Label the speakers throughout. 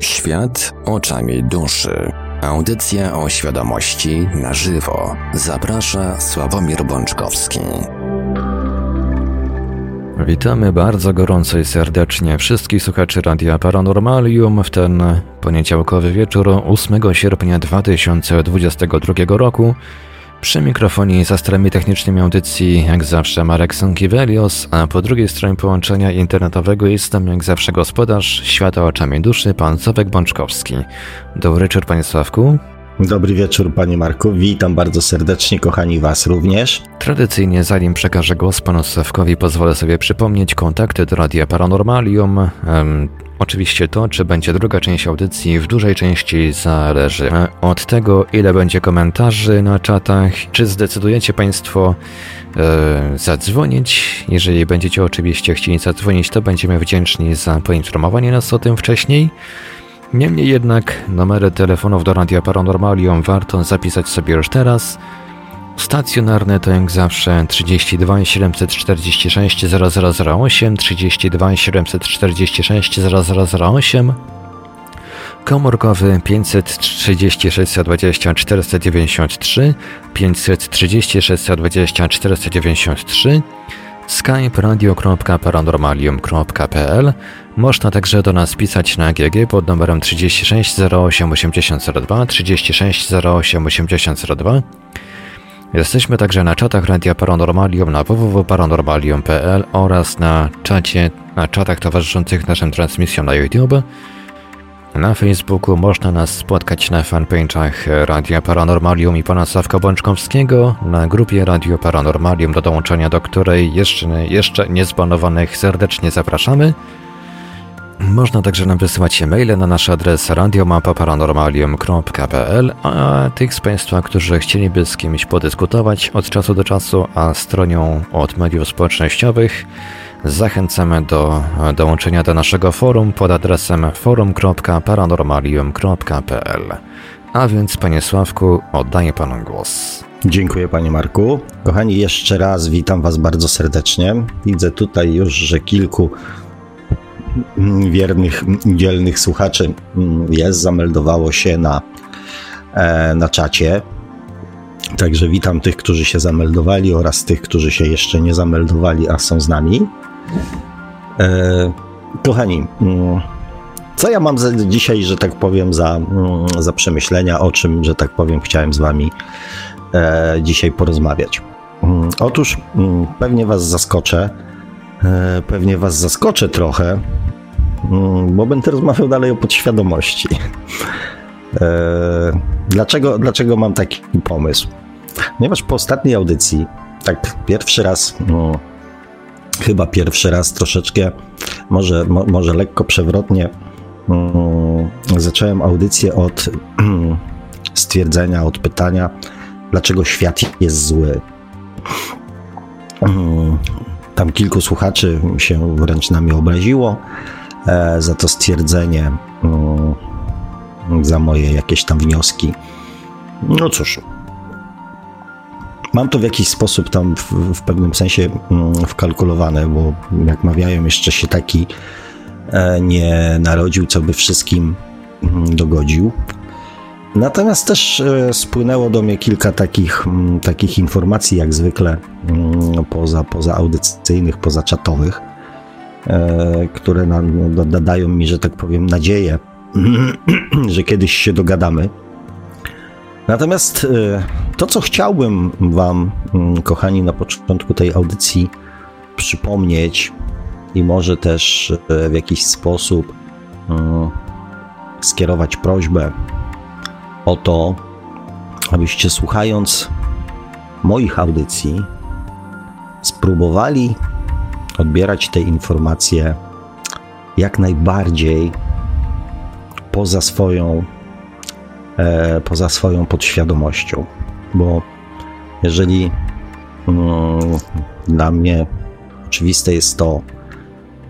Speaker 1: Świat oczami duszy. Audycja o świadomości na żywo. Zaprasza Sławomir Bączkowski.
Speaker 2: Witamy bardzo gorąco i serdecznie wszystkich słuchaczy Radia Paranormalium w ten poniedziałkowy wieczór 8 sierpnia 2022 roku. Przy mikrofonie i za starami technicznymi audycji jak zawsze Marek Sankiewelios, a po drugiej stronie połączenia internetowego jestem jak zawsze gospodarz Świata Oczami Duszy, pan Sławek Bączkowski. Dobry wieczór panie Sławku.
Speaker 3: Dobry wieczór panie Marku, witam bardzo serdecznie, kochani was również.
Speaker 2: Tradycyjnie zanim przekażę głos panu Sławkowi pozwolę sobie przypomnieć kontakty do Radia Paranormalium. Oczywiście to, czy będzie druga część audycji, w dużej części zależy od tego, ile będzie komentarzy na czatach, czy zdecydujecie Państwo e, zadzwonić. Jeżeli będziecie oczywiście chcieli zadzwonić, to będziemy wdzięczni za poinformowanie nas o tym wcześniej. Niemniej jednak numery telefonów do Radia Paranormalium warto zapisać sobie już teraz. Stacjonarne to jak zawsze 32 746 0008, 32 746 0008, komórkowy 536 20 493, 536 20 493, skype radio.paranormalium.pl Można także do nas pisać na GG pod numerem 36 08 8002, 36 08 8002, Jesteśmy także na czatach Radia Paranormalium na www.paranormalium.pl oraz na czacie, na czatach towarzyszących naszym transmisjom na YouTube. Na Facebooku można nas spotkać na fanpage'ach Radia Paranormalium i pana Sławka Bączkowskiego, na grupie Radio Paranormalium, do dołączenia do której jeszcze, jeszcze niezbanowanych serdecznie zapraszamy. Można także nam wysyłać maile na nasz adres radiomapa.paranormalium.pl, a tych z Państwa, którzy chcieliby z kimś podyskutować od czasu do czasu, a stronią od mediów społecznościowych, zachęcamy do dołączenia do naszego forum pod adresem forum.paranormalium.pl. A więc, Panie Sławku, oddaję Panu głos.
Speaker 3: Dziękuję Panie Marku. Kochani, jeszcze raz witam Was bardzo serdecznie. Widzę tutaj już, że kilku wiernych, dzielnych słuchaczy jest, zameldowało się na, e, na czacie. Także witam tych, którzy się zameldowali oraz tych, którzy się jeszcze nie zameldowali, a są z nami. E, kochani, mm, co ja mam za dzisiaj, że tak powiem, za, mm, za przemyślenia, o czym, że tak powiem, chciałem z Wami e, dzisiaj porozmawiać? Mm, otóż pewnie Was zaskoczę, pewnie Was zaskoczę trochę, Mm, bo będę rozmawiał dalej o podświadomości. E, dlaczego, dlaczego mam taki pomysł? Ponieważ po ostatniej audycji, tak pierwszy raz, no, chyba pierwszy raz troszeczkę, może, mo, może lekko przewrotnie, um, zacząłem audycję od stwierdzenia, od pytania, dlaczego świat jest zły. Um, tam kilku słuchaczy się wręcz na mnie obraziło. E, za to stwierdzenie, mm, za moje jakieś tam wnioski. No cóż, mam to w jakiś sposób tam w, w pewnym sensie mm, wkalkulowane, bo jak mawiają, jeszcze się taki e, nie narodził, co by wszystkim mm, dogodził. Natomiast też e, spłynęło do mnie kilka takich, takich informacji, jak zwykle poza, poza audycyjnych, poza czatowych E, które dają mi, że tak powiem, nadzieję, że kiedyś się dogadamy. Natomiast e, to, co chciałbym Wam, mm, kochani, na początku tej audycji przypomnieć i może też e, w jakiś sposób mm, skierować prośbę o to, abyście słuchając moich audycji spróbowali odbierać te informacje jak najbardziej poza swoją, e, poza swoją podświadomością, bo jeżeli mm, dla mnie oczywiste jest to,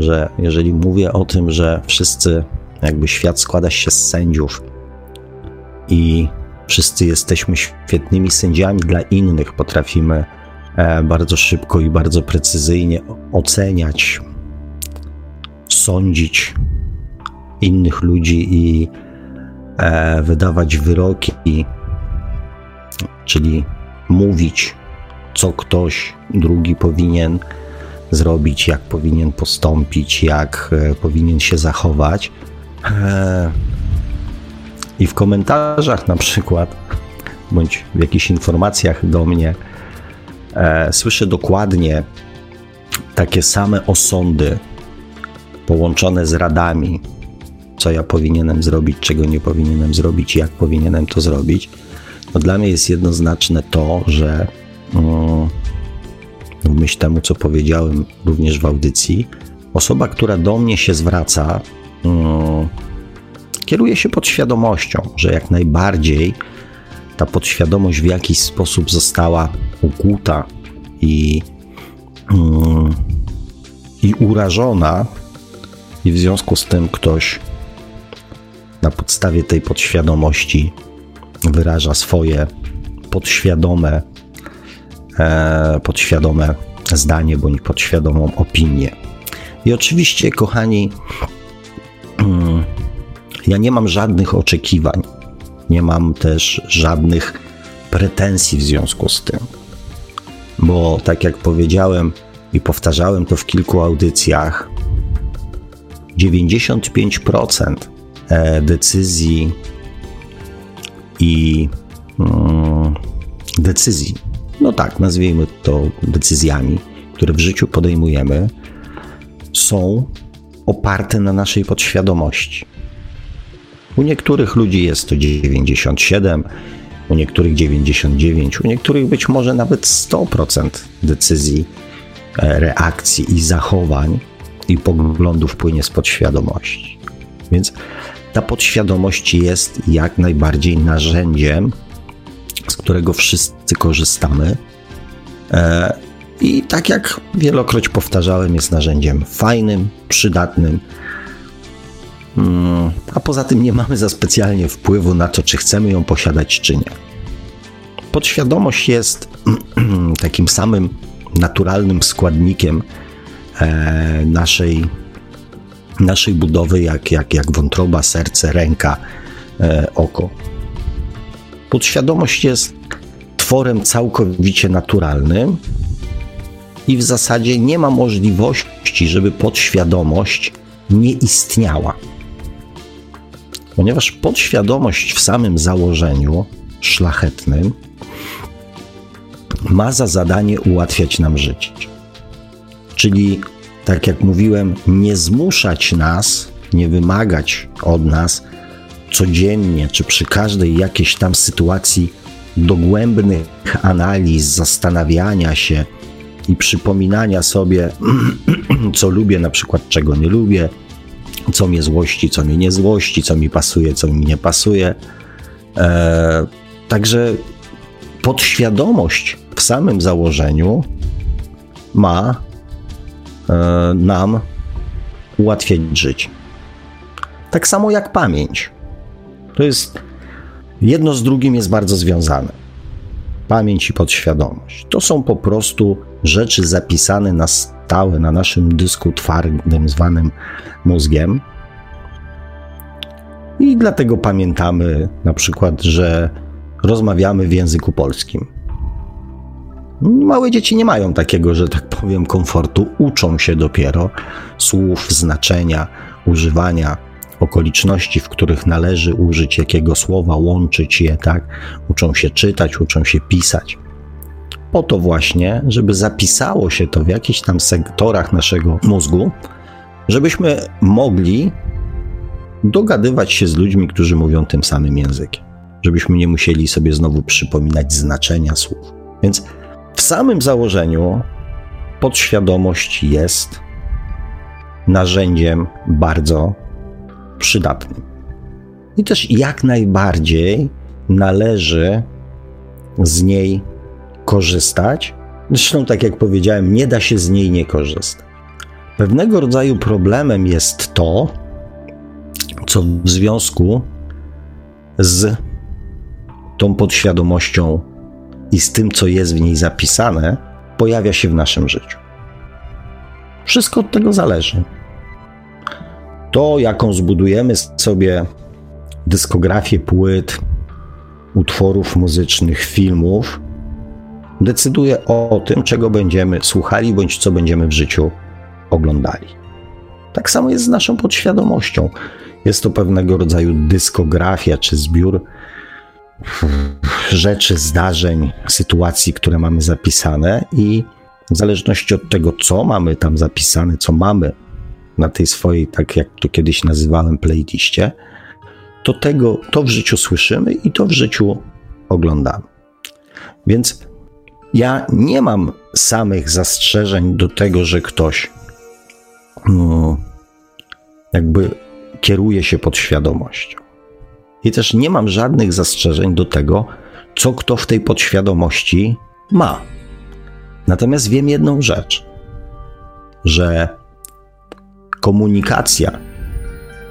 Speaker 3: że jeżeli mówię o tym, że wszyscy, jakby świat składa się z sędziów i wszyscy jesteśmy świetnymi sędziami dla innych, potrafimy bardzo szybko i bardzo precyzyjnie oceniać, sądzić innych ludzi i e, wydawać wyroki, czyli mówić, co ktoś drugi powinien zrobić, jak powinien postąpić, jak e, powinien się zachować. E, I w komentarzach na przykład, bądź w jakichś informacjach do mnie, e, słyszę dokładnie takie same osądy połączone z radami, co ja powinienem zrobić, czego nie powinienem zrobić, jak powinienem to zrobić. No dla mnie jest jednoznaczne to, że w myśl temu, co powiedziałem również w audycji, osoba, która do mnie się zwraca, mm, kieruje się podświadomością, że jak najbardziej ta podświadomość w jakiś sposób została ukuta i, mm, i urażona, i w związku z tym ktoś na podstawie tej podświadomości wyraża swoje podświadome E, podświadome zdanie bądź podświadomą opinię. I oczywiście, kochani, mm, ja nie mam żadnych oczekiwań, nie mam też żadnych pretensji w związku z tym, bo tak jak powiedziałem i powtarzałem to w kilku audycjach, 95% e, decyzji i mm, decyzji no tak, nazwijmy to decyzjami, które w życiu podejmujemy, są oparte na naszej podświadomości. U niektórych ludzi jest to 97, u niektórych 99, u niektórych być może nawet 100% decyzji, e, reakcji i zachowań i poglądów płynie z podświadomości. Więc ta podświadomość jest jak najbardziej narzędziem z którego wszyscy korzystamy. E, I tak jak wielokroć powtarzałem, jest narzędziem fajnym, przydatnym, a poza tym nie mamy za specjalnie wpływu na to, czy chcemy ją posiadać, czy nie. Podświadomość jest takim samym naturalnym składnikiem e, naszej, naszej budowy, jak, jak, jak wątroba, serce, ręka, e, oko. Podświadomość jest tworem całkowicie naturalnym i w zasadzie nie ma możliwości, żeby podświadomość nie istniała. Ponieważ podświadomość w samym założeniu szlachetnym ma za zadanie ułatwiać nam życie. Czyli, tak jak mówiłem, nie zmuszać nas, nie wymagać od nas codziennie, czy przy każdej jakiejś tam sytuacji dogłębnych analiz, zastanawiania się i przypominania sobie, co lubię, na przykład czego nie lubię, co mnie złości, co mnie nie złości, co mi pasuje, co mi nie pasuje. E, także podświadomość w samym założeniu ma e, nam ułatwiać życie. Tak samo jak pamięć. To jest jedno z drugim jest bardzo związane. Pamięć i podświadomość. To są po prostu rzeczy zapisane na na naszym dysku twardym, zwanym mózgiem. I dlatego pamiętamy na przykład, że rozmawiamy w języku polskim. Małe dzieci nie mają takiego, że tak powiem, komfortu, uczą się dopiero słów, znaczenia, używania okoliczności, w których należy użyć jakiego słowa, łączyć je, tak? Uczą się czytać, uczą się pisać. Po to właśnie, żeby zapisało się to w jakichś tam sektorach naszego mózgu, żebyśmy mogli dogadywać się z ludźmi, którzy mówią tym samym językiem. Żebyśmy nie musieli sobie znowu przypominać znaczenia słów. Więc w samym założeniu podświadomość jest narzędziem bardzo przydatnym. I też jak najbardziej należy z niej korzystać. Zresztą, tak jak powiedziałem, nie da się z niej nie korzystać. Pewnego rodzaju problemem jest to, co w związku z tą podświadomością i z tym, co jest w niej zapisane, pojawia się w naszym życiu. Wszystko od tego zależy To, jaką zbudujemy sobie dyskografię płyt, utworów muzycznych, filmów, decyduje o tym, czego będziemy słuchali bądź co będziemy w życiu oglądali. Tak samo jest z naszą podświadomością. Jest to pewnego rodzaju dyskografia czy zbiór rzeczy, zdarzeń, sytuacji, które mamy zapisane, i w zależności od tego, co mamy tam zapisane, co mamy na tej swojej, tak jak to kiedyś nazywałem, playliście, to tego to w życiu słyszymy i to w życiu oglądamy. Więc ja nie mam samych zastrzeżeń do tego, że ktoś no, jakby kieruje się podświadomością. I też nie mam żadnych zastrzeżeń do tego, co kto w tej podświadomości ma. Natomiast wiem jedną rzecz, że komunikacja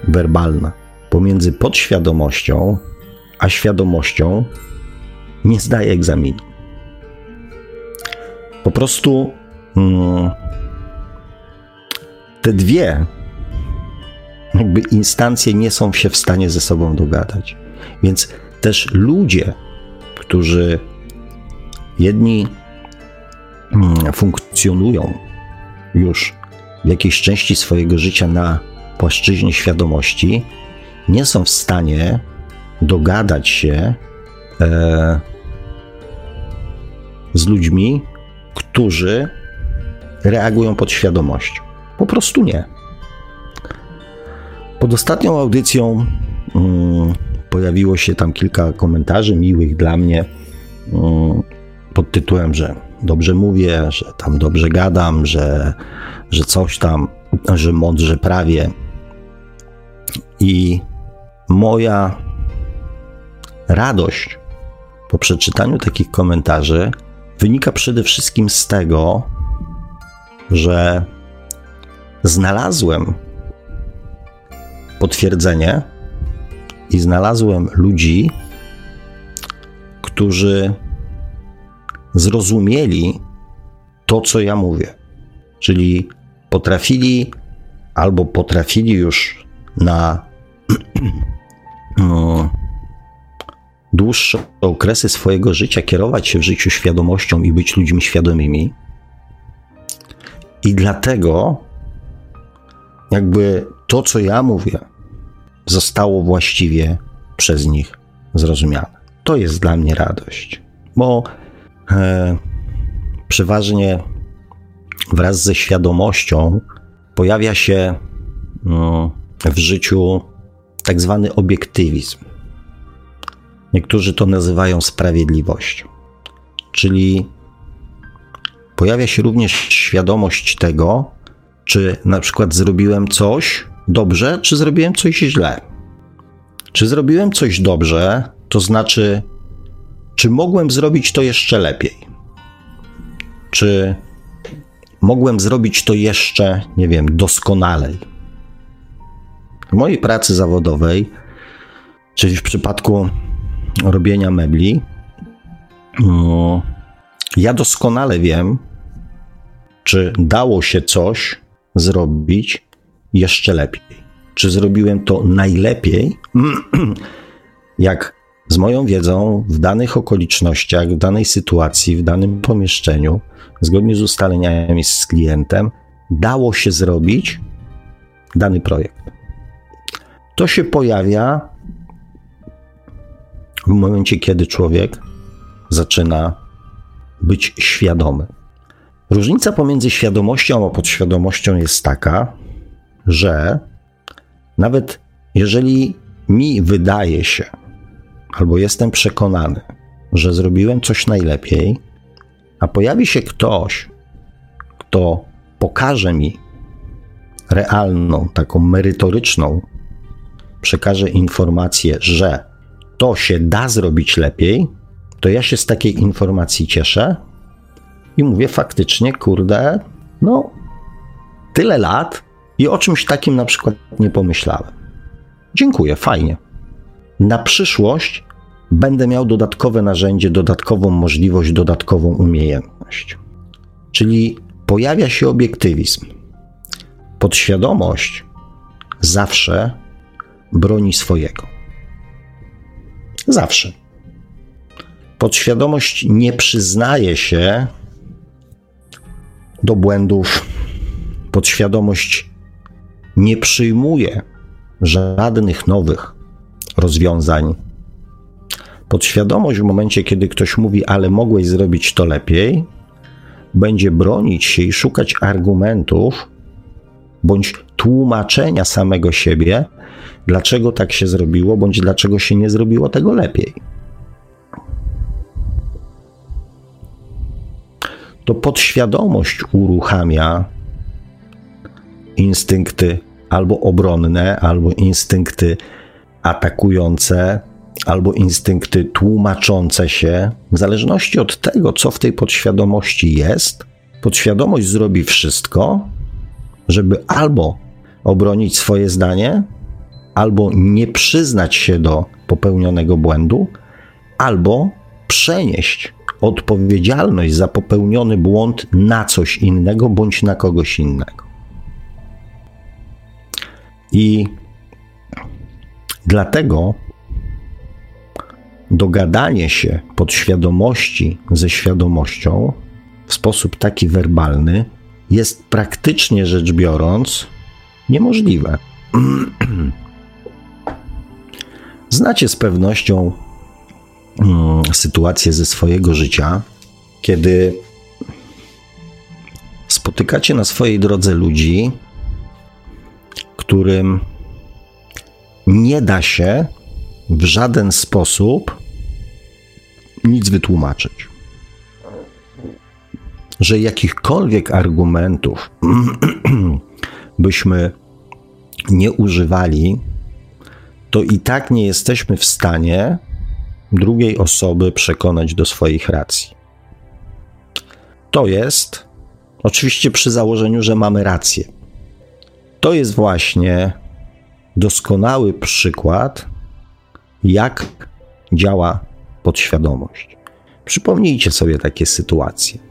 Speaker 3: werbalna pomiędzy podświadomością a świadomością nie zdaje egzaminu. Po prostu mm, te dwie jakby instancje nie są się w stanie ze sobą dogadać. Więc też ludzie, którzy jedni mm, funkcjonują już w jakiejś części swojego życia na płaszczyźnie świadomości, nie są w stanie dogadać się e, z ludźmi, którzy reagują pod świadomością. Po prostu nie. Pod ostatnią audycją um, pojawiło się tam kilka komentarzy miłych dla mnie um, pod tytułem, że dobrze mówię, że tam dobrze gadam, że, że coś tam, że mądrze prawie. I moja radość po przeczytaniu takich komentarzy wynika przede wszystkim z tego, że znalazłem potwierdzenie i znalazłem ludzi, którzy zrozumieli to, co ja mówię. Czyli potrafili albo potrafili już na no, dłuższe okresy swojego życia kierować się w życiu świadomością i być ludźmi świadomymi. I dlatego jakby to, co ja mówię, zostało właściwie przez nich zrozumiane. To jest dla mnie radość, bo e, przeważnie wraz ze świadomością pojawia się no, w życiu tak zwany obiektywizm. Niektórzy to nazywają sprawiedliwością, czyli pojawia się również świadomość tego, czy na przykład zrobiłem coś dobrze, czy zrobiłem coś źle. Czy zrobiłem coś dobrze, to znaczy, czy mogłem zrobić to jeszcze lepiej? Czy mogłem zrobić to jeszcze, nie wiem, doskonalej? W mojej pracy zawodowej, czyli w przypadku robienia mebli, ja doskonale wiem, czy dało się coś zrobić jeszcze lepiej. Czy zrobiłem to najlepiej, jak z moją wiedzą w danych okolicznościach, w danej sytuacji, w danym pomieszczeniu, zgodnie z ustaleniami z klientem, dało się zrobić dany projekt. To się pojawia w momencie, kiedy człowiek zaczyna być świadomy. Różnica pomiędzy świadomością a podświadomością jest taka, że nawet jeżeli mi wydaje się, albo jestem przekonany, że zrobiłem coś najlepiej, a pojawi się ktoś, kto pokaże mi realną, taką merytoryczną, przekaże informację, że to się da zrobić lepiej, to ja się z takiej informacji cieszę i mówię faktycznie, kurde, no tyle lat i o czymś takim na przykład nie pomyślałem. Dziękuję, fajnie. Na przyszłość będę miał dodatkowe narzędzie, dodatkową możliwość, dodatkową umiejętność. Czyli pojawia się obiektywizm. Podświadomość zawsze broni swojego. Zawsze. Podświadomość nie przyznaje się do błędów. Podświadomość nie przyjmuje żadnych nowych rozwiązań. Podświadomość w momencie, kiedy ktoś mówi, ale mogłeś zrobić to lepiej, będzie bronić się i szukać argumentów bądź tłumaczenia samego siebie, dlaczego tak się zrobiło, bądź dlaczego się nie zrobiło tego lepiej. To podświadomość uruchamia instynkty albo obronne, albo instynkty atakujące, albo instynkty tłumaczące się, w zależności od tego, co w tej podświadomości jest, podświadomość zrobi wszystko, żeby albo obronić swoje zdanie, albo nie przyznać się do popełnionego błędu, albo przenieść odpowiedzialność za popełniony błąd na coś innego bądź na kogoś innego. I dlatego dogadanie się podświadomości ze świadomością w sposób taki werbalny jest praktycznie rzecz biorąc niemożliwe. Znacie z pewnością mm, sytuację ze swojego życia, kiedy spotykacie na swojej drodze ludzi, którym nie da się w żaden sposób nic wytłumaczyć. Że jakichkolwiek argumentów byśmy nie używali, to i tak nie jesteśmy w stanie drugiej osoby przekonać do swoich racji. To jest, oczywiście przy założeniu, że mamy rację. To jest właśnie doskonały przykład, jak działa podświadomość. Przypomnijcie sobie takie sytuacje.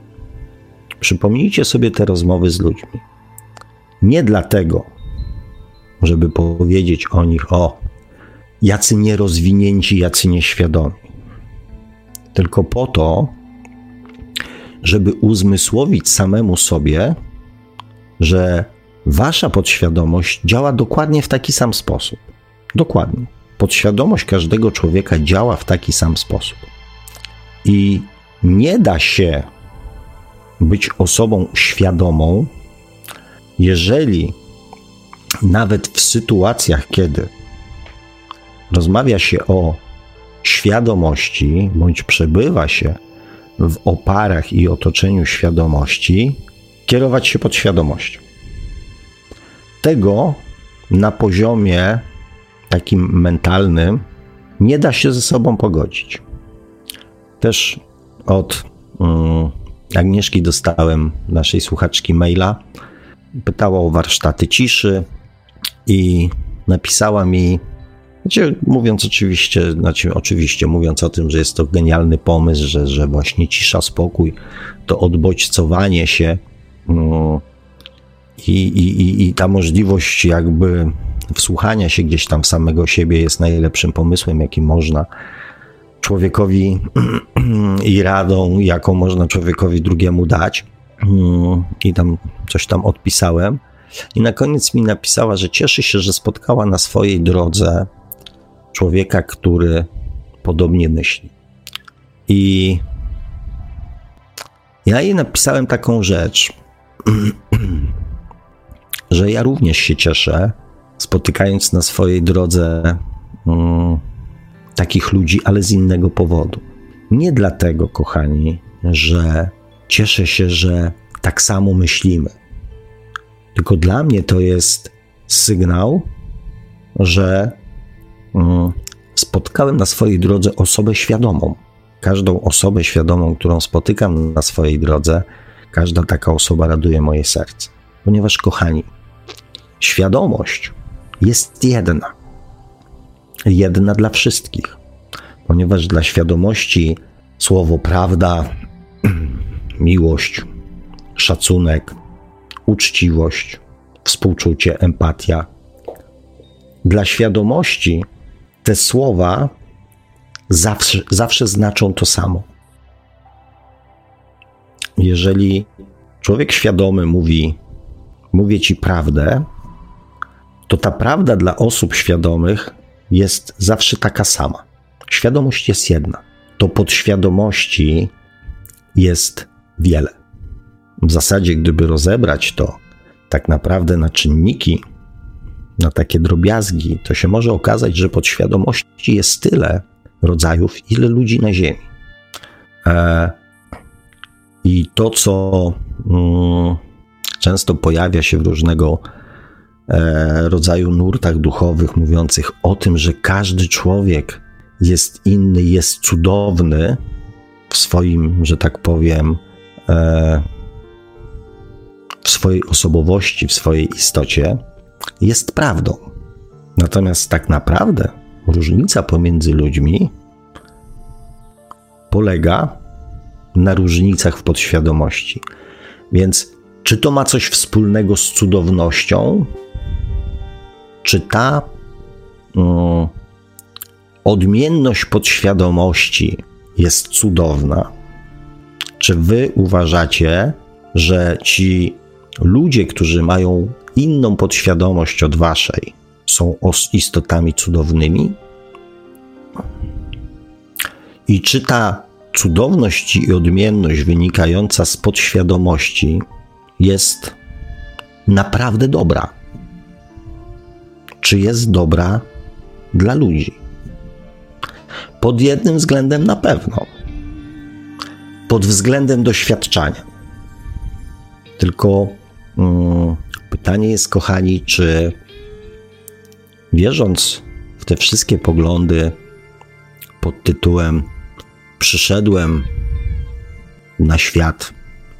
Speaker 3: Przypomnijcie sobie te rozmowy z ludźmi. Nie dlatego, żeby powiedzieć o nich, o, jacy nierozwinięci, jacy nieświadomi, tylko po to, żeby uzmysłowić samemu sobie, że wasza podświadomość działa dokładnie w taki sam sposób. Dokładnie. Podświadomość każdego człowieka działa w taki sam sposób. I nie da się być osobą świadomą, jeżeli nawet w sytuacjach, kiedy rozmawia się o świadomości, bądź przebywa się w oparach i otoczeniu świadomości, kierować się podświadomością. Tego na poziomie takim mentalnym nie da się ze sobą pogodzić. Też od um, Agnieszki dostałem naszej słuchaczki maila. Pytała o warsztaty ciszy i napisała mi, znaczy, mówiąc oczywiście, znaczy oczywiście mówiąc o tym, że jest to genialny pomysł, że, że właśnie cisza, spokój, to odbodźcowanie się um, i, i, i ta możliwość jakby wsłuchania się gdzieś tam w samego siebie jest najlepszym pomysłem, jaki można człowiekowi i radą, jaką można człowiekowi drugiemu dać. I tam coś tam odpisałem. I na koniec mi napisała, że cieszy się, że spotkała na swojej drodze człowieka, który podobnie myśli. I ja jej napisałem taką rzecz, że ja również się cieszę, spotykając na swojej drodze um, takich ludzi, ale z innego powodu. Nie dlatego, kochani, że cieszę się, że tak samo myślimy. Tylko dla mnie to jest sygnał, że um, spotkałem na swojej drodze osobę świadomą. Każdą osobę świadomą, którą spotykam na swojej drodze, każda taka osoba raduje moje serce. Ponieważ, kochani, świadomość jest jedna. Jedna dla wszystkich, ponieważ dla świadomości słowo prawda, miłość, szacunek, uczciwość, współczucie, empatia dla świadomości te słowa zawsze, zawsze znaczą to samo. Jeżeli człowiek świadomy mówi, mówię ci prawdę, to ta prawda dla osób świadomych jest zawsze taka sama. Świadomość jest jedna. To podświadomości jest wiele. W zasadzie, gdyby rozebrać to tak naprawdę na czynniki, na takie drobiazgi, to się może okazać, że podświadomości jest tyle rodzajów, ile ludzi na Ziemi. E, I to, co mm, często pojawia się w różnego rodzaju nurtach duchowych, mówiących o tym, że każdy człowiek jest inny, jest cudowny w swoim, że tak powiem, e, w swojej osobowości, w swojej istocie, jest prawdą. Natomiast tak naprawdę różnica pomiędzy ludźmi polega na różnicach w podświadomości. Więc czy to ma coś wspólnego z cudownością? Czy ta um, odmienność podświadomości jest cudowna? Czy wy uważacie, że ci ludzie, którzy mają inną podświadomość od waszej, są istotami cudownymi? I czy ta cudowność i odmienność wynikająca z podświadomości jest naprawdę dobra? Czy jest dobra dla ludzi? Pod jednym względem na pewno. Pod względem doświadczania. Tylko mm, pytanie jest, kochani, czy wierząc w te wszystkie poglądy pod tytułem Przyszedłem na świat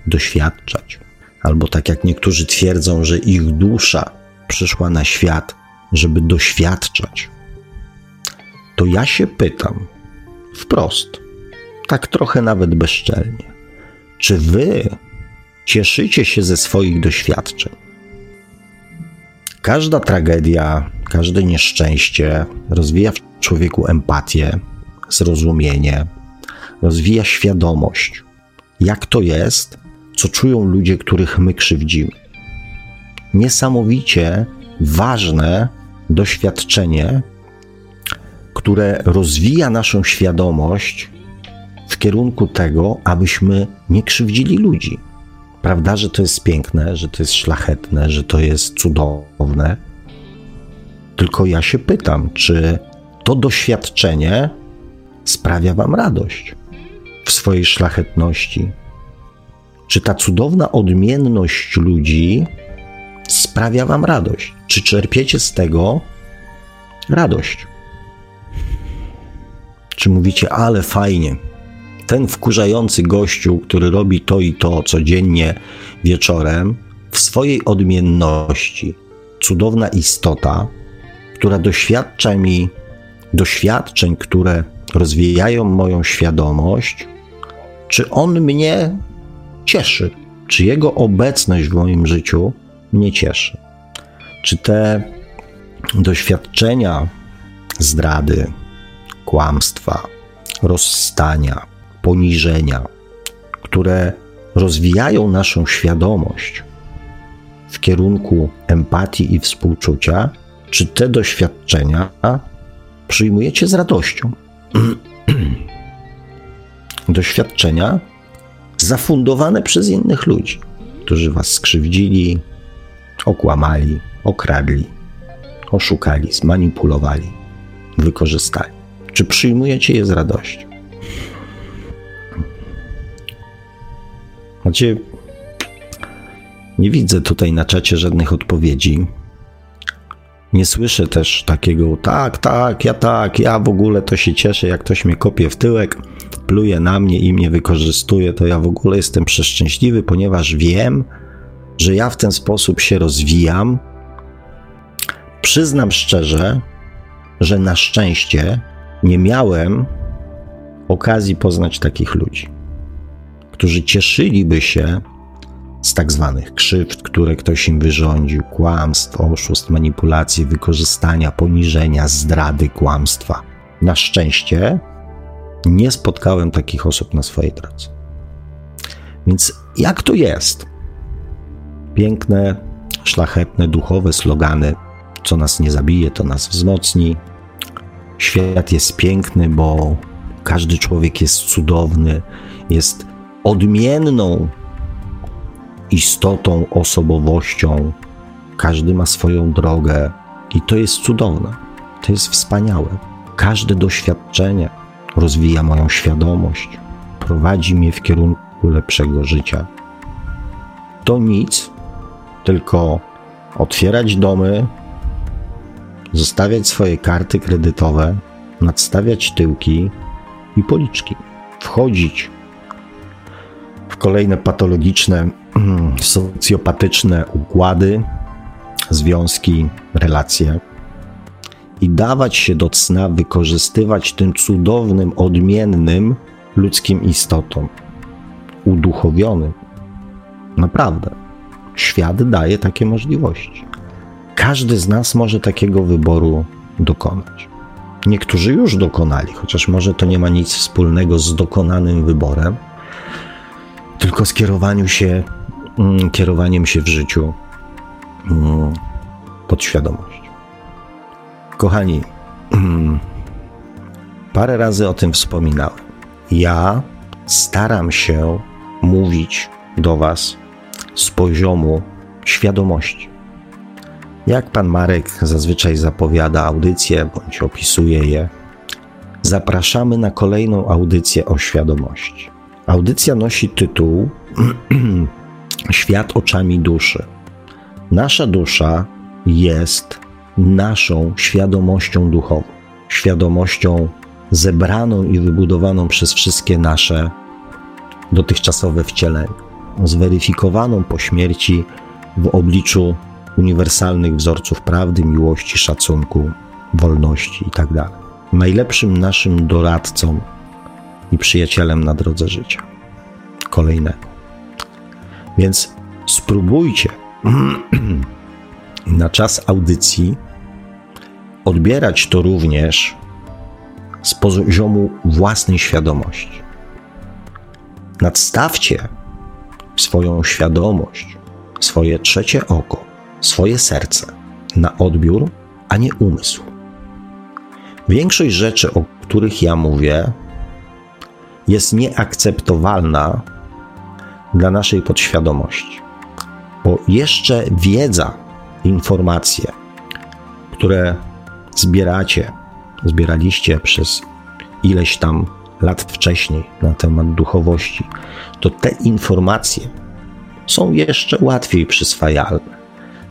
Speaker 3: doświadczać, albo tak jak niektórzy twierdzą, że ich dusza przyszła na świat, żeby doświadczać, to ja się pytam wprost, tak trochę nawet bezczelnie, czy wy cieszycie się ze swoich doświadczeń? Każda tragedia, każde nieszczęście rozwija w człowieku empatię, zrozumienie, rozwija świadomość, jak to jest, co czują ludzie, których my krzywdzimy. Niesamowicie ważne doświadczenie, które rozwija naszą świadomość w kierunku tego, abyśmy nie krzywdzili ludzi. Prawda, że to jest piękne, że to jest szlachetne, że to jest cudowne. Tylko ja się pytam, czy to doświadczenie sprawia Wam radość w swojej szlachetności? Czy ta cudowna odmienność ludzi sprawia Wam radość? Czy czerpiecie z tego radość? Czy mówicie, ale fajnie, ten wkurzający gościu, który robi to i to codziennie wieczorem, w swojej odmienności, cudowna istota, która doświadcza mi doświadczeń, które rozwijają moją świadomość, czy on mnie cieszy, czy jego obecność w moim życiu mnie cieszy. Czy te doświadczenia zdrady, kłamstwa, rozstania, poniżenia, które rozwijają naszą świadomość w kierunku empatii i współczucia, czy te doświadczenia przyjmujecie z radością? doświadczenia zafundowane przez innych ludzi, którzy was skrzywdzili, okłamali, okradli, oszukali, zmanipulowali, wykorzystali. Czy przyjmujecie je z radością? Znaczy, nie widzę tutaj na czacie żadnych odpowiedzi. Nie słyszę też takiego, tak, tak, ja tak, ja w ogóle to się cieszę, jak ktoś mnie kopie w tyłek, pluje na mnie i mnie wykorzystuje, to ja w ogóle jestem przeszczęśliwy, ponieważ wiem, że ja w ten sposób się rozwijam. Przyznam szczerze, że na szczęście nie miałem okazji poznać takich ludzi, którzy cieszyliby się z tak zwanych krzywd, które ktoś im wyrządził, kłamstw, oszustw, manipulacji, wykorzystania, poniżenia, zdrady, kłamstwa. Na szczęście nie spotkałem takich osób na swojej drodze. Więc jak to jest? Piękne, szlachetne, duchowe slogany, co nas nie zabije, to nas wzmocni. Świat jest piękny, bo każdy człowiek jest cudowny, jest odmienną istotą, osobowością. Każdy ma swoją drogę i to jest cudowne, to jest wspaniałe. Każde doświadczenie rozwija moją świadomość, prowadzi mnie w kierunku lepszego życia. To nic, tylko otwierać domy, zostawiać swoje karty kredytowe, nadstawiać tyłki i policzki, wchodzić w kolejne patologiczne, socjopatyczne układy, związki, relacje i dawać się do cna, wykorzystywać tym cudownym, odmiennym ludzkim istotom, uduchowionym. Naprawdę, świat daje takie możliwości. Każdy z nas może takiego wyboru dokonać. Niektórzy już dokonali, chociaż może to nie ma nic wspólnego z dokonanym wyborem, tylko skierowaniu się, mm, kierowaniem się w życiu mm, pod świadomość. Kochani, mm, parę razy o tym wspominałem. Ja staram się mówić do Was z poziomu świadomości. Jak pan Marek zazwyczaj zapowiada audycje bądź opisuje je, zapraszamy na kolejną audycję o świadomości. Audycja nosi tytuł Świat oczami duszy. Nasza dusza jest naszą świadomością duchową, świadomością zebraną i wybudowaną przez wszystkie nasze dotychczasowe wcielenia, zweryfikowaną po śmierci w obliczu uniwersalnych wzorców prawdy, miłości, szacunku, wolności itd. Tak Najlepszym naszym doradcą i przyjacielem na drodze życia. Kolejnego. Więc spróbujcie na czas audycji odbierać to również z poziomu własnej świadomości. Nadstawcie swoją świadomość, swoje trzecie oko, swoje serce na odbiór, a nie umysł. Większość rzeczy, o których ja mówię, jest nieakceptowalna dla naszej podświadomości, bo jeszcze wiedza, informacje, które zbieracie, zbieraliście przez ileś tam lat wcześniej na temat duchowości, to te informacje są jeszcze łatwiej przyswajalne.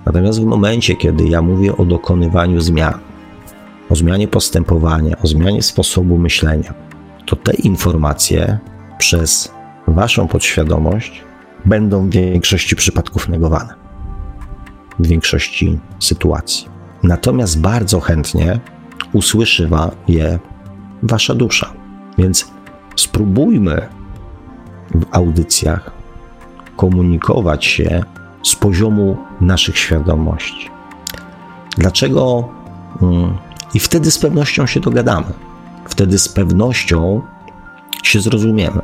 Speaker 3: Natomiast w momencie, kiedy ja mówię o dokonywaniu zmian, o zmianie postępowania, o zmianie sposobu myślenia, to te informacje przez Waszą podświadomość będą w większości przypadków negowane, w większości sytuacji. Natomiast bardzo chętnie usłyszy je Wasza dusza. Więc spróbujmy w audycjach komunikować się z poziomu naszych świadomości. Dlaczego? Mm, I wtedy z pewnością się dogadamy. Wtedy z pewnością się zrozumiemy.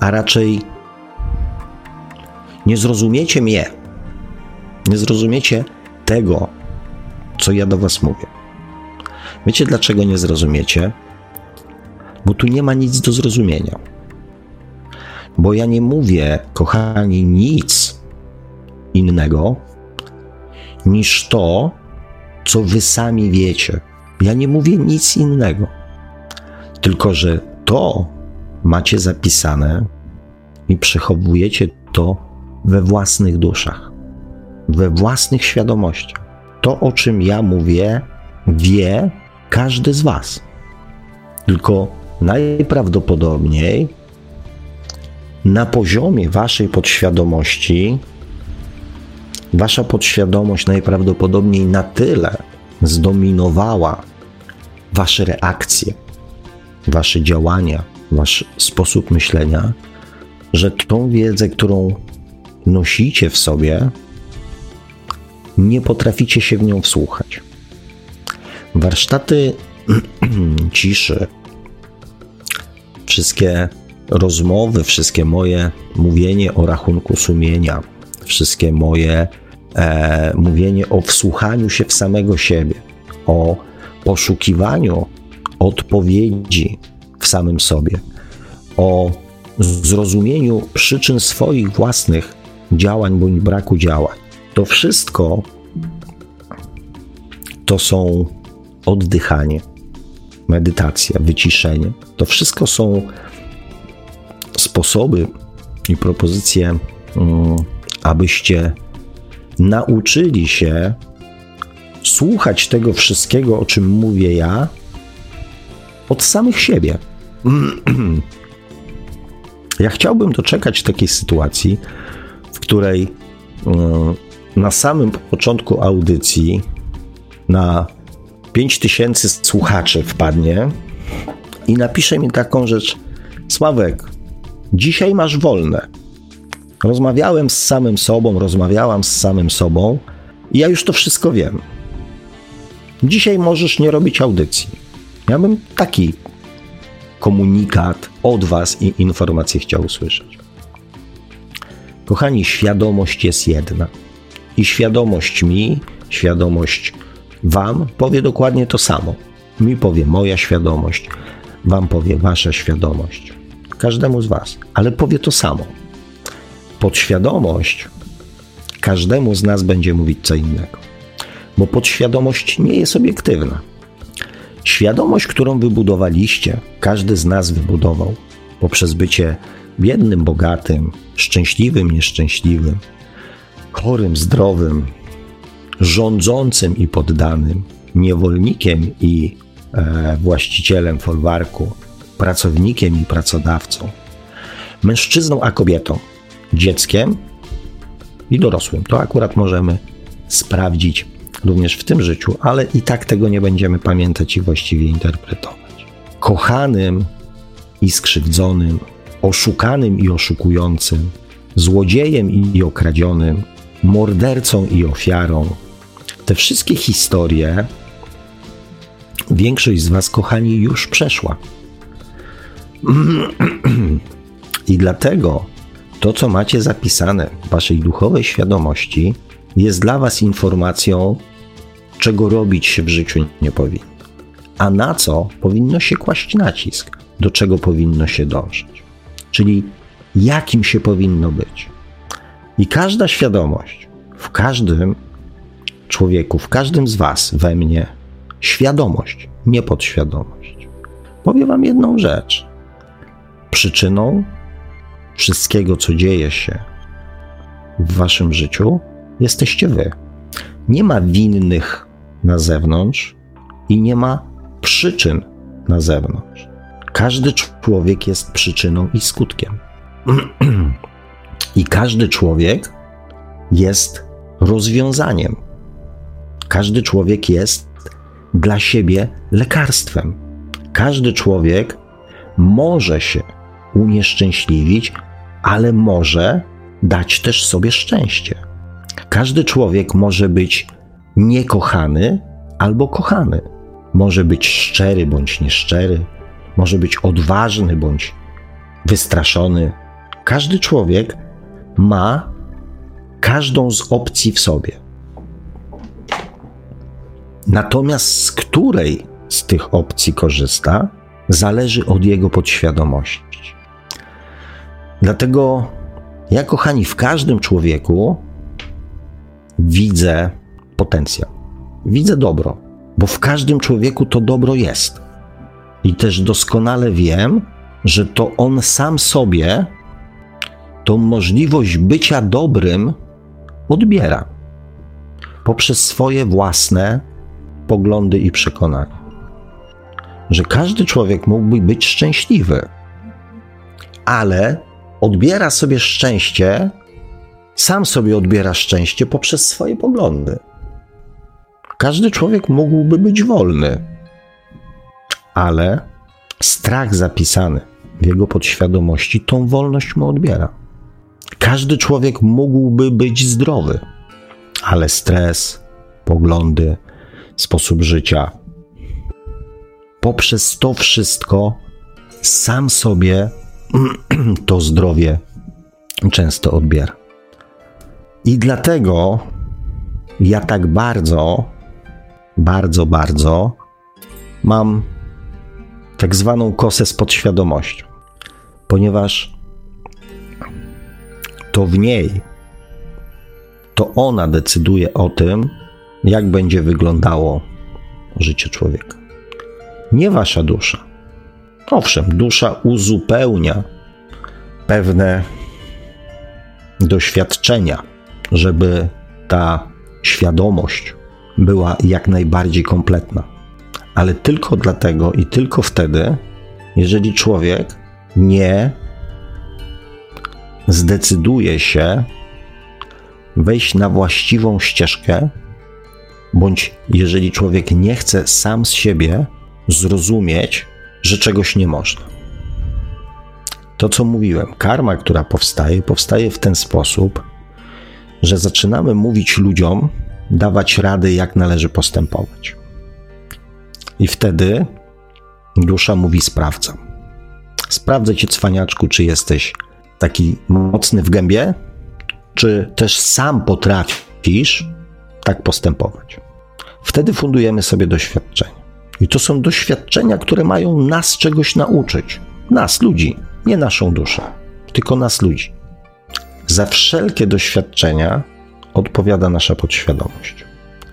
Speaker 3: A raczej nie zrozumiecie mnie. Nie zrozumiecie tego, co ja do Was mówię. Wiecie, dlaczego nie zrozumiecie? Bo tu nie ma nic do zrozumienia. Bo ja nie mówię, kochani, nic innego niż to, co wy sami wiecie. Ja nie mówię nic innego, tylko że to macie zapisane i przechowujecie to we własnych duszach, we własnych świadomościach. To, o czym ja mówię, wie każdy z Was. Tylko najprawdopodobniej na poziomie Waszej podświadomości, Wasza podświadomość najprawdopodobniej na tyle zdominowała Wasze reakcje, Wasze działania, Wasz sposób myślenia, że tą wiedzę, którą nosicie w sobie, nie potraficie się w nią wsłuchać. Warsztaty ciszy, wszystkie rozmowy, wszystkie moje mówienie o rachunku sumienia, wszystkie moje e, mówienie o wsłuchaniu się w samego siebie, o poszukiwaniu odpowiedzi w samym sobie, o zrozumieniu przyczyn swoich własnych działań bądź braku działań. To wszystko to są oddychanie, medytacja, wyciszenie. To wszystko są sposoby i propozycje, mm, abyście nauczyli się słuchać tego wszystkiego, o czym mówię ja, od samych siebie. Ja chciałbym doczekać takiej sytuacji, w której mm, na samym początku audycji na 5000 słuchaczy wpadnie i napisze mi taką rzecz: Sławek, dzisiaj masz wolne. Rozmawiałem z samym sobą, rozmawiałam z samym sobą i ja już to wszystko wiem. Dzisiaj możesz nie robić audycji. Ja bym taki komunikat od Was i informację chciał usłyszeć. Kochani, świadomość jest jedna. I świadomość mi, świadomość Wam powie dokładnie to samo. Mi powie moja świadomość, Wam powie Wasza świadomość. Każdemu z Was, ale powie to samo. Podświadomość każdemu z nas będzie mówić co innego, bo podświadomość nie jest obiektywna. Świadomość, którą wybudowaliście, każdy z nas wybudował poprzez bycie biednym, bogatym, szczęśliwym, nieszczęśliwym, chorym, zdrowym, rządzącym i poddanym, niewolnikiem i e, właścicielem folwarku, pracownikiem i pracodawcą, mężczyzną a kobietą, dzieckiem i dorosłym. To akurat możemy sprawdzić również w tym życiu, ale i tak tego nie będziemy pamiętać i właściwie interpretować. Kochanym i skrzywdzonym, oszukanym i oszukującym, złodziejem i okradzionym, mordercą i ofiarą. Te wszystkie historie większość z Was, kochani, już przeszła. I dlatego to, co macie zapisane w Waszej duchowej świadomości, jest dla Was informacją, czego robić się w życiu nie powinno, a na co powinno się kłaść nacisk, do czego powinno się dążyć, czyli jakim się powinno być. I każda świadomość w każdym człowieku, w każdym z Was, we mnie, świadomość, nie podświadomość, powie Wam jedną rzecz. Przyczyną wszystkiego, co dzieje się w Waszym życiu, jesteście Wy. Nie ma winnych na zewnątrz i nie ma przyczyn na zewnątrz. Każdy człowiek jest przyczyną i skutkiem. I każdy człowiek jest rozwiązaniem. Każdy człowiek jest dla siebie lekarstwem. Każdy człowiek może się unieszczęśliwić, ale może dać też sobie szczęście. Każdy człowiek może być niekochany albo kochany. Może być szczery bądź nieszczery, może być odważny bądź wystraszony. Każdy człowiek ma każdą z opcji w sobie. Natomiast z której z tych opcji korzysta, zależy od jego podświadomości. Dlatego ja, kochani, w każdym człowieku widzę potencjał. Widzę dobro, bo w każdym człowieku to dobro jest. I też doskonale wiem, że to on sam sobie tą możliwość bycia dobrym odbiera poprzez swoje własne poglądy i przekonania. Że każdy człowiek mógłby być szczęśliwy, ale odbiera sobie szczęście, sam sobie odbiera szczęście poprzez swoje poglądy. Każdy człowiek mógłby być wolny, ale strach zapisany w jego podświadomości, tą wolność mu odbiera. Każdy człowiek mógłby być zdrowy, ale stres, poglądy, sposób życia, poprzez to wszystko sam sobie to zdrowie często odbiera. I dlatego ja tak bardzo, bardzo, bardzo mam tak zwaną kosę z podświadomością, ponieważ to w niej, to ona decyduje o tym, jak będzie wyglądało życie człowieka. Nie wasza dusza. Owszem, dusza uzupełnia pewne doświadczenia, żeby ta świadomość była jak najbardziej kompletna. Ale tylko dlatego i tylko wtedy, jeżeli człowiek nie zdecyduje się wejść na właściwą ścieżkę, bądź jeżeli człowiek nie chce sam z siebie zrozumieć, że czegoś nie można. To, co mówiłem, karma, która powstaje, powstaje w ten sposób, że zaczynamy mówić ludziom, dawać rady, jak należy postępować. I wtedy dusza mówi: Sprawdzam. Sprawdzę cię, cwaniaczku, czy jesteś taki mocny w gębie, czy też sam potrafisz tak postępować. Wtedy fundujemy sobie doświadczenia. I to są doświadczenia, które mają nas czegoś nauczyć. Nas, ludzi, nie naszą duszę, tylko nas, ludzi. Za wszelkie doświadczenia odpowiada nasza podświadomość.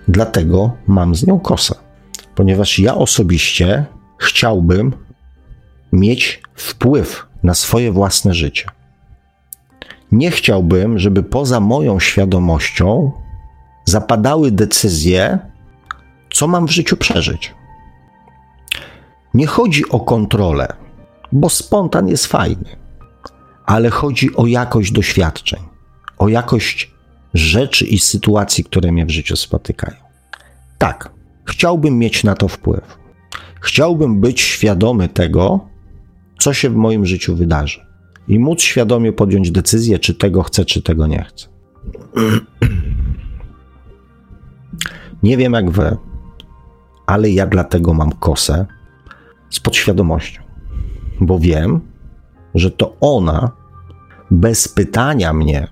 Speaker 3: Dlatego mam z nią kosę, ponieważ ja osobiście chciałbym mieć wpływ na swoje własne życie. Nie chciałbym, żeby poza moją świadomością zapadały decyzje, co mam w życiu przeżyć. Nie chodzi o kontrolę, bo spontan jest fajny, ale chodzi o jakość doświadczeń, o jakość rzeczy i sytuacji, które mnie w życiu spotykają. Tak, chciałbym mieć na to wpływ. Chciałbym być świadomy tego, co się w moim życiu wydarzy i móc świadomie podjąć decyzję, czy tego chcę, czy tego nie chcę. Nie wiem jak wy, ale ja dlatego mam kosę z podświadomością, bo wiem, że to ona bez pytania mnie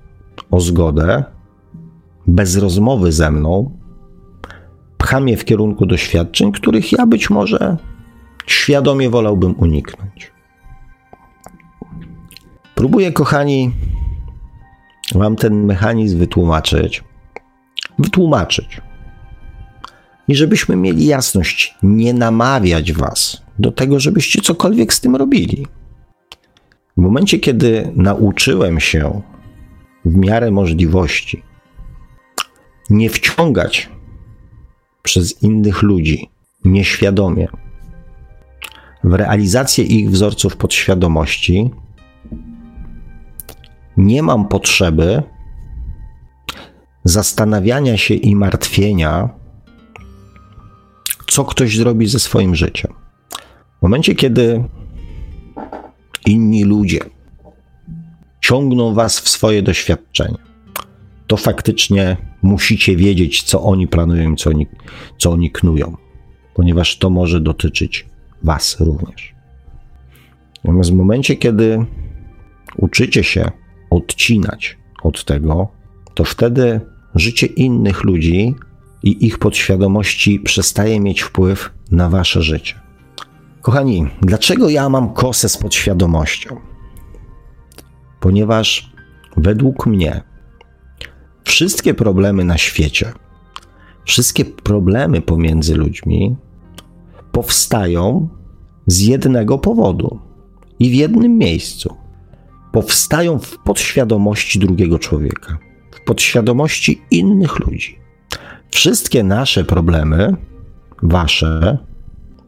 Speaker 3: o zgodę, bez rozmowy ze mną, pcha mnie w kierunku doświadczeń, których ja być może świadomie wolałbym uniknąć. Próbuję, kochani, Wam ten mechanizm wytłumaczyć. Wytłumaczyć. I żebyśmy mieli jasność, nie namawiać Was do tego, żebyście cokolwiek z tym robili. W momencie, kiedy nauczyłem się w miarę możliwości nie wciągać przez innych ludzi nieświadomie w realizację ich wzorców podświadomości, nie mam potrzeby zastanawiania się i martwienia, co ktoś zrobi ze swoim życiem. W momencie, kiedy inni ludzie ciągną was w swoje doświadczenia, to faktycznie musicie wiedzieć, co oni planują, co oni, co oni knują, ponieważ to może dotyczyć was również. Natomiast w momencie, kiedy uczycie się odcinać od tego, to wtedy życie innych ludzi i ich podświadomości przestaje mieć wpływ na wasze życie. Kochani, dlaczego ja mam kosę z podświadomością? Ponieważ według mnie wszystkie problemy na świecie, wszystkie problemy pomiędzy ludźmi powstają z jednego powodu i w jednym miejscu. Powstają w podświadomości drugiego człowieka, w podświadomości innych ludzi. Wszystkie nasze problemy, wasze,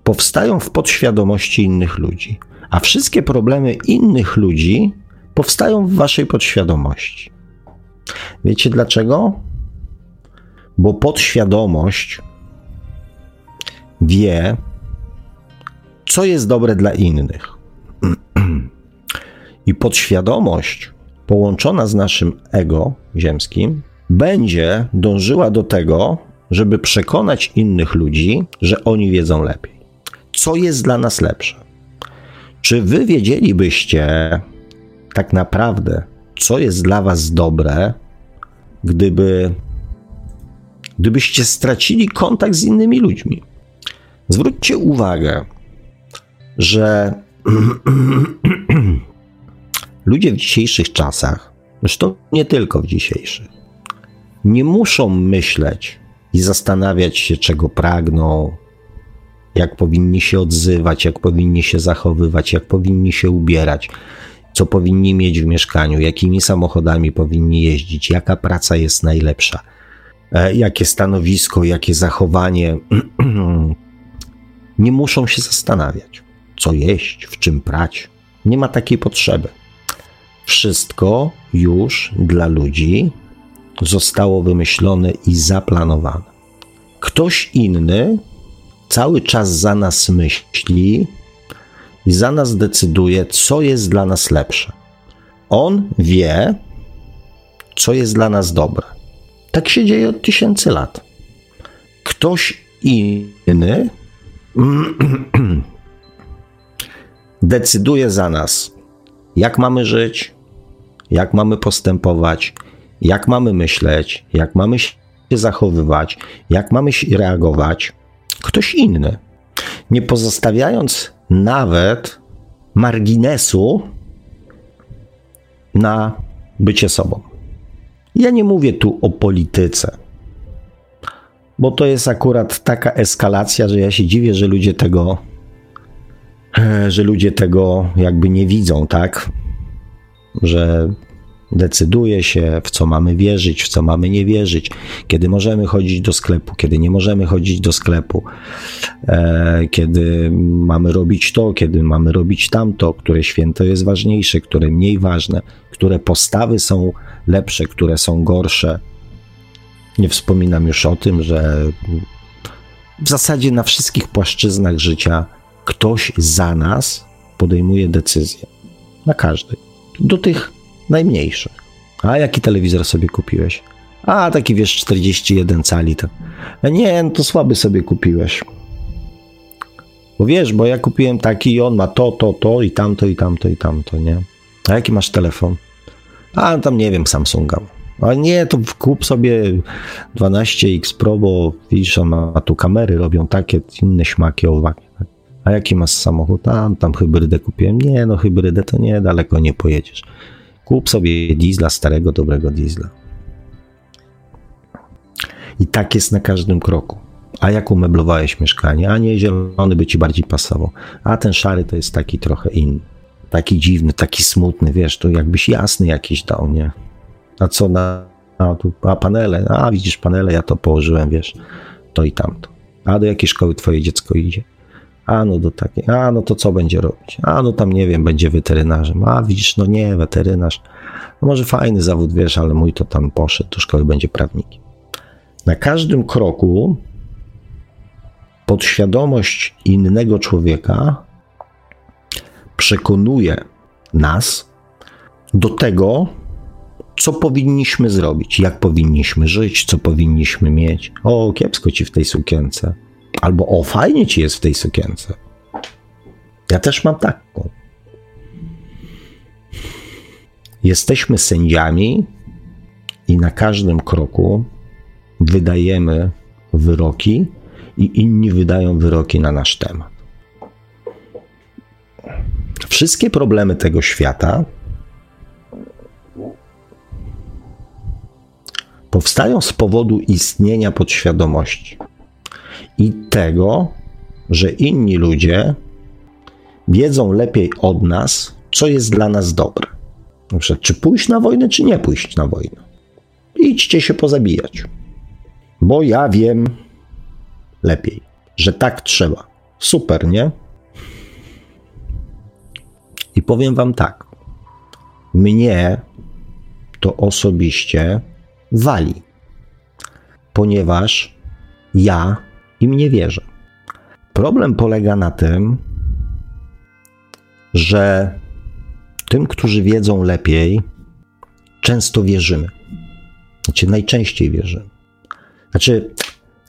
Speaker 3: powstają w podświadomości innych ludzi, a wszystkie problemy innych ludzi powstają w waszej podświadomości. Wiecie dlaczego? Bo podświadomość wie, co jest dobre dla innych. I podświadomość połączona z naszym ego ziemskim będzie dążyła do tego, żeby przekonać innych ludzi, że oni wiedzą lepiej. Co jest dla nas lepsze? Czy wy wiedzielibyście tak naprawdę, co jest dla was dobre, gdyby gdybyście stracili kontakt z innymi ludźmi? Zwróćcie uwagę, że ludzie w dzisiejszych czasach, zresztą nie tylko w dzisiejszych, nie muszą myśleć i zastanawiać się, czego pragną, jak powinni się odzywać, jak powinni się zachowywać, jak powinni się ubierać, co powinni mieć w mieszkaniu, jakimi samochodami powinni jeździć, jaka praca jest najlepsza, e, jakie stanowisko, jakie zachowanie. Nie muszą się zastanawiać, co jeść, w czym prać. Nie ma takiej potrzeby. Wszystko już dla ludzi zostało wymyślone i zaplanowane. Ktoś inny cały czas za nas myśli i za nas decyduje, co jest dla nas lepsze. On wie, co jest dla nas dobre. Tak się dzieje od tysięcy lat. Ktoś inny decyduje za nas, jak mamy żyć, jak mamy postępować, jak mamy myśleć, jak mamy się zachowywać, jak mamy się reagować. Ktoś inny. Nie pozostawiając nawet marginesu na bycie sobą. Ja nie mówię tu o polityce, bo to jest akurat taka eskalacja, że ja się dziwię, że ludzie tego, że ludzie tego jakby nie widzą, tak? Że decyduje się, w co mamy wierzyć, w co mamy nie wierzyć, kiedy możemy chodzić do sklepu, kiedy nie możemy chodzić do sklepu, e, kiedy mamy robić to, kiedy mamy robić tamto, które święto jest ważniejsze, które mniej ważne, które postawy są lepsze, które są gorsze. Nie wspominam już o tym, że w zasadzie na wszystkich płaszczyznach życia ktoś za nas podejmuje decyzje. Na każdej. Do tych najmniejszych. A jaki telewizor sobie kupiłeś? A taki wiesz, 41 cali. To. Nie, no to słaby sobie kupiłeś. Bo wiesz, bo ja kupiłem taki i on ma to, to, to i tamto, i tamto, i tamto, nie? A jaki masz telefon? A tam nie wiem, Samsunga. A nie, to kup sobie 12X Pro, bo widzisz, on ma tu kamery, robią takie, inne śmaki, owaki. A jaki masz samochód? A tam hybrydę kupiłem. Nie, no hybrydę to nie, daleko nie pojedziesz. Kup sobie diesla, starego, dobrego diesla. I tak jest na każdym kroku. A jak umeblowałeś mieszkanie? A nie, zielony by ci bardziej pasował. A ten szary to jest taki trochę inny. Taki dziwny, taki smutny, wiesz, to jakbyś jasny jakiś dał, nie? A co na, a, tu, a panele? A widzisz panele, ja to położyłem, wiesz, to i tamto. A do jakiej szkoły twoje dziecko idzie? A no do takiej, a no to co będzie robić? A no tam nie wiem, będzie weterynarzem. A widzisz, no nie, weterynarz. No może fajny zawód, wiesz, ale mój to tam poszedł do szkoły, będzie prawnikiem. Na każdym kroku podświadomość innego człowieka przekonuje nas do tego, co powinniśmy zrobić, jak powinniśmy żyć, co powinniśmy mieć. O, kiepsko ci w tej sukience. Albo o, fajnie ci jest w tej sukience. Ja też mam taką. Jesteśmy sędziami i na każdym kroku wydajemy wyroki i inni wydają wyroki na nasz temat. Wszystkie problemy tego świata powstają z powodu istnienia podświadomości i tego, że inni ludzie wiedzą lepiej od nas, co jest dla nas dobre. Na przykład, czy pójść na wojnę, czy nie pójść na wojnę. Idźcie się pozabijać, bo ja wiem lepiej, że tak trzeba. Super, nie? I powiem Wam tak. Mnie to osobiście wali, ponieważ ja im nie wierzę. Problem polega na tym, że tym, którzy wiedzą lepiej, często wierzymy. Znaczy, najczęściej wierzymy. Znaczy,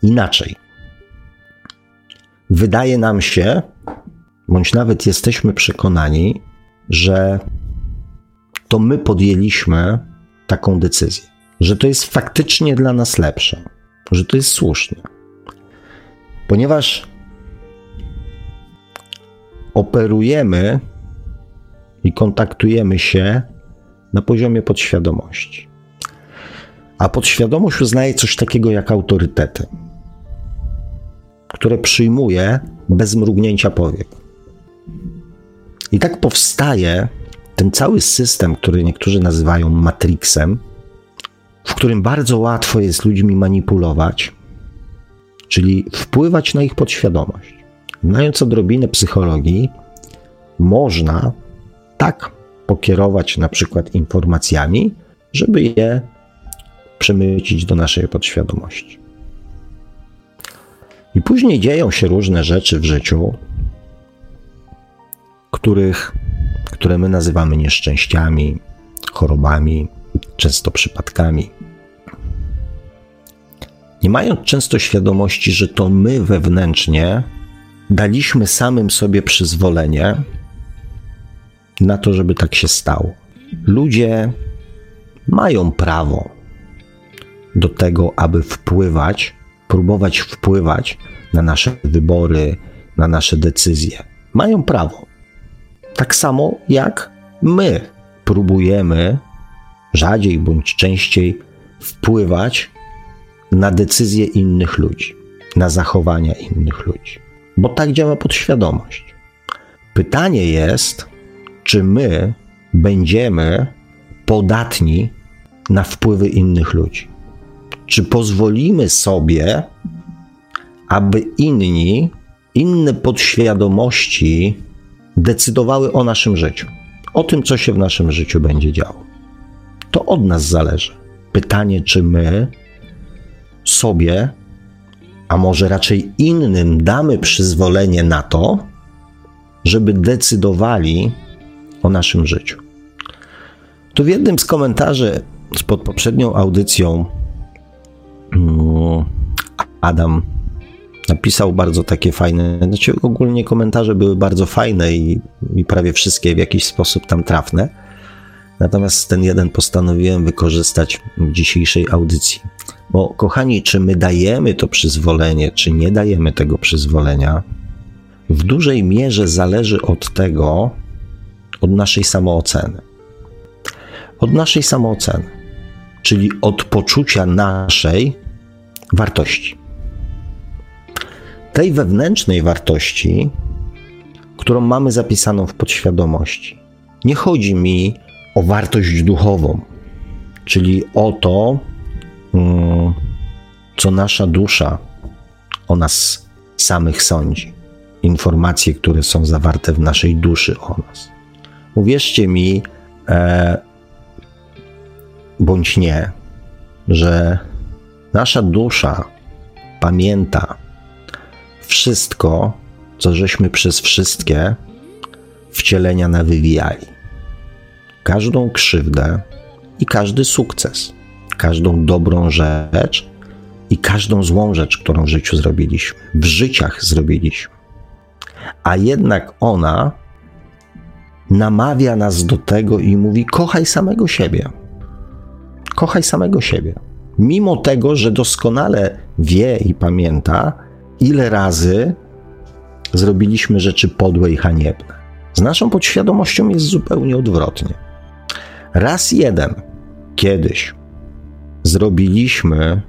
Speaker 3: inaczej. Wydaje nam się, bądź nawet jesteśmy przekonani, że to my podjęliśmy taką decyzję, że to jest faktycznie dla nas lepsze, że to jest słuszne. Ponieważ operujemy i kontaktujemy się na poziomie podświadomości. A podświadomość uznaje coś takiego jak autorytety, które przyjmuje bez mrugnięcia powiek. I tak powstaje ten cały system, który niektórzy nazywają Matrixem, w którym bardzo łatwo jest ludźmi manipulować, czyli wpływać na ich podświadomość. Znając odrobinę psychologii, można tak pokierować na przykład informacjami, żeby je przemycić do naszej podświadomości. I później dzieją się różne rzeczy w życiu, których, które my nazywamy nieszczęściami, chorobami, często przypadkami. Nie mając często świadomości, że to my wewnętrznie daliśmy samym sobie przyzwolenie na to, żeby tak się stało. Ludzie mają prawo do tego, aby wpływać, próbować wpływać na nasze wybory, na nasze decyzje. Mają prawo. Tak samo jak my próbujemy rzadziej bądź częściej wpływać na decyzje innych ludzi, na zachowania innych ludzi, bo tak działa podświadomość. Pytanie jest, czy my będziemy podatni na wpływy innych ludzi? Czy pozwolimy sobie, aby inni, inne podświadomości decydowały o naszym życiu, o tym, co się w naszym życiu będzie działo? To od nas zależy. Pytanie, czy my sobie, a może raczej innym, damy przyzwolenie na to, żeby decydowali o naszym życiu. Tu w jednym z komentarzy pod poprzednią audycją mm, Adam napisał bardzo takie fajne, znaczy ogólnie komentarze były bardzo fajne i, i prawie wszystkie w jakiś sposób tam trafne. Natomiast ten jeden postanowiłem wykorzystać w dzisiejszej audycji. Bo kochani, czy my dajemy to przyzwolenie, czy nie dajemy tego przyzwolenia, w dużej mierze zależy od tego, od naszej samooceny. Od naszej samooceny, czyli od poczucia naszej wartości. Tej wewnętrznej wartości, którą mamy zapisaną w podświadomości. Nie chodzi mi o wartość duchową, czyli o to, mm, co nasza dusza o nas samych sądzi. Informacje, które są zawarte w naszej duszy o nas. Uwierzcie mi, e, bądź nie, że nasza dusza pamięta wszystko, co żeśmy przez wszystkie wcielenia nawywijali. Każdą krzywdę i każdy sukces, każdą dobrą rzecz i każdą złą rzecz, którą w życiu zrobiliśmy, w życiach zrobiliśmy. A jednak ona namawia nas do tego i mówi: kochaj samego siebie. Kochaj samego siebie. Mimo tego, że doskonale wie i pamięta, ile razy zrobiliśmy rzeczy podłe i haniebne. Z naszą podświadomością jest zupełnie odwrotnie. Raz jeden, kiedyś, zrobiliśmy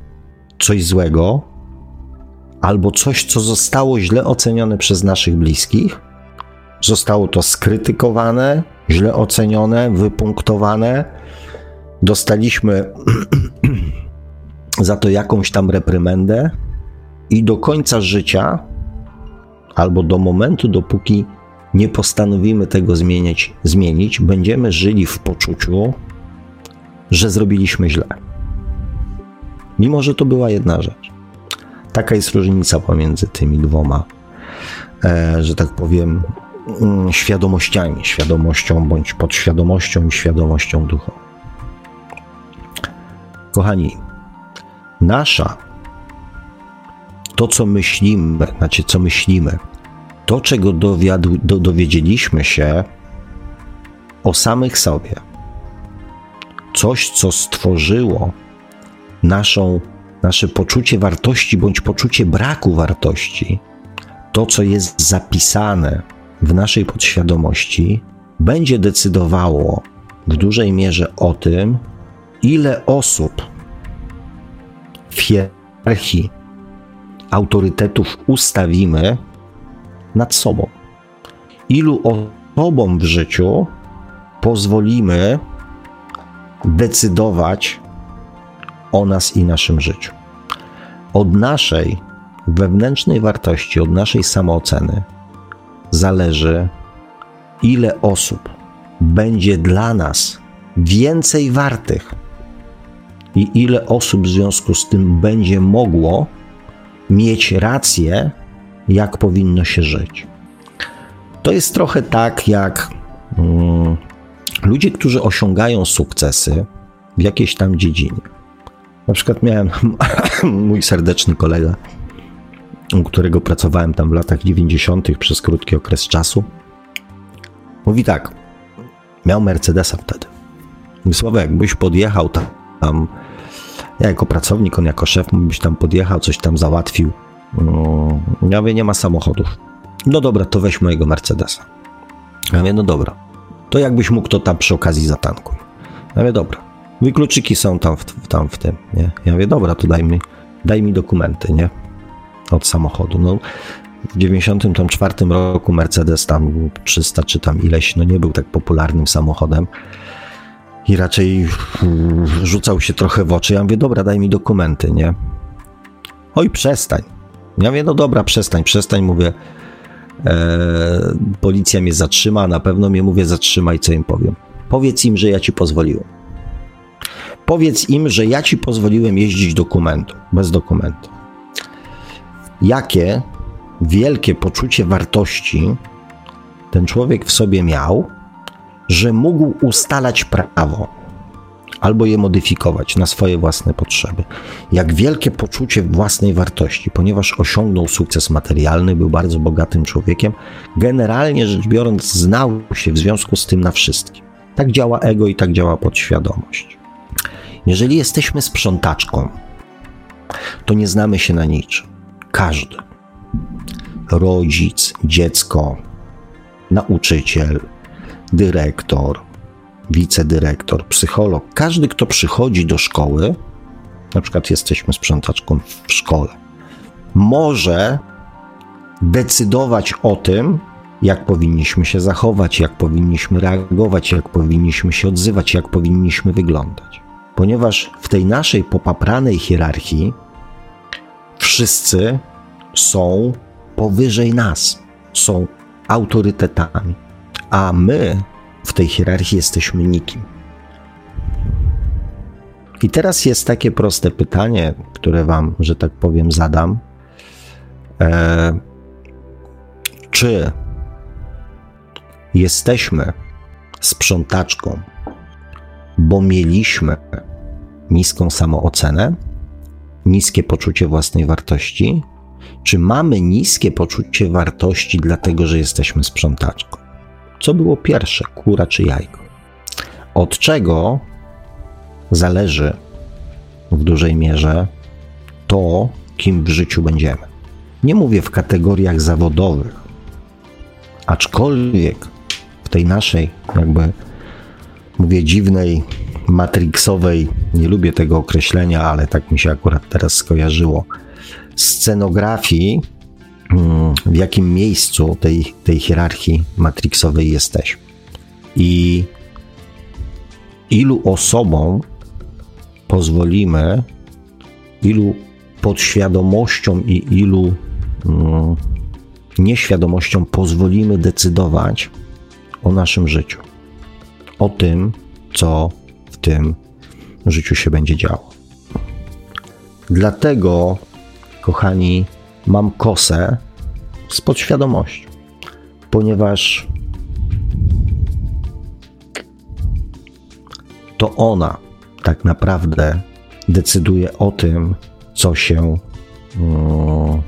Speaker 3: coś złego, albo coś, co zostało źle ocenione przez naszych bliskich, Zostało to skrytykowane, źle ocenione, wypunktowane. Dostaliśmy za to jakąś tam reprymendę i do końca życia, albo do momentu, dopóki nie postanowimy tego zmienić, zmienić, będziemy żyli w poczuciu, że zrobiliśmy źle. Mimo, że to była jedna rzecz. Taka jest różnica pomiędzy tymi dwoma, e, że tak powiem, mm, świadomościami, świadomością bądź podświadomością i świadomością duchową. Kochani, nasza, to co myślimy, znaczy co myślimy, to czego dowiadu, do, dowiedzieliśmy się o samych sobie, coś co stworzyło naszą, nasze poczucie wartości bądź poczucie braku wartości, to co jest zapisane w naszej podświadomości, będzie decydowało w dużej mierze o tym, ile osób w hierarchii autorytetów ustawimy nad sobą. Ilu osobom w życiu pozwolimy decydować o nas i naszym życiu. Od naszej wewnętrznej wartości, od naszej samooceny zależy, ile osób będzie dla nas więcej wartych i ile osób w związku z tym będzie mogło mieć rację, jak powinno się żyć. To jest trochę tak, jak mm, ludzie, którzy osiągają sukcesy w jakiejś tam dziedzinie. Na przykład miałem mój serdeczny kolega, u którego pracowałem tam w latach 90. przez krótki okres czasu. Mówi tak, miał Mercedesa wtedy. Sławek, jakbyś podjechał tam, tam, ja jako pracownik, on jako szef, byś tam podjechał, coś tam załatwił. Ja mówię, nie ma samochodów. No dobra, to weź mojego Mercedesa. Ja mówię, no dobra, to jakbyś mógł to tam przy okazji zatankuj. Ja mówię, dobra, mój kluczyki są tam w, tam w tym, nie? Ja mówię, dobra, to daj mi, daj mi dokumenty, nie? Od samochodu. No, w 94 roku Mercedes tam 300 czy tam ileś, no nie był tak popularnym samochodem i raczej rzucał się trochę w oczy. Ja mówię, dobra, daj mi dokumenty, nie? Oj, przestań. Ja mówię, no dobra, przestań, przestań, mówię, e, policja mnie zatrzyma, na pewno mnie, mówię, zatrzymaj, co im powiem. Powiedz im, że ja ci pozwoliłem. Powiedz im, że ja ci pozwoliłem jeździć dokumentu, bez dokumentu. Jakie wielkie poczucie wartości ten człowiek w sobie miał, że mógł ustalać prawo albo je modyfikować na swoje własne potrzeby. Jak wielkie poczucie własnej wartości, ponieważ osiągnął sukces materialny, był bardzo bogatym człowiekiem, generalnie rzecz biorąc, znał się w związku z tym na wszystkim. Tak działa ego i tak działa podświadomość. Jeżeli jesteśmy sprzątaczką, to nie znamy się na niczym. Każdy. Rodzic, dziecko, nauczyciel, dyrektor, wicedyrektor, psycholog, każdy, kto przychodzi do szkoły, na przykład jesteśmy sprzątaczką w szkole, może decydować o tym, jak powinniśmy się zachować, jak powinniśmy reagować, jak powinniśmy się odzywać, jak powinniśmy wyglądać. Ponieważ w tej naszej popapranej hierarchii wszyscy są powyżej nas, są autorytetami, a my w tej hierarchii jesteśmy nikim. I teraz jest takie proste pytanie, które Wam, że tak powiem, zadam. E, czy jesteśmy sprzątaczką, bo mieliśmy niską samoocenę, niskie poczucie własnej wartości, czy mamy niskie poczucie wartości, dlatego że jesteśmy sprzątaczką? Co było pierwsze, kura czy jajko? Od czego zależy w dużej mierze to, kim w życiu będziemy? Nie mówię w kategoriach zawodowych, aczkolwiek w tej naszej, jakby mówię, dziwnej, matrixowej, nie lubię tego określenia, ale tak mi się akurat teraz skojarzyło, scenografii w jakim miejscu tej, tej hierarchii matrixowej jesteśmy. I ilu osobom pozwolimy, ilu podświadomością i ilu mm, nieświadomością pozwolimy decydować o naszym życiu, o tym, co w tym życiu się będzie działo. Dlatego, kochani, mam kosę z podświadomością. ponieważ to ona tak naprawdę decyduje o tym, co się mm,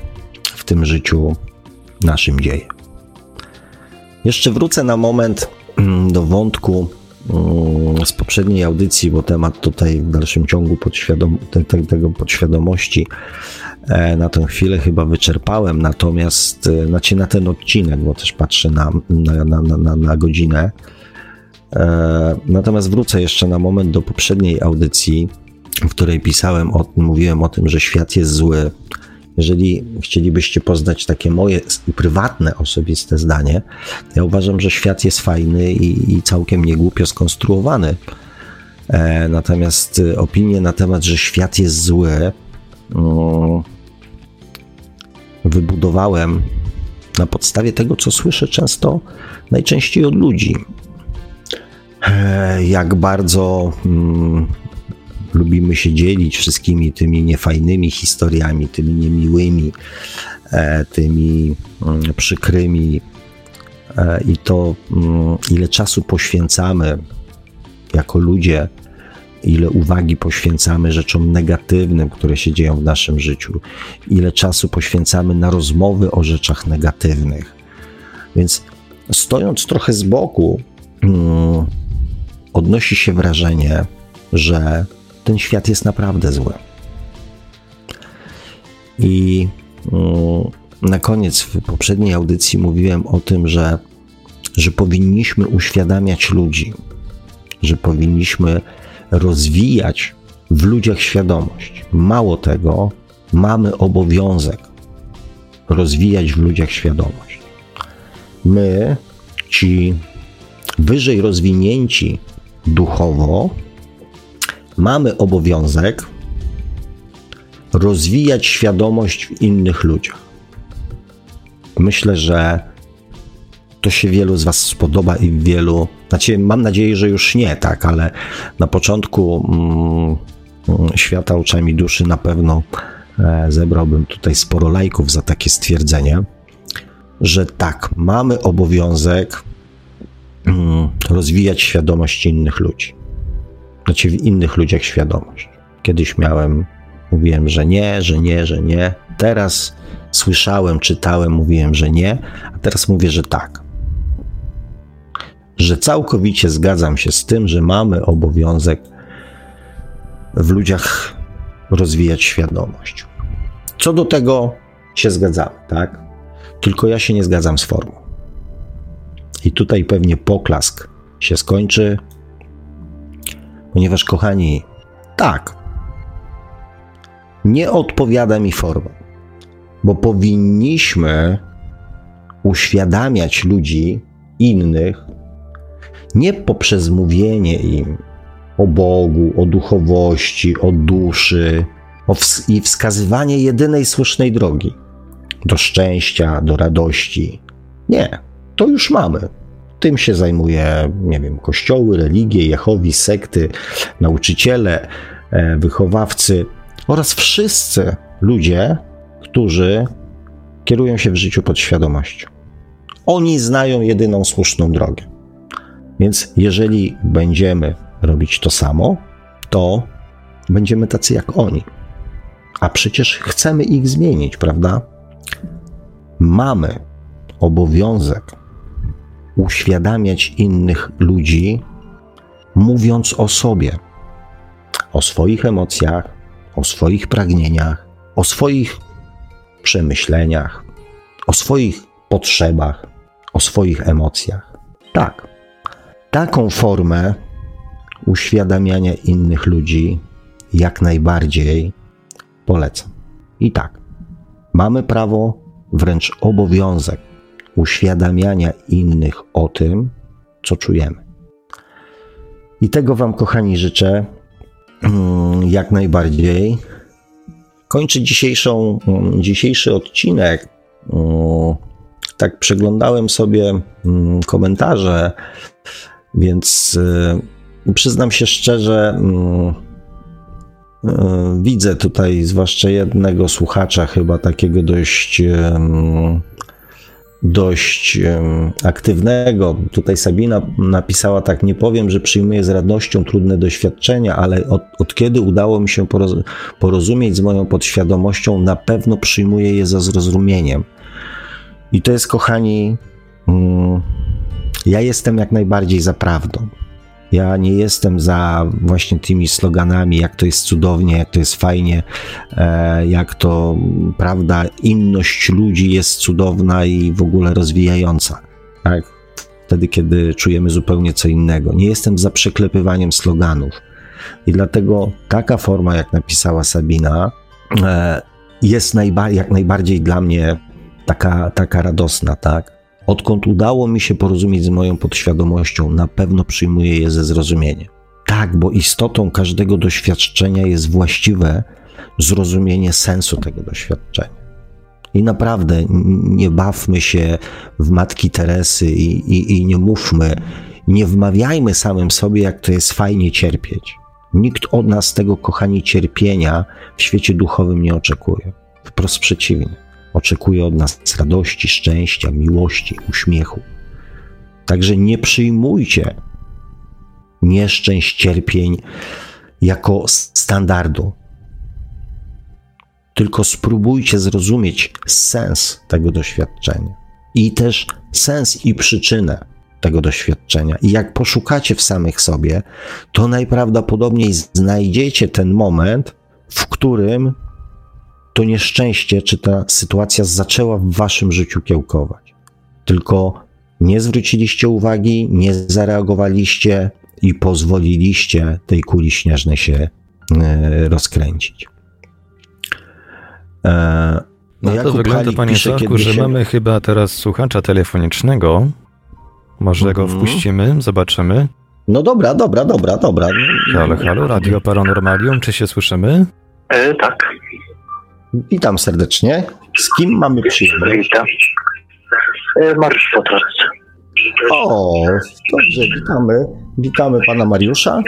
Speaker 3: w tym życiu naszym dzieje. Jeszcze wrócę na moment mm, do wątku mm, z poprzedniej audycji, bo temat tutaj w dalszym ciągu podświadom tego podświadomości na tę chwilę chyba wyczerpałem, natomiast e, znaczy na ten odcinek, bo też patrzę na, na, na, na, na godzinę. E, natomiast wrócę jeszcze na moment do poprzedniej audycji, w której pisałem o tym, mówiłem o tym, że świat jest zły, jeżeli chcielibyście poznać takie moje prywatne, osobiste zdanie, ja uważam, że świat jest fajny i, i całkiem niegłupio skonstruowany. E, natomiast opinie na temat, że świat jest zły, mm, wybudowałem na podstawie tego, co słyszę często, najczęściej od ludzi. E, jak bardzo mm, lubimy się dzielić wszystkimi tymi niefajnymi historiami, tymi niemiłymi, e, tymi mm, przykrymi e, i to, mm, ile czasu poświęcamy jako ludzie, ile uwagi poświęcamy rzeczom negatywnym, które się dzieją w naszym życiu, ile czasu poświęcamy na rozmowy o rzeczach negatywnych. Więc stojąc trochę z boku, mm, odnosi się wrażenie, że ten świat jest naprawdę zły. I mm, na koniec w poprzedniej audycji mówiłem o tym, że, że powinniśmy uświadamiać ludzi, że powinniśmy rozwijać w ludziach świadomość. Mało tego, mamy obowiązek rozwijać w ludziach świadomość. My, ci wyżej rozwinięci duchowo, mamy obowiązek rozwijać świadomość w innych ludziach. Myślę, że to się wielu z Was spodoba i wielu, znaczy mam nadzieję, że już nie, tak, ale na początku mm, świata oczami duszy na pewno e, zebrałbym tutaj sporo lajków za takie stwierdzenie, że tak, mamy obowiązek mm, rozwijać świadomość innych ludzi znaczy w innych ludziach świadomość. Kiedyś miałem, mówiłem, że nie, że nie, że nie. Teraz słyszałem, czytałem, mówiłem, że nie, a teraz mówię, że tak. Że całkowicie zgadzam się z tym, że mamy obowiązek w ludziach rozwijać świadomość. Co do tego się zgadzamy, tak? Tylko ja się nie zgadzam z formą. I tutaj pewnie poklask się skończy, Ponieważ, kochani, tak, nie odpowiada mi forma, bo powinniśmy uświadamiać ludzi innych nie poprzez mówienie im o Bogu, o duchowości, o duszy o ws- i wskazywanie jedynej słusznej drogi do szczęścia, do radości. Nie, to już mamy tym się zajmuje, nie wiem, kościoły, religie, Jehowi, sekty, nauczyciele, e, wychowawcy oraz wszyscy ludzie, którzy kierują się w życiu podświadomością. Oni znają jedyną słuszną drogę. Więc jeżeli będziemy robić to samo, to będziemy tacy jak oni. A przecież chcemy ich zmienić, prawda? Mamy obowiązek uświadamiać innych ludzi, mówiąc o sobie, o swoich emocjach, o swoich pragnieniach, o swoich przemyśleniach, o swoich potrzebach, o swoich emocjach. Tak, taką formę uświadamiania innych ludzi jak najbardziej polecam. I tak, mamy prawo, wręcz obowiązek uświadamiania innych o tym, co czujemy. I tego Wam, kochani, życzę mm, jak najbardziej. Kończę dzisiejszą, mm, dzisiejszy odcinek. Mm, tak przeglądałem sobie komentarze, więc y, przyznam się szczerze, y, widzę tutaj zwłaszcza jednego słuchacza, chyba takiego dość dość aktywnego. Tutaj Sabina napisała tak, nie powiem, że przyjmuję z radością trudne doświadczenia, ale od, od kiedy udało mi się porozumieć z moją podświadomością, na pewno przyjmuję je za zrozumieniem. I to jest, kochani, mm, ja jestem jak najbardziej za prawdą. Ja nie jestem za właśnie tymi sloganami, jak to jest cudownie, jak to jest fajnie, e, jak to, prawda, inność ludzi jest cudowna i w ogóle rozwijająca. Tak? Wtedy, kiedy czujemy zupełnie co innego. Nie jestem za przeklepywaniem sloganów. I dlatego taka forma, jak napisała Sabina, e, jest najba- jak najbardziej dla mnie taka, taka radosna, tak? Odkąd udało mi się porozumieć z moją podświadomością, na pewno przyjmuję je ze zrozumieniem. Tak, bo istotą każdego doświadczenia jest właściwe zrozumienie sensu tego doświadczenia. I naprawdę nie bawmy się w matki Teresy i, i, i nie mówmy, nie wmawiajmy samym sobie, jak to jest fajnie cierpieć. Nikt od nas tego, kochani, cierpienia w świecie duchowym nie oczekuje. Wprost przeciwnie oczekuje od nas radości, szczęścia, miłości, uśmiechu. Także nie przyjmujcie nieszczęść, cierpień jako standardu. Tylko spróbujcie zrozumieć sens tego doświadczenia i też sens i przyczynę tego doświadczenia. I jak poszukacie w samych sobie, to najprawdopodobniej znajdziecie ten moment, w którym to nieszczęście, czy ta sytuacja zaczęła w waszym życiu kiełkować. Tylko nie zwróciliście uwagi, nie zareagowaliście i pozwoliliście tej kuli śnieżnej się e, rozkręcić.
Speaker 2: E, no, to wygląda, panie Sławku, że się... mamy chyba teraz słuchacza telefonicznego. Może mm -hmm. go mhm. wpuścimy, zobaczymy.
Speaker 3: No dobra, dobra, dobra, dobra.
Speaker 2: Halo, halo, Radio Paranormalium, czy się słyszymy?
Speaker 4: E, tak.
Speaker 3: Witam serdecznie. Z kim mamy przyjemność?
Speaker 4: Witam. E, Mariusz Potrawcy.
Speaker 3: O, dobrze, witamy. Witamy pana Mariusza.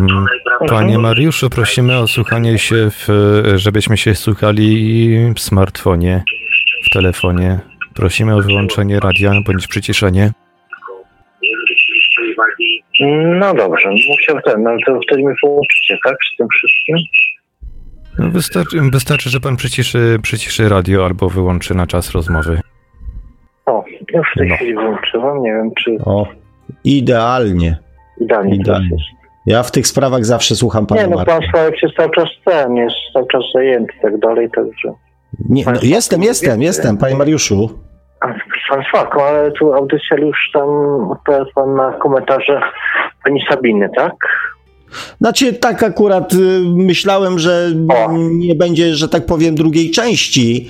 Speaker 2: Mm, panie Mariuszu, prosimy o słuchanie się, w, żebyśmy się słuchali w smartfonie, w telefonie. Prosimy o wyłączenie radia bądź przyciszenie.
Speaker 4: No dobrze, musiał ten, no to wtedy mi połączycie, tak, z tym wszystkim?
Speaker 2: No wystarczy, wystarczy, że pan przyciszy, przyciszy radio albo wyłączy na czas rozmowy.
Speaker 4: O, już w tej no. chwili wyłączyłam, nie wiem czy...
Speaker 3: O, idealnie.
Speaker 4: Idealnie, idealnie.
Speaker 3: Ja w tych sprawach zawsze słucham pana
Speaker 4: Nie, no pan Sławek jest cały czas ten, jest cały czas zajęty i tak dalej, także...
Speaker 3: Nie, no, jestem, jestem, jestem, panie Mariuszu.
Speaker 4: Pan Sławek, ale tu audycja już tam odpowiada pan na komentarze pani Sabiny, tak?
Speaker 3: Znaczy, tak akurat y, myślałem, że nie będzie, że tak powiem, drugiej części,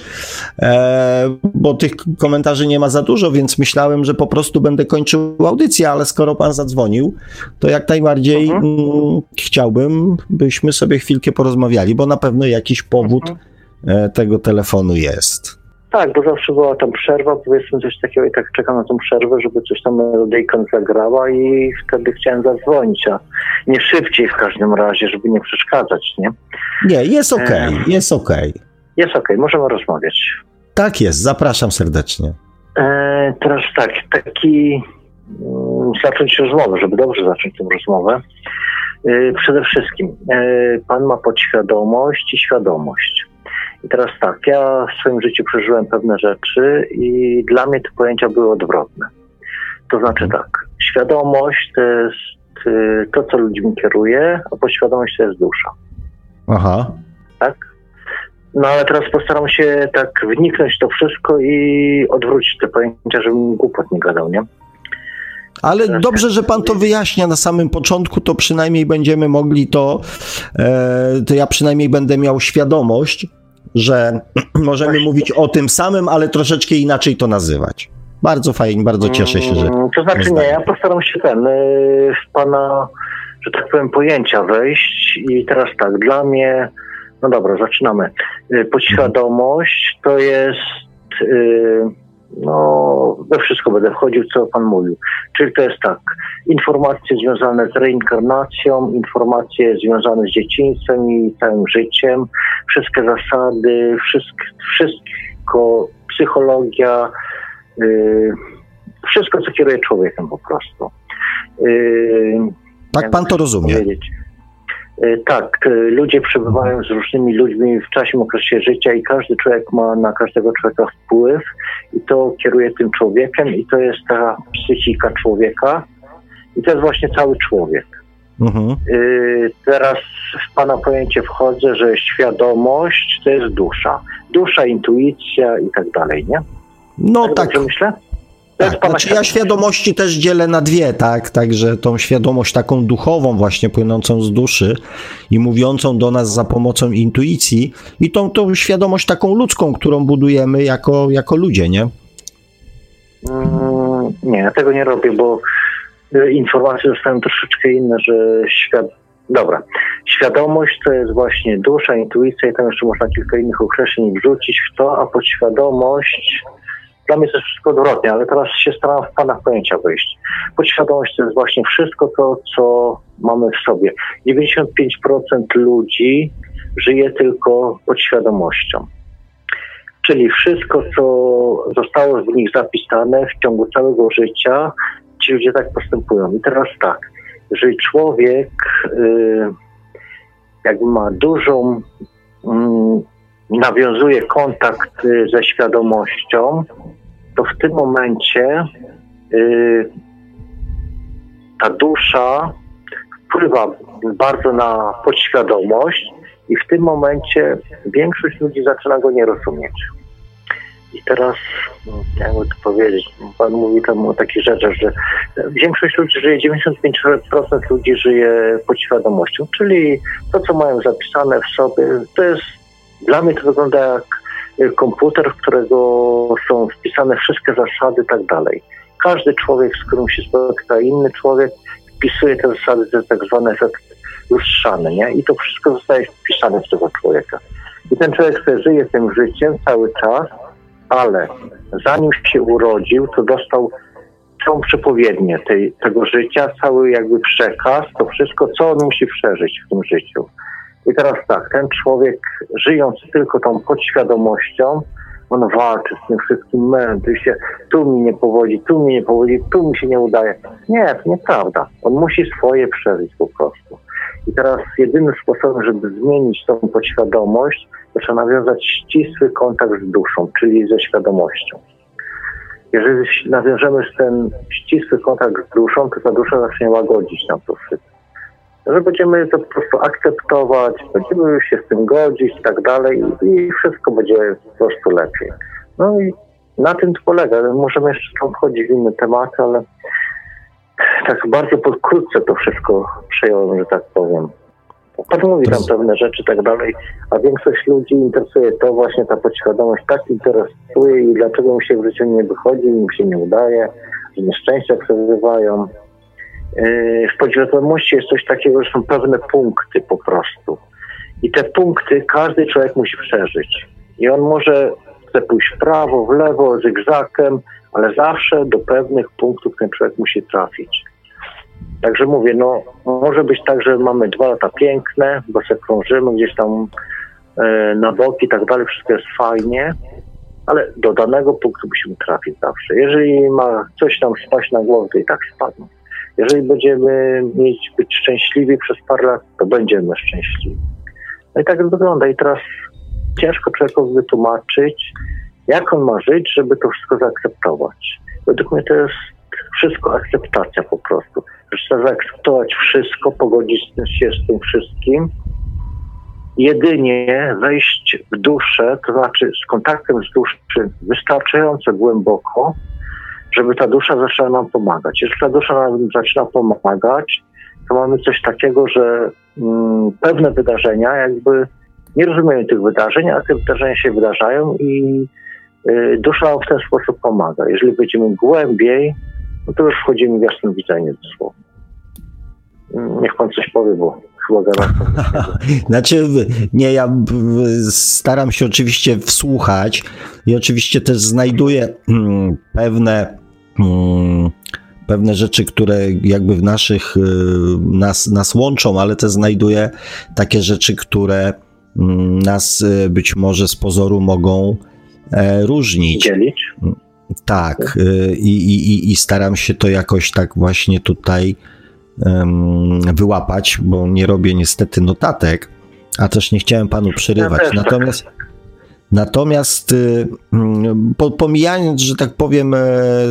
Speaker 3: e, bo tych komentarzy nie ma za dużo, więc myślałem, że po prostu będę kończył audycję, ale skoro pan zadzwonił, to jak najbardziej mhm. Mm, chciałbym, byśmy sobie chwilkę porozmawiali, bo na pewno jakiś powód mhm. tego telefonu jest.
Speaker 4: Tak, bo zawsze była tam przerwa, powiedzmy coś takiego i tak czekam na tą przerwę, żeby coś tam melodyjka zagrała i wtedy chciałem zadzwonić, a nie szybciej w każdym razie, żeby nie przeszkadzać, nie?
Speaker 3: Nie, jest okej, okay, e... jest okej. Okay.
Speaker 4: Jest okej, okay, możemy rozmawiać.
Speaker 3: Tak jest, zapraszam serdecznie.
Speaker 4: E, teraz tak, taki mm, zacząć rozmowę, żeby dobrze zacząć tę rozmowę. E, przede wszystkim, e, pan ma podświadomość i świadomość. I teraz tak, ja w swoim życiu przeżyłem pewne rzeczy i dla mnie te pojęcia były odwrotne. To znaczy tak, świadomość to jest y, to, co ludźmi kieruje, a podświadomość to jest dusza.
Speaker 3: Aha.
Speaker 4: Tak? No ale teraz postaram się tak wniknąć w to wszystko i odwrócić te pojęcia, żebym głupot nie gadał, nie?
Speaker 3: Ale dobrze, że pan to wyjaśnia na samym początku, to przynajmniej będziemy mogli to, e, to ja przynajmniej będę miał świadomość, że możemy mówić o tym samym, ale troszeczkę inaczej to nazywać. Bardzo fajnie, bardzo cieszę się, że.
Speaker 4: Mm, to znaczy nie, ja postaram się ten y, w pana, że tak powiem, pojęcia wejść i teraz tak, dla mnie, no dobra, zaczynamy. Y, podświadomość to jest. Yy, no, we wszystko będę wchodził, co Pan mówił. Czyli to jest tak, informacje związane z reinkarnacją, informacje związane z dzieciństwem i całym życiem, wszystkie zasady, wszystko, wszystko psychologia, y, wszystko, co kieruje człowiekiem po prostu.
Speaker 3: Y, tak pan to rozumie. Powiedzieć.
Speaker 4: Y, tak, y, ludzie przebywają z różnymi ludźmi w czasie, okresie życia i każdy człowiek ma na każdego człowieka wpływ i to kieruje tym człowiekiem i to jest ta psychika człowieka i to jest właśnie cały człowiek. Mhm. Y, teraz w Pana pojęcie wchodzę, że świadomość to jest dusza. Dusza, intuicja i tak dalej, nie?
Speaker 3: No tak. tak. myślę? Tak, znaczy ja świadomości też dzielę na dwie, tak? Także tą świadomość taką duchową, właśnie płynącą z duszy i mówiącą do nas za pomocą intuicji, i tą, tą świadomość taką ludzką, którą budujemy jako, jako ludzie, nie?
Speaker 4: Mm, nie, ja tego nie robię, bo y, informacje zostają troszeczkę inne, że świat. Dobra. Świadomość to jest właśnie dusza, intuicja i tam jeszcze można kilka innych określeń wrzucić w to, a podświadomość dla mnie to jest wszystko odwrotnie, ale teraz się staram w Panach pojęcia wejść. Podświadomość to jest właśnie wszystko to, co mamy w sobie. 95% ludzi żyje tylko podświadomością. Czyli wszystko, co zostało w nich zapisane w ciągu całego życia, ci ludzie tak postępują. I teraz tak, jeżeli człowiek yy, ma dużą, yy, nawiązuje kontakt y, ze świadomością, to w tym momencie yy, ta dusza wpływa bardzo na podświadomość i w tym momencie większość ludzi zaczyna go nie rozumieć. I teraz, jakby to powiedzieć, Pan mówi tam o takich rzeczach, że większość ludzi żyje, 95% ludzi żyje podświadomością, czyli to, co mają zapisane w sobie, to jest, dla mnie to wygląda jak komputer, w którego są wpisane wszystkie zasady i tak dalej. Każdy człowiek, z którym się spotyka inny człowiek, wpisuje te zasady, jest tak zwany efekt lustrzany, nie? I to wszystko zostaje wpisane w tego człowieka. I ten człowiek sobie żyje tym życiem cały czas, ale zanim się urodził, to dostał całą przepowiednię tej, tego życia, cały jakby przekaz, to wszystko, co on musi przeżyć w tym życiu. I teraz tak, ten człowiek żyjąc tylko tą podświadomością, on walczy z tym wszystkim, męczy się, tu mi nie powodzi, tu mi nie powodzi, tu mi się nie udaje. Nie, to nieprawda. On musi swoje przeżyć po prostu. I teraz jedynym sposobem, żeby zmienić tą podświadomość, to trzeba nawiązać ścisły kontakt z duszą, czyli ze świadomością. Jeżeli nawiążemy ten ścisły kontakt z duszą, to ta dusza zacznie łagodzić nam to wszystko że będziemy to po prostu akceptować, będziemy się z tym godzić i tak dalej i wszystko będzie po prostu lepiej. No i na tym to polega. Możemy jeszcze tam wchodzić w inne tematy, ale tak bardzo pokrótce to wszystko przejąłem, że tak powiem. Pan mówi tam pewne rzeczy i tak dalej, a większość ludzi interesuje to właśnie ta podświadomość tak interesuje i dlaczego mu się w życiu nie wychodzi, im się nie udaje, że nieszczęścia przeżywają. Yy, w podświadomości jest coś takiego, że są pewne punkty po prostu. I te punkty każdy człowiek musi przeżyć. I on może chce pójść w prawo, w lewo, zygzakiem, ale zawsze do pewnych punktów ten człowiek musi trafić. Także mówię, no może być tak, że mamy dwa lata piękne, bo się krążymy gdzieś tam e, na boki i tak dalej, wszystko jest fajnie, ale do danego punktu musimy trafić zawsze. Jeżeli ma coś tam spaść na głowę, to i tak spadnie. Jeżeli będziemy mieć być szczęśliwi przez parę lat, to będziemy szczęśliwi. No i tak wygląda. I teraz ciężko człowiekowi wytłumaczyć, jak on ma żyć, żeby to wszystko zaakceptować. Według mnie to jest wszystko akceptacja po prostu. Trzeba zaakceptować wszystko, pogodzić się z tym wszystkim. Jedynie wejść w duszę, to znaczy z kontaktem z duszy wystarczająco głęboko, żeby ta dusza zaczęła nam pomagać. Jeżeli ta dusza nam zaczyna pomagać, to mamy coś takiego, że mm, pewne wydarzenia, jakby nie rozumiemy tych wydarzeń, a te wydarzenia się wydarzają i y, dusza nam w ten sposób pomaga. Jeżeli będziemy głębiej, no to już wchodzimy w jasne widzenie dosłownie. Mm, niech pan coś powie, bo chyba
Speaker 3: Znaczy, nie, ja staram się oczywiście wsłuchać i oczywiście też znajduję mm, pewne Mm, pewne rzeczy, które jakby w naszych, y, nas, nas łączą, ale też znajduję takie rzeczy, które mm, nas y, być może z pozoru mogą e, różnić.
Speaker 4: Dzielić?
Speaker 3: Tak, y, i, i, i staram się to jakoś tak właśnie tutaj wyłapać, bo nie robię niestety notatek, a też nie chciałem panu przerywać.
Speaker 4: Tak.
Speaker 3: natomiast natomiast y, mm, po, pomijając, że tak powiem, e,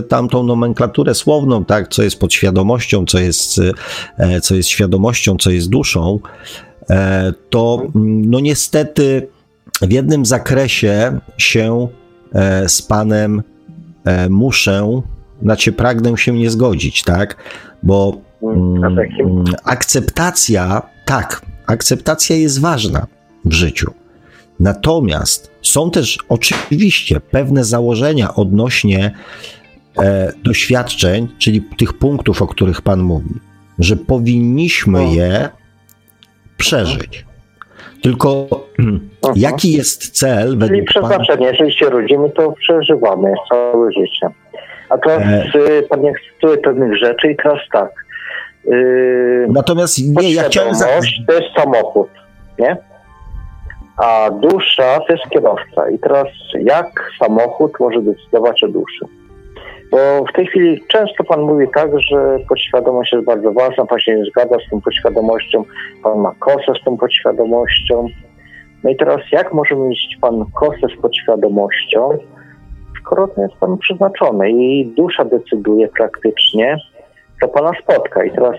Speaker 3: tamtą nomenklaturę słowną, tak, co jest podświadomością, co jest, e, co jest świadomością, co jest duszą, e, to mm, no niestety w jednym zakresie się z panem muszę, znaczy pragnę się nie zgodzić, tak? Bo mm, akceptacja, tak, akceptacja jest ważna w życiu. Natomiast są też oczywiście pewne założenia odnośnie e, doświadczeń, czyli tych punktów, o których Pan mówi, że powinniśmy je przeżyć. Tylko Aha. jaki jest cel
Speaker 4: według Czyli przeznaczenie, pana... jeżeli się rodzimy, to przeżywamy całe życie. A teraz e... pan nie akceptuje pewnych rzeczy i teraz tak.
Speaker 3: Yy, Natomiast nie, ja chciałem...
Speaker 4: to jest samochód, nie? A dusza to jest kierowca. I teraz jak samochód może decydować o duszy? Bo w tej chwili często Pan mówi tak, że podświadomość jest bardzo ważna, Pan się nie zgadza z tą podświadomością, Pan ma kosę z tą podświadomością. No i teraz jak może mieć Pan kosę z podświadomością, skoro to jest Pan przeznaczony i dusza decyduje praktycznie, co Pana spotka. I teraz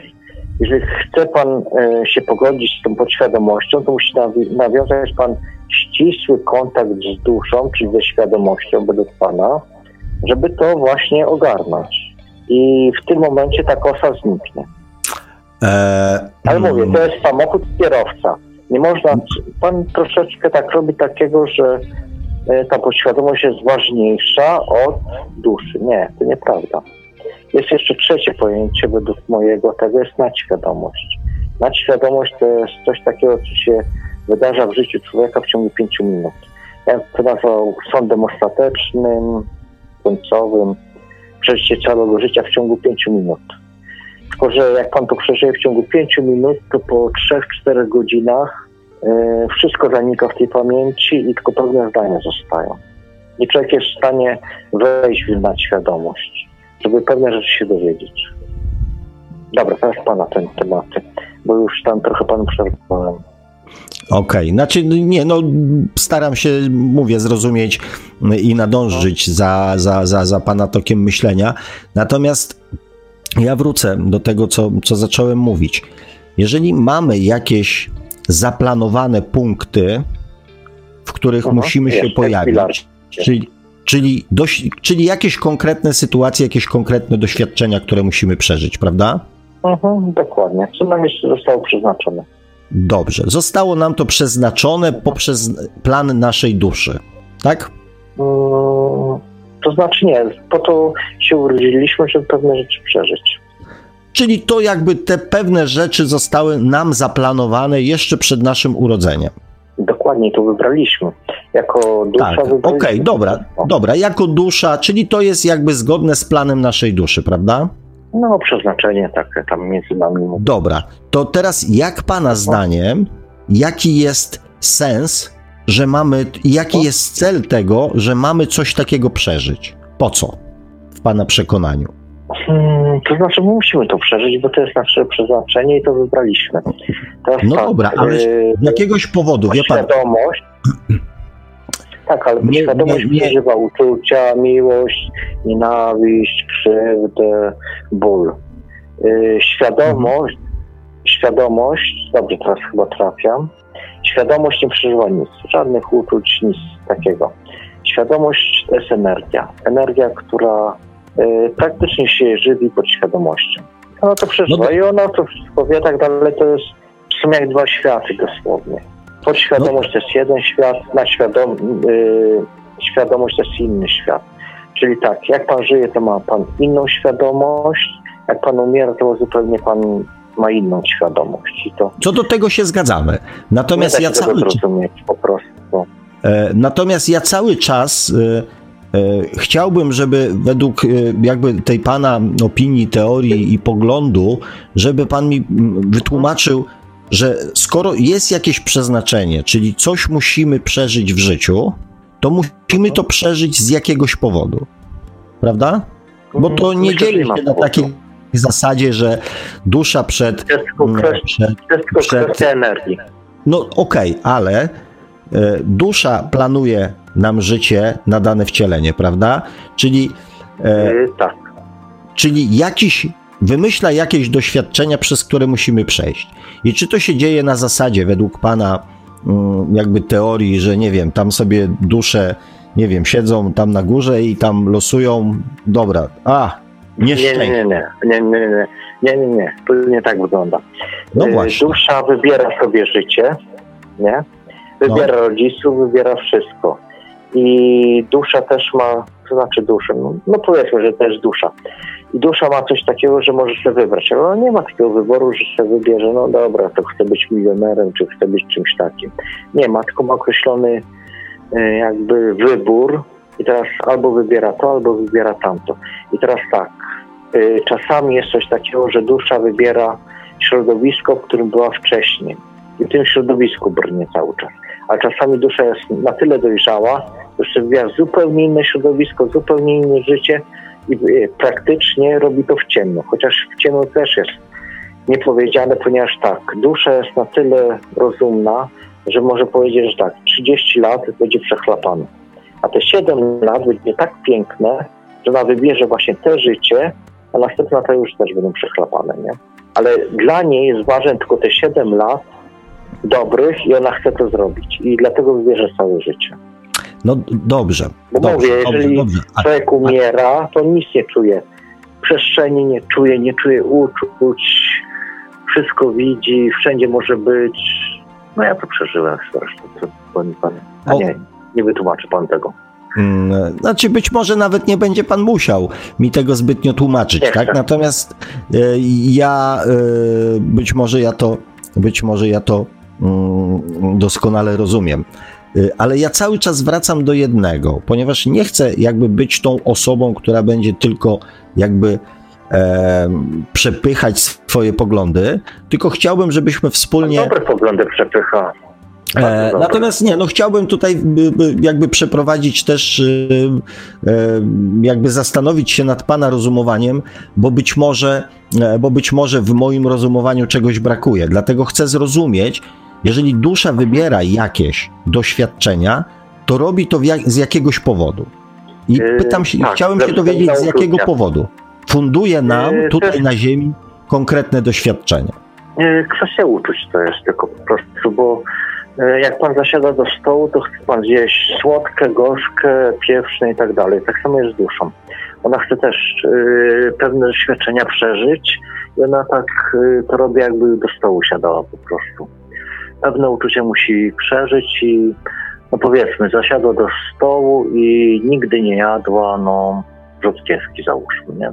Speaker 4: jeżeli chce Pan e, się pogodzić z tą podświadomością, to musi nawiązać Pan ścisły kontakt z duszą, czyli ze świadomością według Pana, żeby to właśnie ogarnąć. I w tym momencie ta kosa zniknie. Eee, Ale mówię, to jest samochód kierowca. Nie można, pan troszeczkę tak robi takiego, że e, ta podświadomość jest ważniejsza od duszy. Nie, to nieprawda. Jest jeszcze trzecie pojęcie według mojego, tego jest nadświadomość. Nadświadomość to jest coś takiego, co się wydarza w życiu człowieka w ciągu pięciu minut. Ja to nazwał sądem ostatecznym, końcowym, przeżycie całego życia w ciągu pięciu minut. Tylko, że jak pan to przeżyje w ciągu pięciu minut, to po trzech, czterech godzinach yy, wszystko zanika w tej pamięci i tylko pewne zdania zostają. I człowiek jest w stanie wejść w nadświadomość, żeby pewne rzeczy się dowiedzieć. Dobra, teraz pana ten tematy, bo już tam trochę panu przerwałem.
Speaker 3: Okej, okay. znaczy nie, no staram się, mówię, zrozumieć i nadążyć za, za, za, za pana tokiem myślenia. Natomiast ja wrócę do tego, co, co zacząłem mówić. Jeżeli mamy jakieś zaplanowane punkty, w których Aha, musimy się pojawić, czyli, czyli, dość, czyli jakieś konkretne sytuacje, jakieś konkretne doświadczenia, które musimy przeżyć, prawda?
Speaker 4: Aha, dokładnie. Co nam jeszcze zostało przeznaczone?
Speaker 3: Dobrze. Zostało nam to przeznaczone poprzez plan naszej duszy, tak?
Speaker 4: Mm, to znaczy nie. Po to się urodziliśmy, żeby pewne rzeczy przeżyć.
Speaker 3: Czyli to jakby te pewne rzeczy zostały nam zaplanowane jeszcze przed naszym urodzeniem.
Speaker 4: Dokładnie to wybraliśmy. Jako dusza tak,
Speaker 3: Okej, okay, dobra, dobra. Jako dusza, czyli to jest jakby zgodne z planem naszej duszy, prawda?
Speaker 4: No, przeznaczenie takie tam między nami.
Speaker 3: Dobra, to teraz jak Pana zdaniem, jaki jest sens, że mamy, jaki jest cel tego, że mamy coś takiego przeżyć? Po co? W Pana przekonaniu.
Speaker 4: Hmm, to znaczy, my musimy to przeżyć, bo to jest nasze przeznaczenie i to wybraliśmy.
Speaker 3: Teraz no tak, dobra, ale z y, jakiegoś powodu, wie Pan.
Speaker 4: Świadomość, tak, ale nie, świadomość nie, przeżywa uczucia, miłość, nienawiść, krzywdę, ból. Yy, świadomość, mhm. świadomość, dobrze teraz chyba trafiam, świadomość nie przeżywa nic, żadnych uczuć, nic takiego. Świadomość to jest energia. Energia, która praktycznie się żywi pod świadomością. Ona to przeżywa no i ona to wszystko wie tak dalej, to jest w sumie jak dwa światy dosłownie. Podświadomość no. to jest jeden świat, na świadom, yy, świadomość to jest inny świat. Czyli tak, jak pan żyje, to ma pan inną świadomość, jak pan umiera, to zupełnie pan ma inną świadomość. I to
Speaker 3: Co do tego się zgadzamy. Natomiast ja cały czas.
Speaker 4: po prostu.
Speaker 3: E, natomiast ja cały czas. E, chciałbym, żeby według e, jakby tej pana opinii, teorii i poglądu, żeby pan mi wytłumaczył, że skoro jest jakieś przeznaczenie, czyli coś musimy przeżyć w życiu, to musimy to przeżyć z jakiegoś powodu. Prawda? Bo to nie
Speaker 4: Myślę, że
Speaker 3: dzieje się na takiej zasadzie, że dusza przed. Mm,
Speaker 4: kwestia, energii.
Speaker 3: no okej, ale e, dusza planuje nam życie na dane wcielenie, prawda? Czyli, e,
Speaker 4: Y, tak.
Speaker 3: czyli jakiś, wymyśla jakieś doświadczenia, przez które musimy przejść. I czy to się dzieje na zasadzie, według Pana, mm, jakby teorii, że nie wiem, tam sobie dusze, nie wiem, siedzą tam na górze i tam losują, dobra, a,
Speaker 4: Nie,
Speaker 3: nieszczęście.
Speaker 4: nie, nie, nie, nie, nie, nie, nie, nie, nie, to nie tak wygląda.
Speaker 3: No
Speaker 4: Y,
Speaker 3: właśnie.
Speaker 4: Dusza wybiera sobie życie, nie? Wybiera rodziców, wybiera wszystko. I dusza też ma, to znaczy dusza, no, no powiedzmy, że też dusza. I dusza ma coś takiego, że może sobie wybrać, ale ona nie ma takiego wyboru, że sobie wybierze, no dobra, to chcę być milionerem, czy chcę być czymś takim. Nie ma, tylko ma określony y, jakby wybór i teraz albo wybiera to, albo wybiera tamto. I teraz tak, y, czasami jest coś takiego, że dusza wybiera środowisko, w którym była wcześniej. I w tym środowisku brnie cały czas. A czasami dusza jest na tyle dojrzała, wybiera zupełnie inne środowisko, zupełnie inne życie i y, praktycznie robi to w ciemno. Chociaż w ciemno też jest niepowiedziane, ponieważ tak, dusza jest na tyle rozumna, że może powiedzieć, że tak, 30 lat będzie przechlapane. A te 7 lat będzie tak piękne, że ona wybierze właśnie te życie, a następne lata już też będą przechlapane, nie? Ale dla niej jest ważne tylko te 7 lat dobrych i ona chce to zrobić. I dlatego wybierze całe życie.
Speaker 3: No dobrze,
Speaker 4: Bo
Speaker 3: dobrze,
Speaker 4: mówię,
Speaker 3: dobrze,
Speaker 4: jeżeli
Speaker 3: dobrze. A,
Speaker 4: człowiek umiera, to nic nie czuje. Przestrzeni nie czuje, nie czuje uczuć, wszystko widzi, wszędzie może być. No ja to przeżyłem zresztą, to pan, a nie, nie wytłumaczy pan tego.
Speaker 3: Mm, Znaczy, być może nawet nie będzie pan musiał mi tego zbytnio tłumaczyć, tak? Natomiast e, ja e, być może ja to, być może ja to mm, doskonale rozumiem. E, Ale ja cały czas wracam do jednego, ponieważ nie chcę jakby być tą osobą, która będzie tylko jakby e, przepychać swoje poglądy, tylko chciałbym, żebyśmy wspólnie.
Speaker 4: Dobre poglądy przepycha.
Speaker 3: E, natomiast nie, no chciałbym tutaj by, by, jakby przeprowadzić też, y, y, jakby zastanowić się nad Pana rozumowaniem, bo być może, e, bo być może w moim rozumowaniu czegoś brakuje. Dlatego chcę zrozumieć, jeżeli dusza wybiera jakieś doświadczenia, to robi to jak, z jakiegoś powodu. I
Speaker 4: Yy,
Speaker 3: pytam się,
Speaker 4: tak,
Speaker 3: chciałem się dowiedzieć, z jakiego powodu. Funduje nam
Speaker 4: Yy,
Speaker 3: tutaj
Speaker 4: też-
Speaker 3: na Ziemi konkretne doświadczenia.
Speaker 4: E, Kwestia uczuć to jest tylko po prostu, bo e, jak pan zasiada do stołu, to chce pan zjeść słodkie, gorzkie, pieprzne i tak dalej. Tak samo jest z duszą. Ona chce też e, pewne doświadczenia przeżyć i ona tak to robi, jakby do stołu siadała po prostu. Pewne uczucie musi przeżyć i no powiedzmy, zasiadła do stołu i nigdy nie jadła, no, rzutkiewki załóżmy, nie?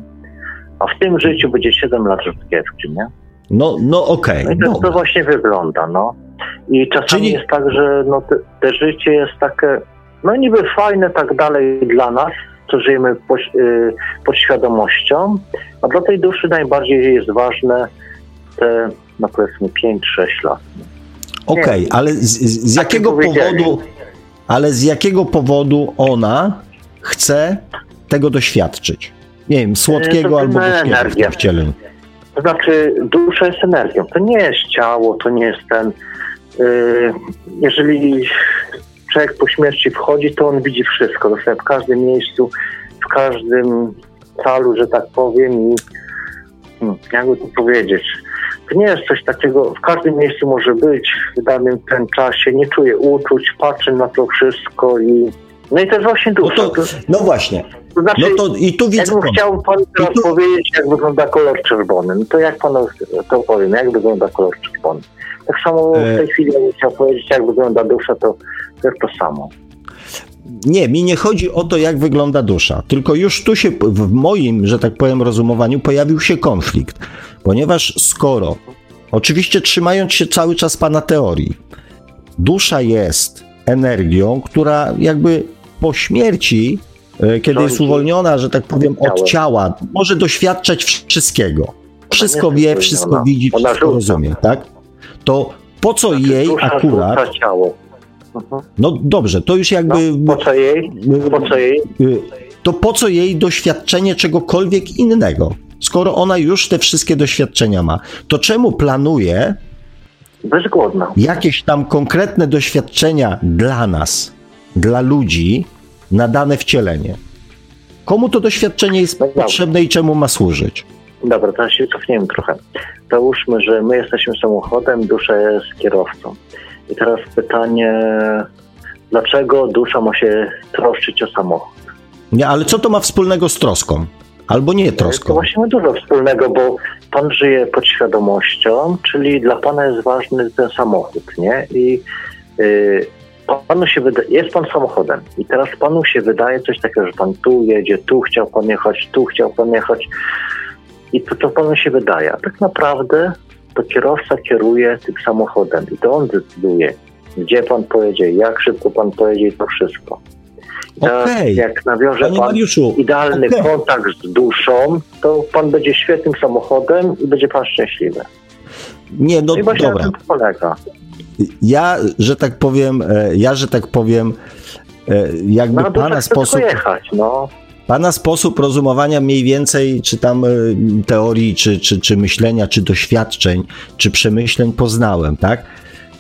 Speaker 4: A w tym życiu będzie 7 lat rzutkiewki, nie?
Speaker 3: No, no okej.
Speaker 4: No i tak to właśnie wygląda, no. I czasami
Speaker 3: Czyli-
Speaker 4: jest tak, że no, te, te życie jest takie, no niby fajne tak dalej dla nas, co żyjemy pod, y, pod świadomością, a dla tej duszy najbardziej jest ważne te, no powiedzmy 5-6 lat.
Speaker 3: Okej,
Speaker 4: Nie.
Speaker 3: ale z, z jakiego powodu, ale z jakiego powodu ona chce tego doświadczyć? Nie wiem,
Speaker 4: E,
Speaker 3: słodkiego albo gorzkiego w wcieleniu.
Speaker 4: To znaczy, dusza jest energią. To nie jest ciało, to nie jest ten. Yy, jeżeli człowiek po śmierci wchodzi, to on widzi wszystko. Dosłownie w każdym miejscu, w każdym calu, że tak powiem. I hmm, jakby to powiedzieć. To nie jest coś takiego, w każdym miejscu może być w danym tym czasie, nie czuje uczuć, patrzy na to wszystko i. No i to jest właśnie
Speaker 3: No,
Speaker 4: dusza.
Speaker 3: to, no właśnie,
Speaker 4: to znaczy,
Speaker 3: no to i tu widzę.
Speaker 4: Jakbym chciał pan teraz
Speaker 3: tu-
Speaker 4: powiedzieć, jak wygląda kolor czerwony, no to jak panu to powiem, jak wygląda kolor czerwony. Tak samo
Speaker 3: E-
Speaker 4: w tej chwili jakbym chciał powiedzieć, jak wygląda dusza, to, to jest to samo.
Speaker 3: Nie, mi nie chodzi o to, jak wygląda dusza, tylko już tu się w moim, że tak powiem, rozumowaniu pojawił się konflikt, ponieważ skoro, oczywiście trzymając się cały czas pana teorii, dusza jest energią, która jakby po śmierci, e, kiedy jest uwolniona, że tak powiem, od ciała, może doświadczać wszystkiego. Wszystko wie, wszystko widzi, wszystko rozumie, tak? To po co
Speaker 4: Znaczy,
Speaker 3: jej akurat
Speaker 4: ciało.
Speaker 3: No dobrze, to już jakby.
Speaker 4: No, po co jej? Po co jej?
Speaker 3: Y, to po co jej doświadczenie czegokolwiek innego? Skoro ona już te wszystkie doświadczenia ma, to czemu planuje
Speaker 4: Bezgłodna.
Speaker 3: jakieś tam konkretne doświadczenia dla nas, dla ludzi, nadane wcielenie? Komu to doświadczenie jest
Speaker 4: No
Speaker 3: potrzebne i czemu ma służyć?
Speaker 4: Dobra, teraz się cofniemy trochę. Załóżmy, że my jesteśmy samochodem, dusza jest kierowcą. I teraz pytanie, dlaczego dusza ma się troszczyć o samochód?
Speaker 3: Nie, ale co to ma wspólnego z troską? Albo nie
Speaker 4: To
Speaker 3: troską?
Speaker 4: właśnie ma dużo wspólnego, bo pan żyje pod świadomością, czyli dla pana jest ważny ten samochód, nie? I y, panu się wyda- jest pan samochodem i teraz panu się wydaje coś takiego, że pan tu jedzie, tu chciał pan jechać, tu chciał pan jechać i to, to panu się wydaje. A tak naprawdę to kierowca kieruje tym samochodem i to on decyduje, gdzie pan pojedzie, jak szybko pan pojedzie i to wszystko. Teraz
Speaker 3: Okej.
Speaker 4: jak nawiąże
Speaker 3: Panie
Speaker 4: pan
Speaker 3: Mariuszu,
Speaker 4: idealny
Speaker 3: okej.
Speaker 4: kontakt z duszą, to pan będzie świetnym samochodem i będzie pan szczęśliwy.
Speaker 3: nie, no
Speaker 4: I właśnie
Speaker 3: dobra.
Speaker 4: na tym polega.
Speaker 3: Ja, że tak powiem, e, ja, że tak powiem, e, jakby
Speaker 4: No,
Speaker 3: pana
Speaker 4: tylko
Speaker 3: sposób,
Speaker 4: jechać, no.
Speaker 3: Pana sposób rozumowania mniej więcej, czy tam e, teorii, czy, czy, czy myślenia, czy doświadczeń, czy przemyśleń poznałem, tak?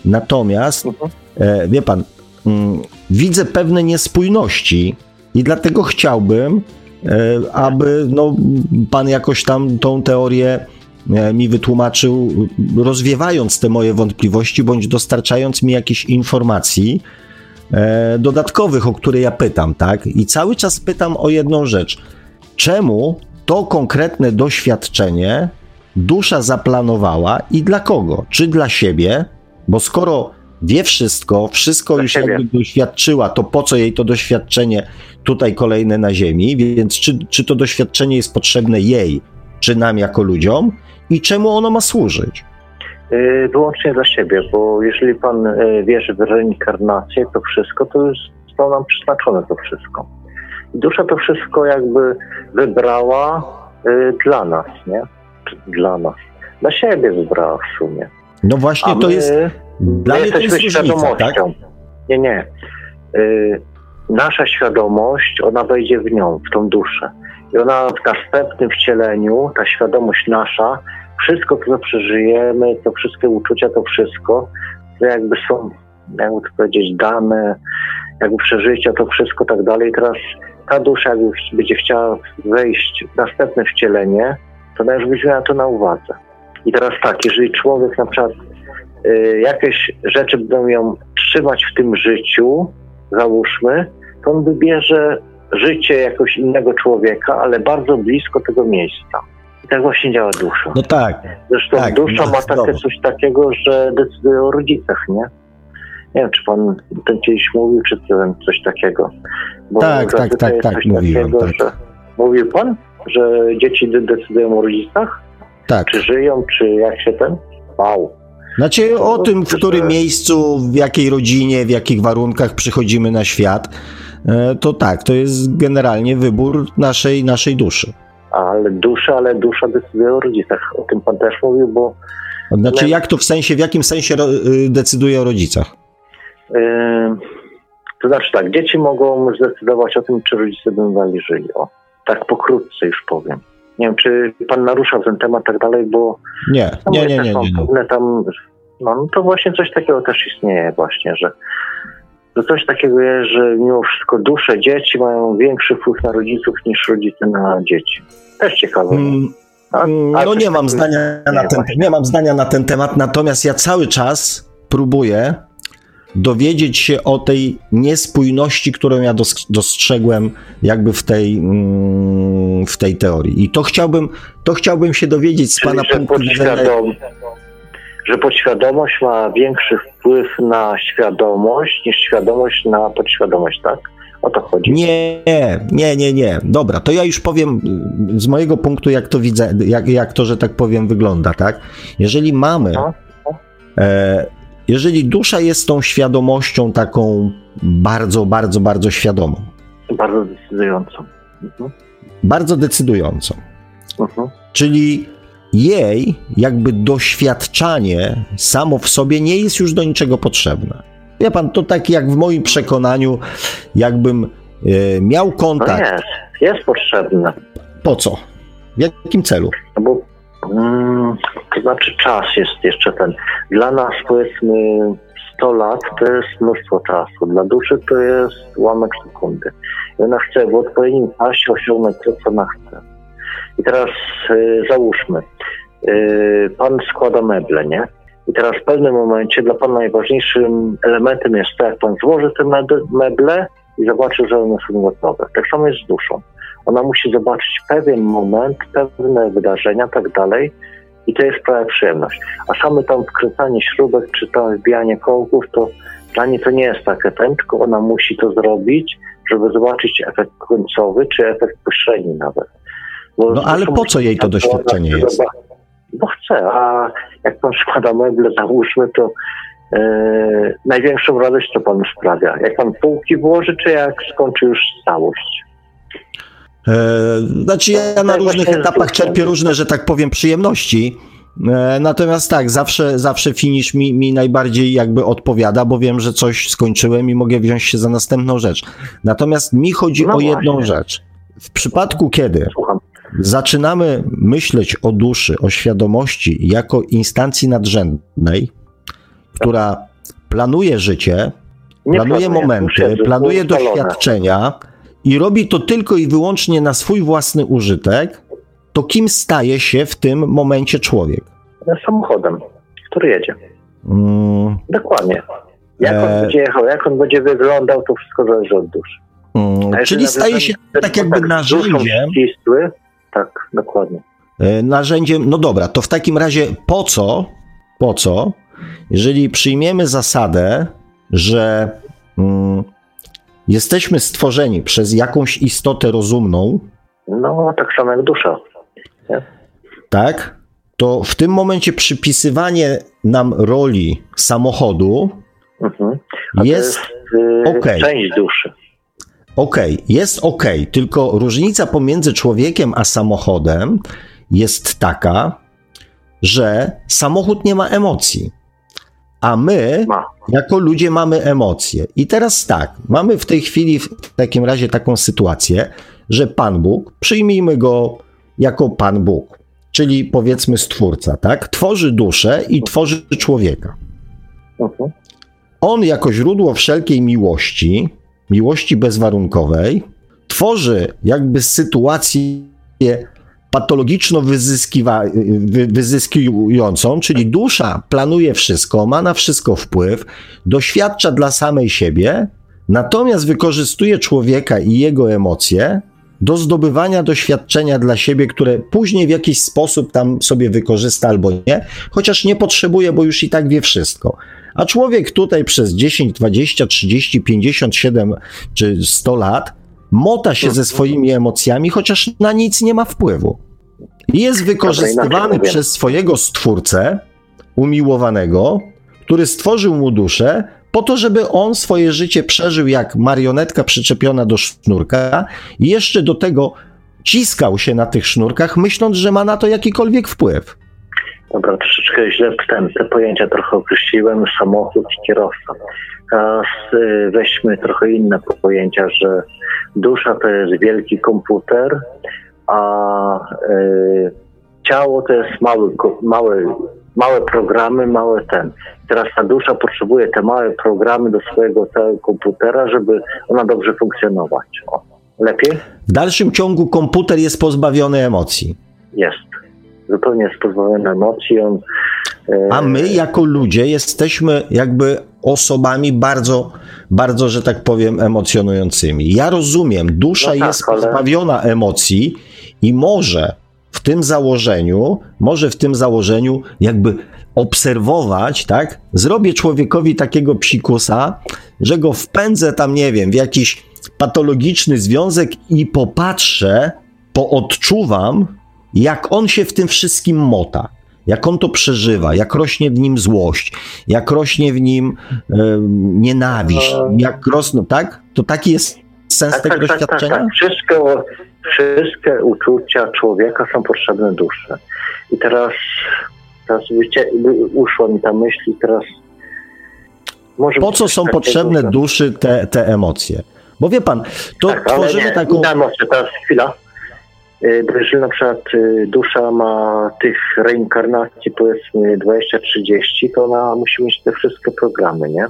Speaker 3: Natomiast,
Speaker 4: Mhm.
Speaker 3: e, wie pan, mm, widzę pewne niespójności i dlatego chciałbym, e, aby no, pan jakoś tam tą teorię e, mi wytłumaczył, rozwiewając te moje wątpliwości, bądź dostarczając mi jakichś informacji dodatkowych, o które ja pytam, tak? I cały czas pytam o jedną rzecz. Czemu to konkretne doświadczenie dusza zaplanowała i dla kogo? Czy dla siebie? Bo skoro wie wszystko, wszystko
Speaker 4: Dla
Speaker 3: już
Speaker 4: siebie.
Speaker 3: jakby doświadczyła, to po co jej to doświadczenie tutaj kolejne na ziemi? Więc czy, czy to doświadczenie jest potrzebne jej, czy nam jako ludziom? I czemu ono ma służyć?
Speaker 4: Y, Wyłącznie dla siebie, bo jeżeli pan y, wierzy w reinkarnację, to wszystko to już zostało nam przeznaczone to wszystko. I dusza to wszystko jakby wybrała y, dla nas, nie? Dla nas. Dla siebie wybrała w sumie.
Speaker 3: No właśnie, to jest. Dla mnie to
Speaker 4: jesteśmy
Speaker 3: jest różnica, tak?
Speaker 4: Nie, nie. Nasza świadomość, ona wejdzie w nią, w tą duszę. I ona w następnym wcieleniu, ta świadomość nasza, wszystko, co przeżyjemy, to wszystkie uczucia, to wszystko, to jakby są, jakby to powiedzieć, dane, jakby przeżycia, to wszystko tak dalej. Teraz ta dusza, jakby będzie chciała wejść w następne wcielenie, to już będzie miała to na uwadze. I teraz tak, jeżeli człowiek na przykład y, jakieś rzeczy będą ją trzymać w tym życiu, załóżmy, to on wybierze życie jakoś innego człowieka, ale bardzo blisko tego miejsca. Tak właśnie działa dusza.
Speaker 3: No tak.
Speaker 4: Zresztą
Speaker 3: tak,
Speaker 4: dusza ma takie coś takiego, że decyduje o rodzicach, nie? Nie wiem, czy pan ten kiedyś mówił, czy coś takiego. Bo
Speaker 3: Tak, tak, tak, tak, mówiłem, tak.
Speaker 4: Że... Mówił pan, że dzieci de- decydują o rodzicach?
Speaker 3: Tak.
Speaker 4: Czy żyją, czy jak się ten? Wow.
Speaker 3: Znaczy o tym, w
Speaker 4: że-
Speaker 3: którym miejscu, w jakiej rodzinie, w jakich warunkach przychodzimy na świat, e, to tak, to jest generalnie wybór naszej, naszej duszy.
Speaker 4: Ale dusza, ale dusza decyduje o rodzicach. O tym pan też mówił, bo
Speaker 3: Znaczy jak to w sensie, w jakim sensie y, decyduje o rodzicach?
Speaker 4: Yy, to znaczy tak, dzieci mogą zdecydować o tym, czy rodzice dali żyli. O, tak pokrótce już powiem. Nie wiem, czy pan naruszał ten temat tak dalej, bo
Speaker 3: Nie, nie, nie, nie, nie. nie.
Speaker 4: pewne tam, no, no to właśnie coś takiego też istnieje właśnie, że, że coś takiego jest, że mimo wszystko dusze dzieci mają większy wpływ na rodziców niż rodzice na dzieci. Też ciekawe.
Speaker 3: Mm,
Speaker 4: A-
Speaker 3: mm,
Speaker 4: a
Speaker 3: No nie mam zdania na ten,
Speaker 4: właśnie.
Speaker 3: nie mam zdania na ten temat, natomiast ja cały czas próbuję dowiedzieć się o tej niespójności, którą ja dos- dostrzegłem jakby w tej, mm, w tej teorii. I to chciałbym, to chciałbym się dowiedzieć z
Speaker 4: Czyli,
Speaker 3: pana punktu widzenia.
Speaker 4: Że podświadomość ma większy wpływ na świadomość niż świadomość na podświadomość, tak? O to chodzi.
Speaker 3: Nie, nie, nie, nie. Dobra, to ja już powiem z mojego punktu, jak to widzę, jak, jak to, że tak powiem, wygląda, tak? Jeżeli mamy,
Speaker 4: No.
Speaker 3: e, jeżeli dusza jest tą świadomością taką bardzo, bardzo, bardzo świadomą,
Speaker 4: Bardzo decydującą. Mhm.
Speaker 3: bardzo decydującą,
Speaker 4: Mhm.
Speaker 3: czyli jej jakby doświadczanie samo w sobie nie jest już do niczego potrzebne. wie pan, to tak jak w moim przekonaniu, jakbym e, miał
Speaker 4: No
Speaker 3: kontakt.
Speaker 4: jest, jest potrzebne.
Speaker 3: Po co? W jakim celu?
Speaker 4: No bo mm, to znaczy czas jest jeszcze ten. Dla nas powiedzmy 100 lat to jest mnóstwo czasu. Dla duszy to jest ułamek sekundy. I ona chce w odpowiednim czasie osiągnąć to, co ona chce. I teraz y, załóżmy, y, pan składa meble, nie? I teraz w pewnym momencie dla pana najważniejszym elementem jest to, jak pan złoży te meble i zobaczy, że one są gotowe. Tak samo jest z duszą. Ona musi zobaczyć pewien moment, pewne wydarzenia, tak dalej. I to jest prawa przyjemność. A same tam wkręcanie śrubek, czy tam wbijanie kołków, to dla niej to nie jest takie ten, tylko ona musi to zrobić, żeby zobaczyć efekt końcowy, czy efekt pośredni nawet.
Speaker 3: No ale po co jej to doświadczenie jest?
Speaker 4: Bo chce, a jak pan składa meble, załóżmy, to e, największą radość to panu sprawia. Jak pan półki włoży, czy jak skończy już całość?
Speaker 3: E, znaczy ja na różnych etapach czerpię różne, że tak powiem, przyjemności. E, Natomiast tak, zawsze, zawsze finish mi, mi najbardziej jakby odpowiada, bo wiem, że coś skończyłem i mogę wziąć się za następną rzecz. Natomiast mi chodzi
Speaker 4: No
Speaker 3: o jedną
Speaker 4: właśnie.
Speaker 3: rzecz. W przypadku, kiedy
Speaker 4: Słucham.
Speaker 3: Zaczynamy myśleć o duszy, o świadomości jako instancji nadrzędnej, która planuje życie,
Speaker 4: Nie
Speaker 3: planuje
Speaker 4: planuję,
Speaker 3: momenty, planuje doświadczenia i robi to tylko i wyłącznie na swój własny użytek, to kim staje się w tym momencie człowiek?
Speaker 4: Samochodem, który jedzie.
Speaker 3: Mm,
Speaker 4: Dokładnie. Jak on
Speaker 3: E,
Speaker 4: będzie jechał, jak on będzie wyglądał, to wszystko zależy od duszy.
Speaker 3: mm, czyli staje się tak jakby narzędziem,
Speaker 4: ścisły, tak, dokładnie.
Speaker 3: e, narzędziem, no dobra, to w takim razie po co, po co, jeżeli przyjmiemy zasadę, że mm, jesteśmy stworzeni przez jakąś istotę rozumną,
Speaker 4: No, tak samo jak dusza.
Speaker 3: tak, to w tym momencie przypisywanie nam roli samochodu
Speaker 4: Mhm.
Speaker 3: Jest
Speaker 4: jest y,
Speaker 3: okej.
Speaker 4: część duszy.
Speaker 3: Okej, jest okej, tylko różnica pomiędzy człowiekiem a samochodem jest taka, że samochód nie ma emocji, a my jako ludzie mamy emocje. I teraz tak, mamy w tej chwili w takim razie taką sytuację, że Pan Bóg, przyjmijmy go jako Pan Bóg, czyli powiedzmy stwórca, tak? Tworzy duszę i tworzy człowieka.
Speaker 4: Mhm.
Speaker 3: On jako źródło wszelkiej miłości, miłości bezwarunkowej, tworzy jakby sytuację patologiczno wyzyskiwa- wy- wyzyskującą, czyli dusza planuje wszystko, ma na wszystko wpływ, doświadcza dla samej siebie, natomiast wykorzystuje człowieka i jego emocje do zdobywania doświadczenia dla siebie, które później w jakiś sposób tam sobie wykorzysta albo nie, chociaż nie potrzebuje, bo już i tak wie wszystko. A człowiek tutaj przez 10, 20, 30, 57 czy 100 lat mota się ze swoimi emocjami, chociaż na nic nie ma wpływu. Jest wykorzystywany przez swojego stwórcę, umiłowanego, który stworzył mu duszę, po to, żeby on swoje życie przeżył jak marionetka przyczepiona do sznurka jeszcze do tego ciskał się na tych sznurkach, myśląc, że ma na to jakikolwiek wpływ.
Speaker 4: Dobra, troszeczkę źle ten, te pojęcia trochę określiłem, samochód i kierowca. Teraz y, weźmy trochę inne pojęcia, że dusza to jest wielki komputer, a y, ciało to jest mały, mały, małe programy, małe ten. Teraz ta dusza potrzebuje te małe programy do swojego całego komputera, żeby ona dobrze funkcjonować. O, lepiej?
Speaker 3: W dalszym ciągu komputer jest pozbawiony emocji.
Speaker 4: Jest. Zupełnie jest pozbawiony emocji. On, y,
Speaker 3: A my, jako ludzie, jesteśmy jakby osobami bardzo, bardzo, że tak powiem, emocjonującymi. Ja rozumiem, dusza
Speaker 4: No tak,
Speaker 3: jest
Speaker 4: ale-
Speaker 3: pozbawiona emocji i może tym założeniu, może w tym założeniu jakby obserwować, tak? Zrobię człowiekowi takiego psikusa, że go wpędzę tam, nie wiem, w jakiś patologiczny związek i popatrzę, poodczuwam, jak on się w tym wszystkim mota, jak on to przeżywa, jak rośnie w nim złość, jak rośnie w nim e, nienawiść, jak rosną, tak? To taki jest sens tego doświadczenia?
Speaker 4: Tak, Wszystko, wszystkie uczucia człowieka są potrzebne duszy. I teraz, teraz wy- uszła mi ta myśl i teraz Może
Speaker 3: Po co są potrzebne duszy te, te emocje? Bo wie pan, to
Speaker 4: tak,
Speaker 3: tworzymy
Speaker 4: nie,
Speaker 3: taką.
Speaker 4: inna emocja, teraz chwila. Y, Bo jeżeli na przykład y, dusza ma tych reinkarnacji powiedzmy 20-30, to ona musi mieć te wszystkie programy, nie?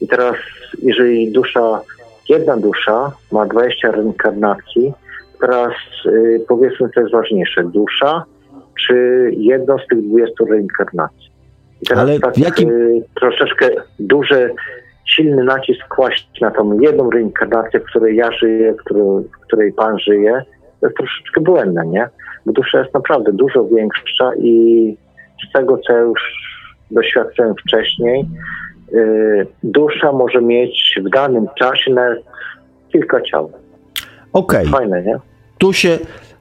Speaker 4: I teraz jeżeli dusza, jedna dusza ma 20 reinkarnacji, teraz y, powiedzmy co jest ważniejsze, dusza czy jedno z tych 20 reinkarnacji. I teraz
Speaker 3: Ale w
Speaker 4: tak
Speaker 3: jakim-
Speaker 4: y, troszeczkę duży, silny nacisk kłaść na tą jedną reinkarnację, w której ja żyję, w której, w której Pan żyje, to jest troszeczkę błędne, nie? Bo dusza jest naprawdę dużo większa i z tego, co ja już doświadczyłem wcześniej, y, dusza może mieć w danym czasie kilka ciał.
Speaker 3: Okej,
Speaker 4: Fajne, nie?
Speaker 3: tu się.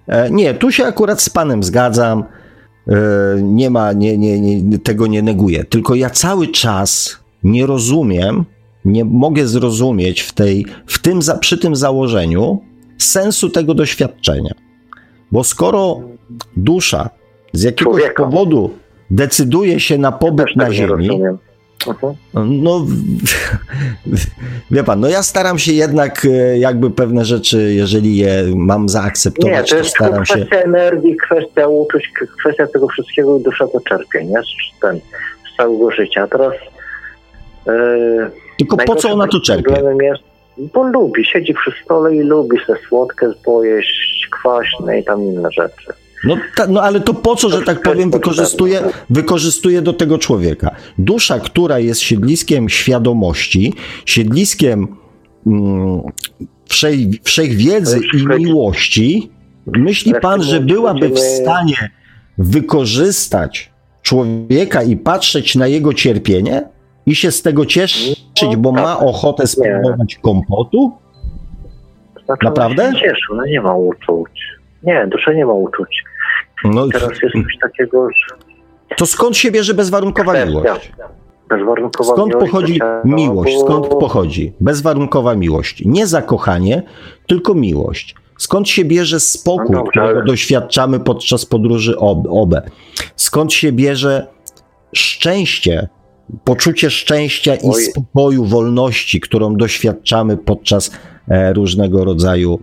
Speaker 3: e, Nie, tu się akurat z panem zgadzam. E, Nie ma, nie, nie, nie, tego nie neguję. Tylko ja cały czas nie rozumiem, nie mogę zrozumieć w tej, w tym, przy tym założeniu sensu tego doświadczenia. Bo skoro dusza z jakiegoś
Speaker 4: Człowieka.
Speaker 3: powodu decyduje się na pobyt
Speaker 4: Też
Speaker 3: na Ziemi,
Speaker 4: rozumiem.
Speaker 3: No, wie pan, no ja staram się jednak e, jakby pewne rzeczy, jeżeli je mam
Speaker 4: Nie,
Speaker 3: zaakceptować,
Speaker 4: to
Speaker 3: to
Speaker 4: jest
Speaker 3: staram się.
Speaker 4: kwestia energii, kwestia uczuć, kwestia tego wszystkiego i dusza to czerpie, nie? Z, ten, z całego życia. Teraz e,
Speaker 3: Tylko po co ona to czerpie?
Speaker 4: Jest, bo lubi, siedzi przy stole i lubi sobie słodkie pojeść, kwaśne i tam inne rzeczy.
Speaker 3: No, ta, no ale to po co, że tak powiem, wykorzystuje, wykorzystuje do tego człowieka? Dusza, która jest siedliskiem świadomości, siedliskiem mm, wszej, wszechwiedzy i miłości, myśli pan, że byłaby w stanie wykorzystać człowieka i patrzeć na jego cierpienie i się z tego cieszyć,
Speaker 4: No,
Speaker 3: bo ma ochotę spróbować kompotu?
Speaker 4: Znaczy,
Speaker 3: Naprawdę?
Speaker 4: Się cieszy, ona nie ma uczuć. Nie, dusza nie ma uczuć.
Speaker 3: No,
Speaker 4: Teraz jest coś takiego, że
Speaker 3: to skąd się bierze bezwarunkowa miłość?
Speaker 4: bezwarunkowa
Speaker 3: Skąd
Speaker 4: miłość
Speaker 3: pochodzi miłość?
Speaker 4: bo-
Speaker 3: Skąd pochodzi bezwarunkowa miłość? Nie zakochanie, tylko miłość. Skąd się bierze spokój,
Speaker 4: No dobrze,
Speaker 3: którego
Speaker 4: ale-
Speaker 3: doświadczamy podczas podróży ob, OBE? Skąd się bierze szczęście, poczucie szczęścia i
Speaker 4: Oj.
Speaker 3: spokoju, wolności, którą doświadczamy podczas e, różnego rodzaju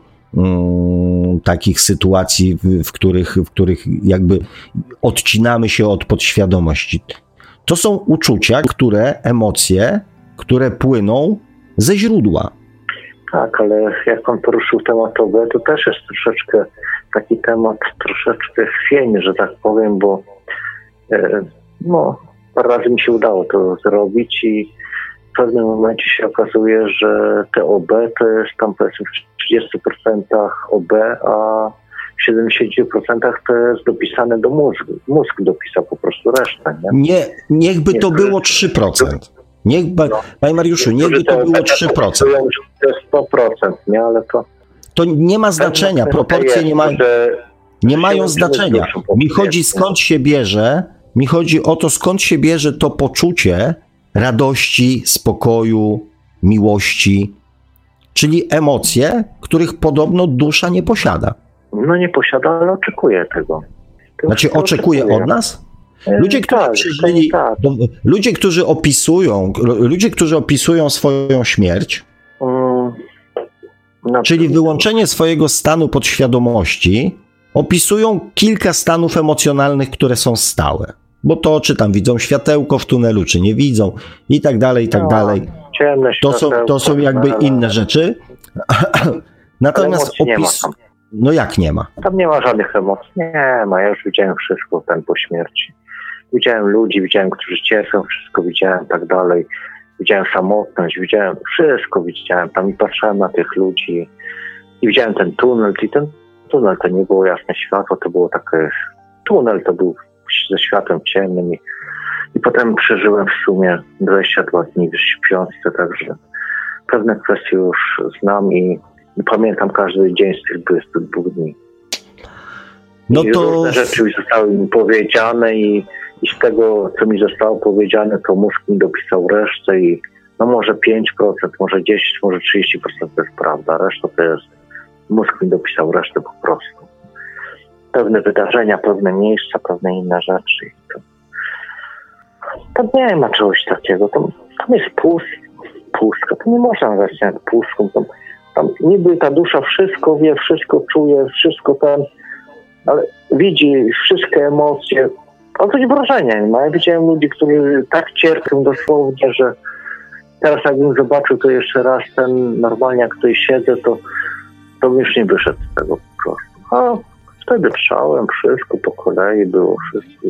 Speaker 3: takich sytuacji, w, których, w których jakby odcinamy się od podświadomości? To są uczucia, które, emocje, które płyną ze źródła.
Speaker 4: Tak, ale jak pan poruszył temat OB, to też jest troszeczkę taki temat troszeczkę chwiejny, że tak powiem, bo e, no, parę razy mi się udało to zrobić i w pewnym momencie się okazuje, że te OB to jest tam powiedzmy w 30% OB, a w 70% to jest dopisane do mózgu. Mózg dopisał po prostu resztę, nie?
Speaker 3: Nie, niechby to
Speaker 4: Nie,
Speaker 3: było 3%. Niech, ba-
Speaker 4: No.
Speaker 3: Panie Mariuszu, niechby to było
Speaker 4: OB
Speaker 3: 3%.
Speaker 4: pokazują, że To jest 100%, nie? Ale to
Speaker 3: To nie ma znaczenia, proporcje nie, ma,
Speaker 4: Że
Speaker 3: nie mają znaczenia. Mi chodzi skąd się bierze, mi chodzi o to skąd się bierze to poczucie radości, spokoju, miłości, czyli emocje, których podobno dusza nie posiada.
Speaker 4: No nie posiada, ale oczekuje tego.
Speaker 3: Znaczy oczekuje od nas?
Speaker 4: E,
Speaker 3: Ludzie, którzy
Speaker 4: tak,
Speaker 3: przeżyli,
Speaker 4: Tak.
Speaker 3: ludzie, którzy opisują, ludzie, którzy opisują swoją śmierć,
Speaker 4: Mm,
Speaker 3: czyli wyłączenie swojego stanu podświadomości, opisują kilka stanów emocjonalnych, które są stałe. Bo to, czy tam widzą światełko w tunelu, czy nie widzą, i tak dalej, i tak
Speaker 4: No,
Speaker 3: dalej.
Speaker 4: Ciemne
Speaker 3: To są, to są jakby inne rzeczy. Natomiast
Speaker 4: emocji nie ma
Speaker 3: opis. No jak nie ma?
Speaker 4: Tam nie ma żadnych emocji. Nie ma, ja już widziałem wszystko ten po śmierci. Widziałem ludzi, widziałem, którzy cierpią, wszystko widziałem, tak dalej. Widziałem samotność, widziałem wszystko, widziałem tam i patrzyłem na tych ludzi i widziałem ten tunel i ten tunel to nie było jasne światło, to było takie, tunel to był ze światłem ciemnym i, i potem przeżyłem w sumie 22 dni w śpiączce, także pewne kwestie już znam i, i pamiętam każdy dzień z tych 22 dni.
Speaker 3: No
Speaker 4: I
Speaker 3: to
Speaker 4: różne rzeczy już zostały mi powiedziane i, i z tego, co mi zostało powiedziane, to mózg mi dopisał resztę i no może 5%, może 10%, może 30% to jest prawda, reszta to jest, mózg mi dopisał resztę po prostu. Pewne wydarzenia, pewne miejsca, pewne inne rzeczy. To, to nie ma czegoś takiego. To, tam jest pust, pustka, to nie można nazwać jak pustką. Tam, tam niby ta dusza wszystko wie, wszystko czuje, wszystko tam, ale widzi wszystkie emocje. On coś wrażenia nie ma. Ja widziałem ludzi, którzy tak cierpią dosłownie, że teraz jakbym zobaczył to jeszcze raz ten normalnie jak tutaj siedzę, to, to bym już nie wyszedł z tego po prostu. A wtedy trzałem wszystko po kolei, było wszystko.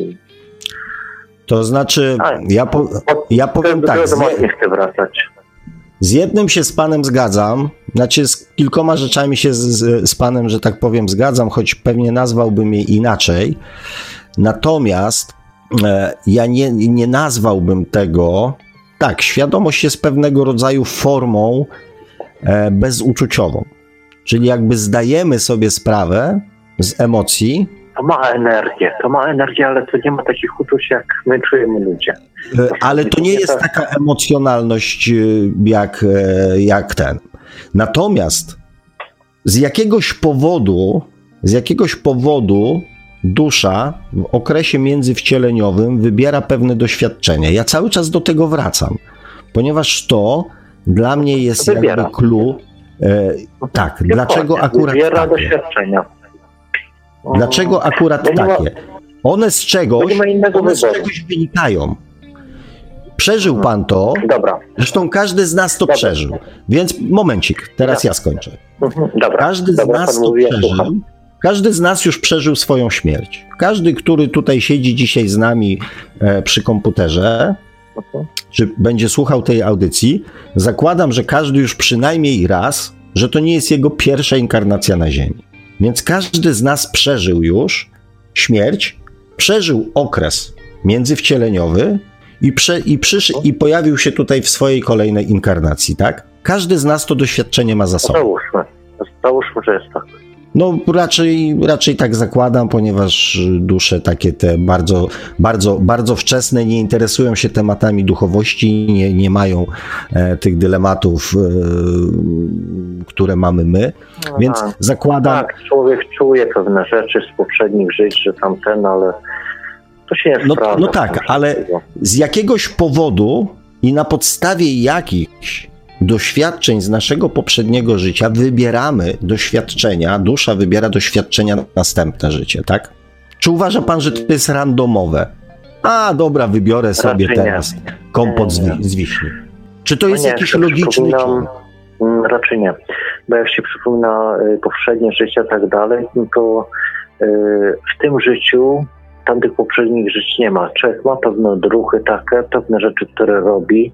Speaker 3: To znaczy,
Speaker 4: A,
Speaker 3: ja, po, ja powiem tak,
Speaker 4: nie chcę wracać.
Speaker 3: z jednym się z panem zgadzam, znaczy z kilkoma rzeczami się z, z, z panem, że tak powiem, zgadzam, choć pewnie nazwałbym je inaczej. Natomiast e, ja nie, nie nazwałbym tego, tak, świadomość jest pewnego rodzaju formą e, bezuczuciową. Czyli jakby zdajemy sobie sprawę z emocji,
Speaker 4: To ma energię, to ma energię, ale to nie ma takich uczuć, jak my czujemy ludzie.
Speaker 3: E, Ale to nie jest taka emocjonalność e, jak, e, jak ten. Natomiast z jakiegoś powodu, z jakiegoś powodu dusza w okresie międzywcieleniowym wybiera pewne doświadczenia. Ja cały czas do tego wracam, ponieważ to dla mnie jest
Speaker 4: Wybiera.
Speaker 3: jakby clue. E, tak, dlaczego akurat
Speaker 4: Wybiera
Speaker 3: takie?
Speaker 4: doświadczenia.
Speaker 3: Dlaczego akurat
Speaker 4: ma-
Speaker 3: takie? One z czegoś,
Speaker 4: innego
Speaker 3: one z czegoś wynikają. Przeżył pan to,
Speaker 4: Dobra,
Speaker 3: Zresztą każdy z nas to
Speaker 4: Dobra.
Speaker 3: przeżył. Więc momencik, teraz ja skończę.
Speaker 4: mhm, dobra.
Speaker 3: Każdy z
Speaker 4: dobra,
Speaker 3: nas
Speaker 4: pan
Speaker 3: to
Speaker 4: mówi,
Speaker 3: przeżył. Każdy z nas już przeżył swoją śmierć. Każdy, który tutaj siedzi dzisiaj z nami e, przy komputerze,
Speaker 4: Mhm.
Speaker 3: czy będzie słuchał tej audycji, zakładam, że każdy już przynajmniej raz, że to nie jest jego pierwsza inkarnacja na Ziemi. Więc każdy z nas przeżył już śmierć, przeżył okres międzywcieleniowy i, prze, i, przysz, i pojawił się tutaj w swojej kolejnej inkarnacji, tak? Każdy z nas to doświadczenie ma za sobą.
Speaker 4: Załóżmy. Załóżmy, że jest tak.
Speaker 3: No raczej, raczej tak zakładam, ponieważ dusze takie te bardzo, bardzo, bardzo wczesne nie interesują się tematami duchowości, nie, nie mają e, tych dylematów, e, które mamy my, więc
Speaker 4: Aha.
Speaker 3: zakładam,
Speaker 4: Tak, człowiek czuje pewne rzeczy z poprzednich żyć, że tamten, ale to się nie
Speaker 3: No-
Speaker 4: sprawdza.
Speaker 3: no tak, ale- z jakiegoś powodu i na podstawie jakichś doświadczeń z naszego poprzedniego życia wybieramy doświadczenia, dusza wybiera doświadczenia na następne życie, tak? Czy uważa pan, że to jest randomowe? A, dobra, wybiorę sobie
Speaker 4: Raczej nie.
Speaker 3: teraz kompot z,
Speaker 4: Nie,
Speaker 3: wi- z wiśni. Czy to
Speaker 4: No
Speaker 3: jest
Speaker 4: nie,
Speaker 3: jakiś logiczny ciąg?
Speaker 4: Mm, Raczej nie. Bo jak się przypomina y, poprzednie życie i tak dalej, no to y, w tym życiu tamtych poprzednich żyć nie ma. Człowiek ma pewne odruchy takie, pewne rzeczy, które robi,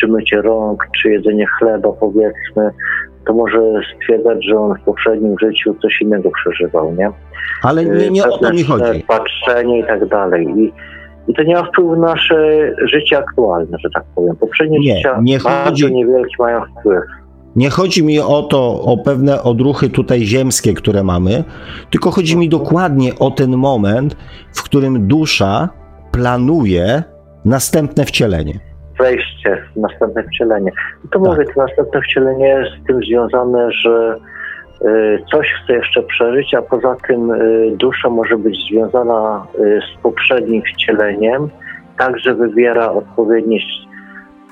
Speaker 4: czy mycie rąk, czy jedzenie chleba powiedzmy, to może stwierdzać, że on w poprzednim życiu coś innego przeżywał, nie?
Speaker 3: Ale nie, nie o to mi chodzi.
Speaker 4: Patrzenie i tak dalej. I, I to nie ma wpływu na nasze życie aktualne, że tak powiem. Poprzednie
Speaker 3: Nie,
Speaker 4: życia
Speaker 3: nie
Speaker 4: bardzo
Speaker 3: chodzi-
Speaker 4: niewielki mają wpływ.
Speaker 3: Nie chodzi mi o to, o pewne odruchy tutaj ziemskie, które mamy, tylko chodzi mi dokładnie o ten moment, w którym dusza planuje następne wcielenie.
Speaker 4: wejście następne wcielenie. To
Speaker 3: Tak.
Speaker 4: mówię, to następne wcielenie jest z tym związane, że y, coś chce jeszcze przeżyć, a poza tym y, dusza może być związana y, z poprzednim wcieleniem, tak, że wybiera odpowiednie,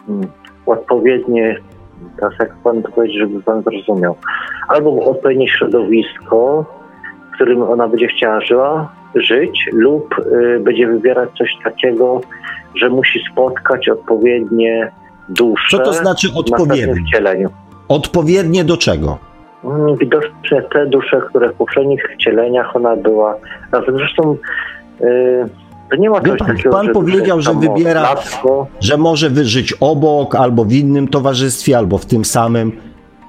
Speaker 4: mm, odpowiednie, teraz jak pan to powiedzieć, żeby pan zrozumiał, albo odpowiednie środowisko, w którym ona będzie chciała żyła, żyć, lub y, będzie wybierać coś takiego, że musi spotkać odpowiednie dusze
Speaker 3: Co to znaczy odpowiednie?
Speaker 4: wcieleniu.
Speaker 3: Odpowiednie do czego?
Speaker 4: Mm, Widocznie te dusze, które w poprzednich wcieleniach ona była. Zresztą y, to nie ma
Speaker 3: Wie
Speaker 4: czegoś
Speaker 3: pan,
Speaker 4: takiego,
Speaker 3: pan powiedział, że wybiera-
Speaker 4: matko.
Speaker 3: Że może wyżyć obok, albo w innym towarzystwie, albo w tym samym.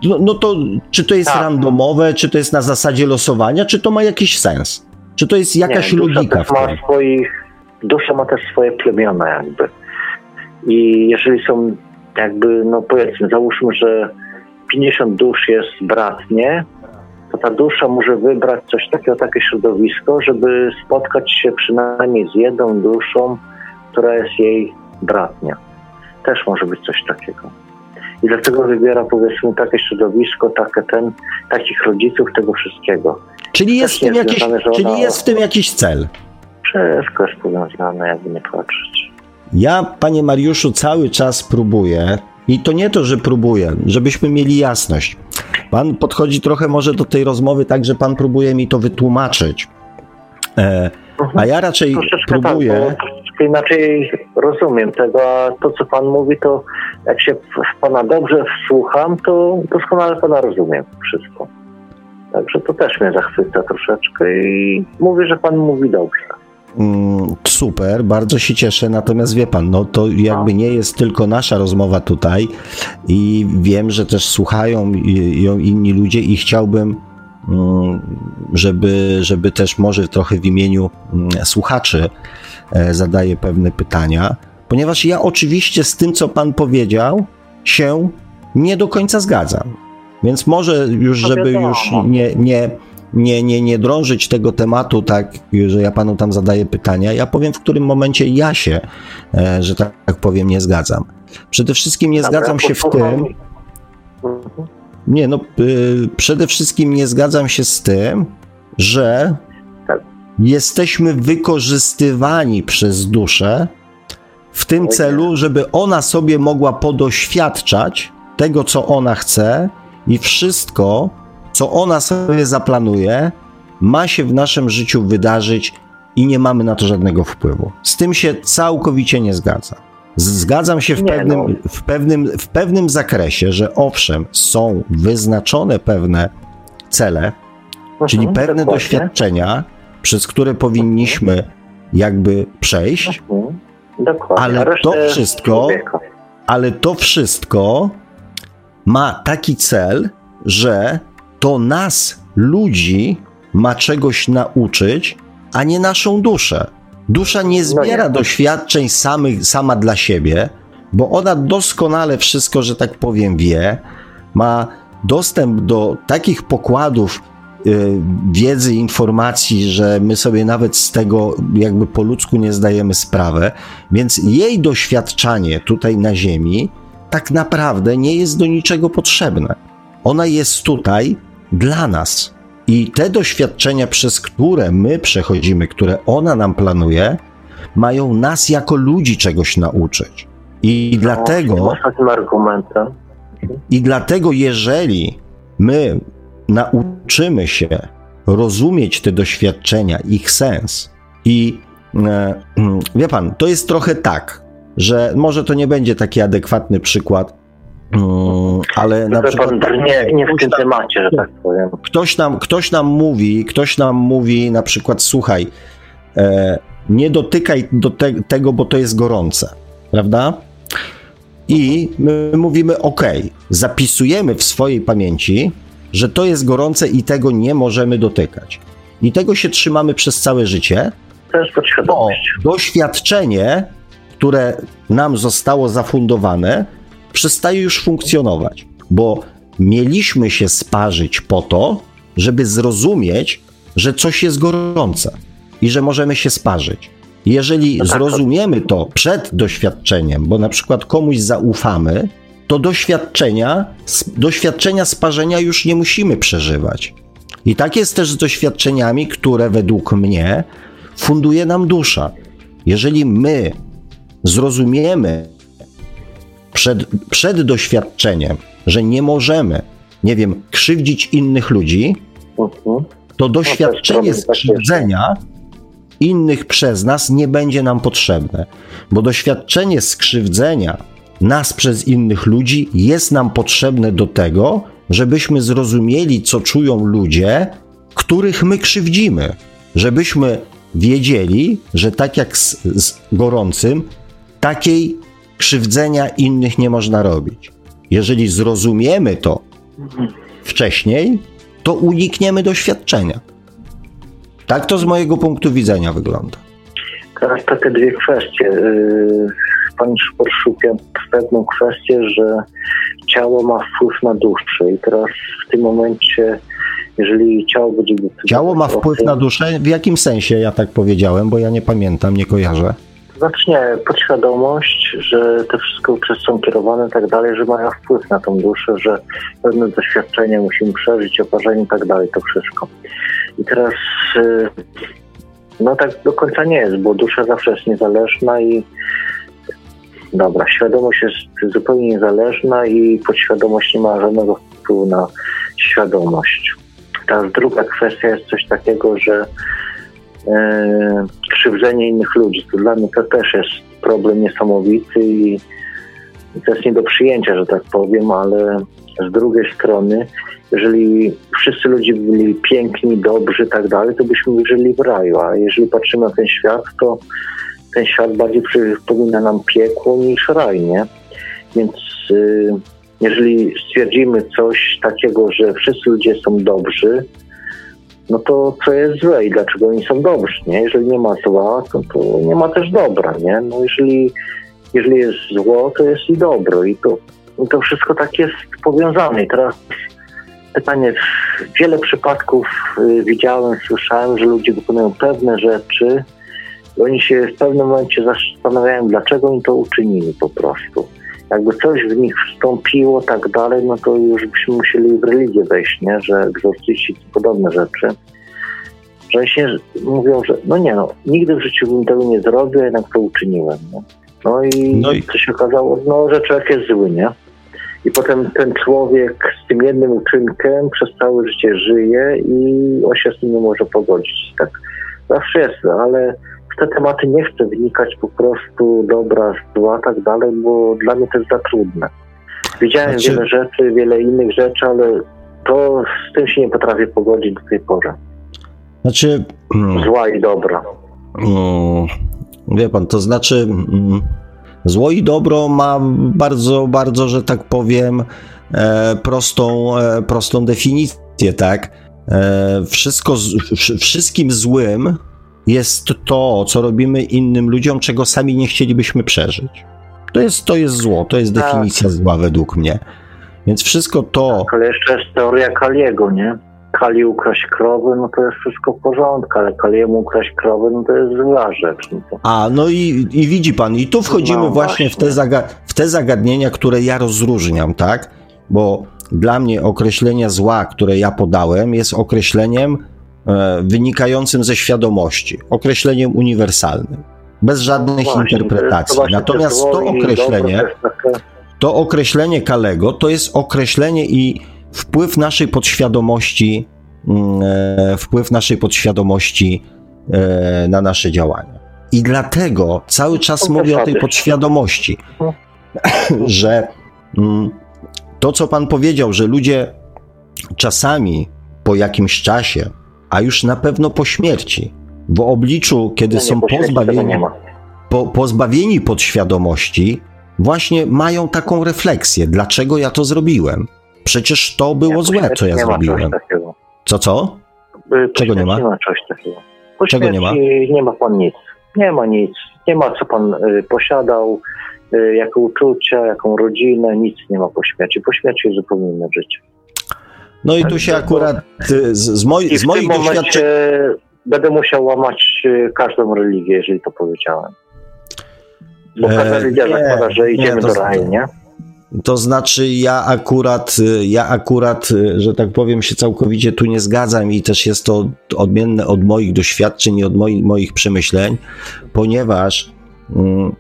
Speaker 3: No, no to czy to jest
Speaker 4: Tak.
Speaker 3: randomowe, czy to jest na zasadzie losowania, czy to ma jakiś sens? Czy to jest jakaś
Speaker 4: nie,
Speaker 3: logika w tym?
Speaker 4: ma swoich, dusza ma też swoje plemiona jakby. I jeżeli są jakby, no powiedzmy, załóżmy, że 50 dusz jest bratnie, to ta dusza może wybrać coś takiego, takie środowisko, żeby spotkać się przynajmniej z jedną duszą, która jest jej bratnia. Też może być coś takiego. I dlatego wybiera powiedzmy takie środowisko, takie ten, takich rodziców, tego wszystkiego.
Speaker 3: Czyli jest, w tym
Speaker 4: jest
Speaker 3: jakiś, czyli jest w tym jakiś cel.
Speaker 4: Wszystko jest powiązane, jakby nie patrzeć.
Speaker 3: Ja, panie Mariuszu, cały czas próbuję, i to nie to, że próbuję, żebyśmy mieli jasność. Pan podchodzi trochę może do tej rozmowy tak, że pan próbuje mi to wytłumaczyć. E, a ja raczej
Speaker 4: Troszeczkę
Speaker 3: próbuję.
Speaker 4: Tak, troszeczkę inaczej rozumiem tego, a to co pan mówi, to jak się w pana dobrze wsłucham, to doskonale pana rozumiem wszystko. Także to też mnie zachwyca troszeczkę i mówię, że pan mówi dobrze.
Speaker 3: Mm, super, bardzo się cieszę, natomiast wie pan, no to jakby nie jest tylko nasza rozmowa tutaj i wiem, że też słuchają ją inni ludzie i chciałbym, mm, żeby, żeby też może trochę w imieniu mm, słuchaczy e, zadaję pewne pytania, ponieważ ja oczywiście z tym, co pan powiedział, się nie do końca zgadzam. Więc może już, żeby już nie, nie, nie, nie, nie drążyć tego tematu tak, że ja panu tam zadaję pytania, ja powiem, w którym momencie ja się, e, że tak powiem, nie zgadzam. Przede wszystkim nie
Speaker 4: Dobra,
Speaker 3: zgadzam się w tym, nie no, y, przede wszystkim nie zgadzam się z tym, że
Speaker 4: Tak.
Speaker 3: jesteśmy wykorzystywani przez duszę w tym
Speaker 4: nie.
Speaker 3: celu, żeby ona sobie mogła podoświadczać tego, co ona chce i wszystko, co ona sobie zaplanuje, ma się w naszym życiu wydarzyć i nie mamy na to żadnego wpływu. Z tym się całkowicie nie zgadzam. Zgadzam się w
Speaker 4: Nie,
Speaker 3: pewnym,
Speaker 4: no.
Speaker 3: w, pewnym, w pewnym zakresie, że owszem, są wyznaczone pewne cele, czyli
Speaker 4: Mhm,
Speaker 3: pewne
Speaker 4: dokładnie.
Speaker 3: doświadczenia, przez które powinniśmy jakby przejść,
Speaker 4: Mhm.
Speaker 3: Ale to wszystko- ale to wszystko ma taki cel, że to nas, ludzi, ma czegoś nauczyć, a nie naszą duszę. Dusza nie zbiera
Speaker 4: nie.
Speaker 3: doświadczeń samych, sama dla siebie, bo ona doskonale wszystko, że tak powiem, wie, ma dostęp do takich pokładów y, wiedzy, informacji, że my sobie nawet z tego jakby po ludzku nie zdajemy sprawy, więc jej doświadczanie tutaj na Ziemi tak naprawdę nie jest do niczego potrzebne. Ona jest tutaj dla nas. I te doświadczenia, przez które my przechodzimy, które ona nam planuje, mają nas jako ludzi czegoś nauczyć. I dlatego.
Speaker 4: No, Ostatnim argumentem.
Speaker 3: I dlatego, jeżeli my nauczymy się rozumieć te doświadczenia, ich sens, i e, mm, wie pan, to jest trochę tak, że może to nie będzie taki adekwatny przykład, mm, ale na przykład.
Speaker 4: nie, nie w tym temacie, że tak powiem.
Speaker 3: ktoś nam, ktoś nam mówi, ktoś nam mówi na przykład, słuchaj, e, nie dotykaj do te, tego, bo to jest gorące, prawda? I my mówimy, ok, zapisujemy w swojej pamięci, że to jest gorące i tego nie możemy dotykać. I tego się trzymamy przez całe życie,
Speaker 4: To jest
Speaker 3: bo
Speaker 4: podświadomość.
Speaker 3: doświadczenie, które nam zostało zafundowane, przestaje już funkcjonować, bo mieliśmy się sparzyć po to, żeby zrozumieć, że coś jest gorące i że możemy się sparzyć. Jeżeli
Speaker 4: No tak,
Speaker 3: zrozumiemy to przed doświadczeniem, bo na przykład komuś zaufamy, to doświadczenia, doświadczenia sparzenia już nie musimy przeżywać. I tak jest też z doświadczeniami, które według mnie funduje nam dusza. Jeżeli my zrozumiemy przed, przed doświadczeniem, że nie możemy, nie wiem, krzywdzić innych ludzi,
Speaker 4: Mhm.
Speaker 3: to doświadczenie
Speaker 4: problem taki
Speaker 3: skrzywdzenia innych przez nas nie będzie nam potrzebne, bo doświadczenie skrzywdzenia nas przez innych ludzi jest nam potrzebne do tego, żebyśmy zrozumieli, co czują ludzie, których my krzywdzimy, żebyśmy wiedzieli, że tak jak z, z gorącym, takiej krzywdzenia innych nie można robić. Jeżeli zrozumiemy to wcześniej, to unikniemy doświadczenia. Tak to z mojego punktu widzenia wygląda.
Speaker 4: Teraz takie dwie kwestie. Yy, Pan już poruszył pię- pewną kwestię, że ciało ma wpływ na duszę i teraz w tym momencie, jeżeli ciało będzie
Speaker 3: Ciało ma wpływ na duszę? W jakim sensie ja tak powiedziałem, bo ja nie pamiętam, nie kojarzę.
Speaker 4: Znaczy nie, podświadomość, że te wszystkie uczucia są kierowane i tak dalej, że mają wpływ na tą duszę, że pewne doświadczenia musimy przeżyć, oparzenie i tak dalej, to wszystko. I teraz y, no tak do końca nie jest, bo dusza zawsze jest niezależna i dobra, świadomość jest zupełnie niezależna i podświadomość nie ma żadnego wpływu na świadomość. Teraz druga kwestia jest coś takiego, że e, krzywdzenie innych ludzi. To dla mnie to też jest problem niesamowity i, to jest nie do przyjęcia, że tak powiem, ale z drugiej strony, jeżeli wszyscy ludzie byli piękni, dobrzy i tak dalej, to byśmy żyli w raju, a jeżeli patrzymy na ten świat, to ten świat bardziej przypomina nam piekło niż raj, nie? Więc y, jeżeli stwierdzimy coś takiego, że wszyscy ludzie są dobrzy, no to co jest złe i dlaczego oni są dobrzy, nie? Jeżeli nie ma zła, to, to nie ma też dobra, nie? No jeżeli, jeżeli jest zło, to jest i dobro i to, i to wszystko tak jest powiązane. I teraz pytanie, wiele przypadków y, widziałem, słyszałem, że ludzie wykonują pewne rzeczy, i oni się w pewnym momencie zastanawiają, dlaczego oni to uczynili po prostu. Jakby coś w nich wstąpiło, tak dalej, no to już byśmy musieli w religię wejść, nie? że egzorcyści i podobne rzeczy. Że się mówią, że no nie no, nigdy w życiu bym tego nie zrobił, a jednak to uczyniłem. Nie? No i, no i co się okazało, no, że człowiek jest zły, nie? I potem ten człowiek z tym jednym uczynkiem przez całe życie żyje i on się z tym nie może pogodzić. Tak zawsze jest, ale w te tematy nie chcę wnikać po prostu dobra, zła, tak dalej, bo dla mnie to jest za trudne. Widziałem znaczy... wiele rzeczy, wiele innych rzeczy, ale to z tym się nie potrafię pogodzić do tej pory.
Speaker 3: Znaczy...
Speaker 4: Mm, Zła i dobra.
Speaker 3: Mm, wie pan, to znaczy... Mm, zło i dobro ma bardzo, bardzo, że tak powiem, e, prostą, e, prostą definicję, tak? E, wszystko, wszystkim złym jest to, co robimy innym ludziom, czego sami nie chcielibyśmy przeżyć. To jest, to jest zło, to jest tak. definicja zła według mnie. Więc wszystko to.
Speaker 4: Tak, ale jeszcze jest teoria Kaliego, nie? Kali ukraść krowy, no to jest wszystko w porządku, ale Kaliemu ukraść krowy, no to jest zła rzecz. No to...
Speaker 3: A, no i, i widzi pan, i tu wchodzimy no, właśnie, właśnie. W, te w te zagadnienia, które ja rozróżniam, tak? Bo dla mnie określenie zła, które ja podałem, jest określeniem wynikającym ze świadomości, określeniem uniwersalnym, bez żadnych no właśnie, interpretacji. To Natomiast to określenie, to określenie Kalego to jest określenie i wpływ naszej podświadomości, mm, e, wpływ naszej podświadomości e, na nasze działania. I dlatego cały czas mówię o tej podświadomości, no. że mm, to, co Pan powiedział, że ludzie czasami po jakimś czasie a już na pewno po śmierci. W obliczu, kiedy no są po pozbawieni, po, pozbawieni podświadomości, właśnie mają taką refleksję, dlaczego ja to zrobiłem. Przecież to było nie, złe, co ja zrobiłem. Co, co? Czego nie ma?
Speaker 4: Nie ma czegoś takiego. Po Czego nie ma? Nie ma pan nic. Nie ma nic. Nie ma, co pan y, posiadał, y, jakie uczucia, jaką rodzinę, nic nie ma po śmierci. Po śmierci jest zupełnie inne życie.
Speaker 3: No i tu się akurat y, z, z, moj, z moich doświadczeń.
Speaker 4: Będę musiał łamać y, każdą religię, jeżeli to powiedziałem. Bo każda e, religia zakłada, że idziemy nie, do raju, nie?
Speaker 3: To znaczy, ja akurat, y, ja akurat, że tak powiem, się całkowicie tu nie zgadzam i też jest to odmienne od moich doświadczeń i od moi, moich przemyśleń, ponieważ mm,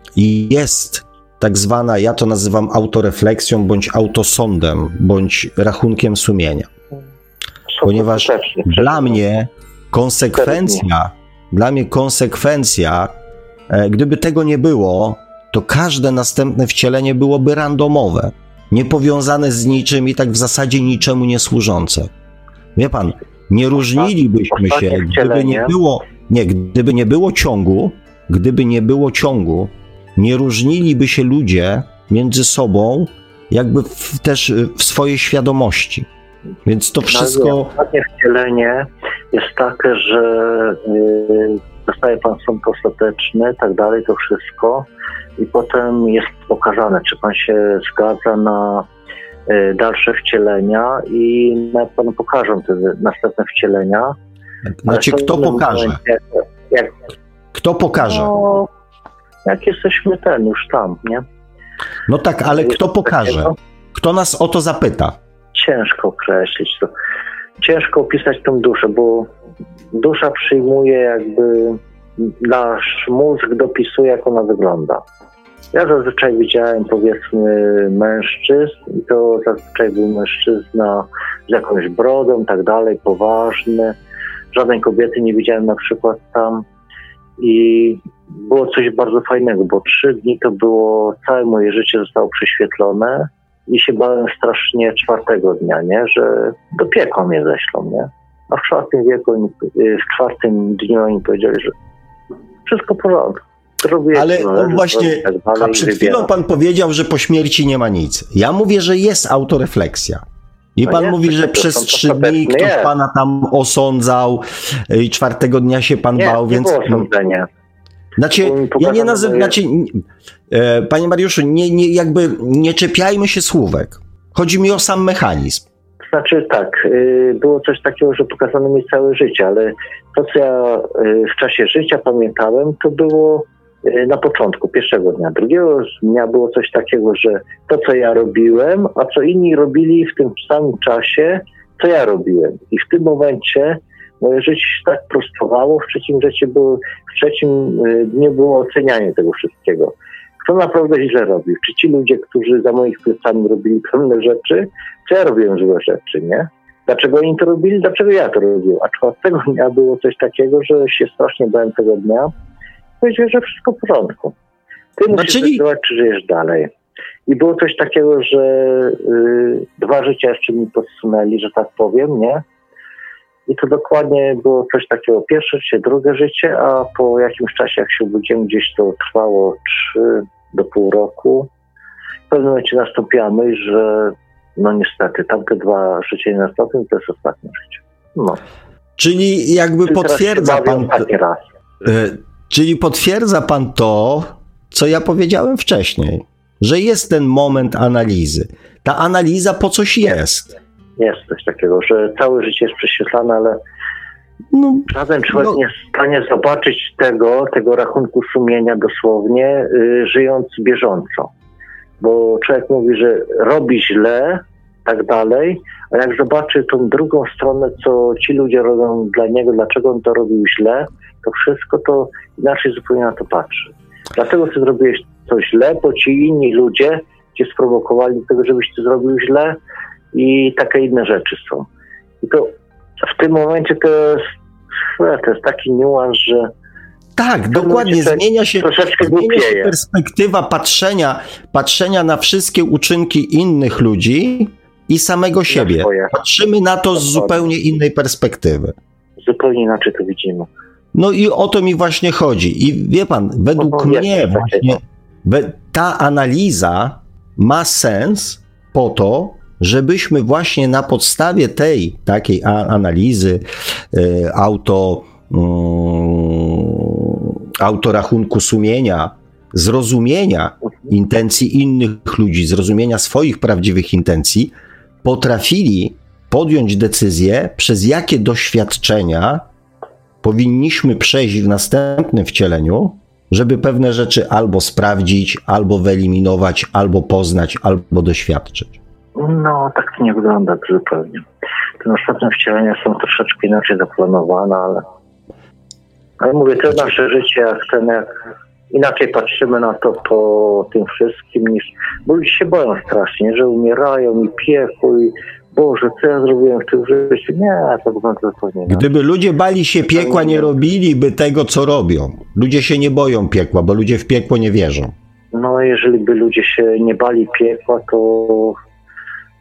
Speaker 3: jest tak zwana, ja to nazywam autorefleksją, bądź autosądem, bądź rachunkiem sumienia. Ponieważ dla mnie konsekwencja, dla mnie konsekwencja, e, gdyby tego nie było, to każde następne wcielenie byłoby randomowe, niepowiązane z niczym i tak w zasadzie niczemu nie służące. Wie pan, nie różnilibyśmy się, gdyby nie było, nie, gdyby nie było ciągu, gdyby nie było ciągu, nie różniliby się ludzie między sobą, jakby w, też w swojej świadomości. Więc to wszystko.
Speaker 4: Ostatnie wcielenie jest takie, że yy, dostaje pan sąd ostateczny, tak dalej, to wszystko. I potem jest pokazane, czy pan się zgadza na y, dalsze wcielenia i na panu pokażą te następne wcielenia.
Speaker 3: Znaczy, kto pokaże? Momencie, jak, kto pokaże? No,
Speaker 4: jak jesteśmy ten już tam, nie?
Speaker 3: No tak, ale kto pokaże? Kto nas o to zapyta?
Speaker 4: Ciężko określić to. Ciężko opisać tą duszę, bo dusza przyjmuje jakby nasz mózg dopisuje, jak ona wygląda. Ja zazwyczaj widziałem powiedzmy mężczyzn i to zazwyczaj był mężczyzna z jakąś brodą, tak dalej, poważny. Żadnej kobiety nie widziałem na przykład tam i było coś bardzo fajnego, bo trzy dni to było, całe moje życie zostało prześwietlone i się bałem strasznie czwartego dnia, nie, że do piekła mnie ześlą, nie. A w czwartym wieku, w czwartym dniu oni powiedzieli, że wszystko w porządku.
Speaker 3: Robię, Ale no, właśnie, tak a przed chwilą pan powiedział, że po śmierci nie ma nic. Ja mówię, że jest autorefleksja. I no pan mówi, że przez trzy dni ktoś pana tam osądzał i czwartego dnia się pan
Speaker 4: nie,
Speaker 3: bał,
Speaker 4: nie więc. Było osądzenia.
Speaker 3: Znaczy, ja nie nazywam, znaczy, e, panie Mariuszu, nie, nie, jakby nie czepiajmy się słówek. Chodzi mi o sam mechanizm.
Speaker 4: Znaczy tak, y, było coś takiego, że pokazano mi całe życie, ale to, co ja y, w czasie życia pamiętałem, to było y, na początku, pierwszego dnia. Drugiego dnia było coś takiego, że to, co ja robiłem, a co inni robili w tym samym czasie, co ja robiłem. I w tym momencie moje życie się tak prostowało, w trzecim, życiu było, w trzecim dniu było ocenianie tego wszystkiego. Kto naprawdę źle robił? Czy ci ludzie, którzy za moich plecami robili pewne rzeczy, czy ja robiłem złe rzeczy, nie? Dlaczego oni to robili? Dlaczego ja to robiłem? A czwartego dnia było coś takiego, że się strasznie bałem tego dnia. Powiedziałem, że wszystko w porządku. Ty no musisz czyli... zdecydować, czy żyjesz dalej. I było coś takiego, że y, dwa życia jeszcze mi podsunęli, że tak powiem, nie? I to dokładnie było coś takiego, pierwsze życie, drugie życie, a po jakimś czasie, jak się obudziłem, gdzieś to trwało trzy do pół roku. W pewnym momencie nastąpiła myśl, że no niestety, tamte dwa życie nie nastąpią, to jest ostatnie życie. No.
Speaker 3: Czyli jakby czyli potwierdza pan... Raz. Y, czyli potwierdza pan to, co ja powiedziałem wcześniej, że jest ten moment analizy. Ta analiza po coś jest.
Speaker 4: Jest coś takiego, że całe życie jest prześwietlane, ale no, żaden człowiek no. nie jest w stanie zobaczyć tego, tego rachunku sumienia dosłownie, y, żyjąc bieżąco bo człowiek mówi, że robi źle, tak dalej, a jak zobaczy tą drugą stronę, co ci ludzie robią dla niego, dlaczego on to robił źle, to wszystko to inaczej zupełnie na to patrzy. Dlatego ty zrobiłeś coś źle, bo ci inni ludzie cię sprowokowali do tego, żebyś ty zrobił źle i takie inne rzeczy są. I to w tym momencie to jest, to jest taki niuans, że
Speaker 3: tak, dokładnie. Zmienia się, zmienia się perspektywa patrzenia, patrzenia na wszystkie uczynki innych ludzi i samego siebie. Patrzymy na to z zupełnie innej perspektywy.
Speaker 4: Zupełnie inaczej to widzimy.
Speaker 3: No i o to mi właśnie chodzi. I wie pan, według no, mnie właśnie ta analiza ma sens po to, żebyśmy właśnie na podstawie tej takiej analizy y, auto autorachunku sumienia, zrozumienia intencji innych ludzi, zrozumienia swoich prawdziwych intencji, potrafili podjąć decyzję, przez jakie doświadczenia powinniśmy przejść w następnym wcieleniu, żeby pewne rzeczy albo sprawdzić, albo wyeliminować, albo poznać, albo doświadczyć.
Speaker 4: No, tak to nie wygląda zupełnie. Te następne wcielenia są troszeczkę inaczej zaplanowane, ale ale mówię, to nasze życie, jak ten, jak inaczej patrzymy na to po tym wszystkim niż, bo ludzie się boją strasznie, że umierają i piekło i Boże, co ja zrobiłem w tym życiu? Nie, to wygląda zupełnie
Speaker 3: Gdyby ludzie bali się piekła, nie robiliby tego, co robią. Ludzie się nie boją piekła, bo ludzie w piekło nie wierzą.
Speaker 4: No, jeżeli by ludzie się nie bali piekła, to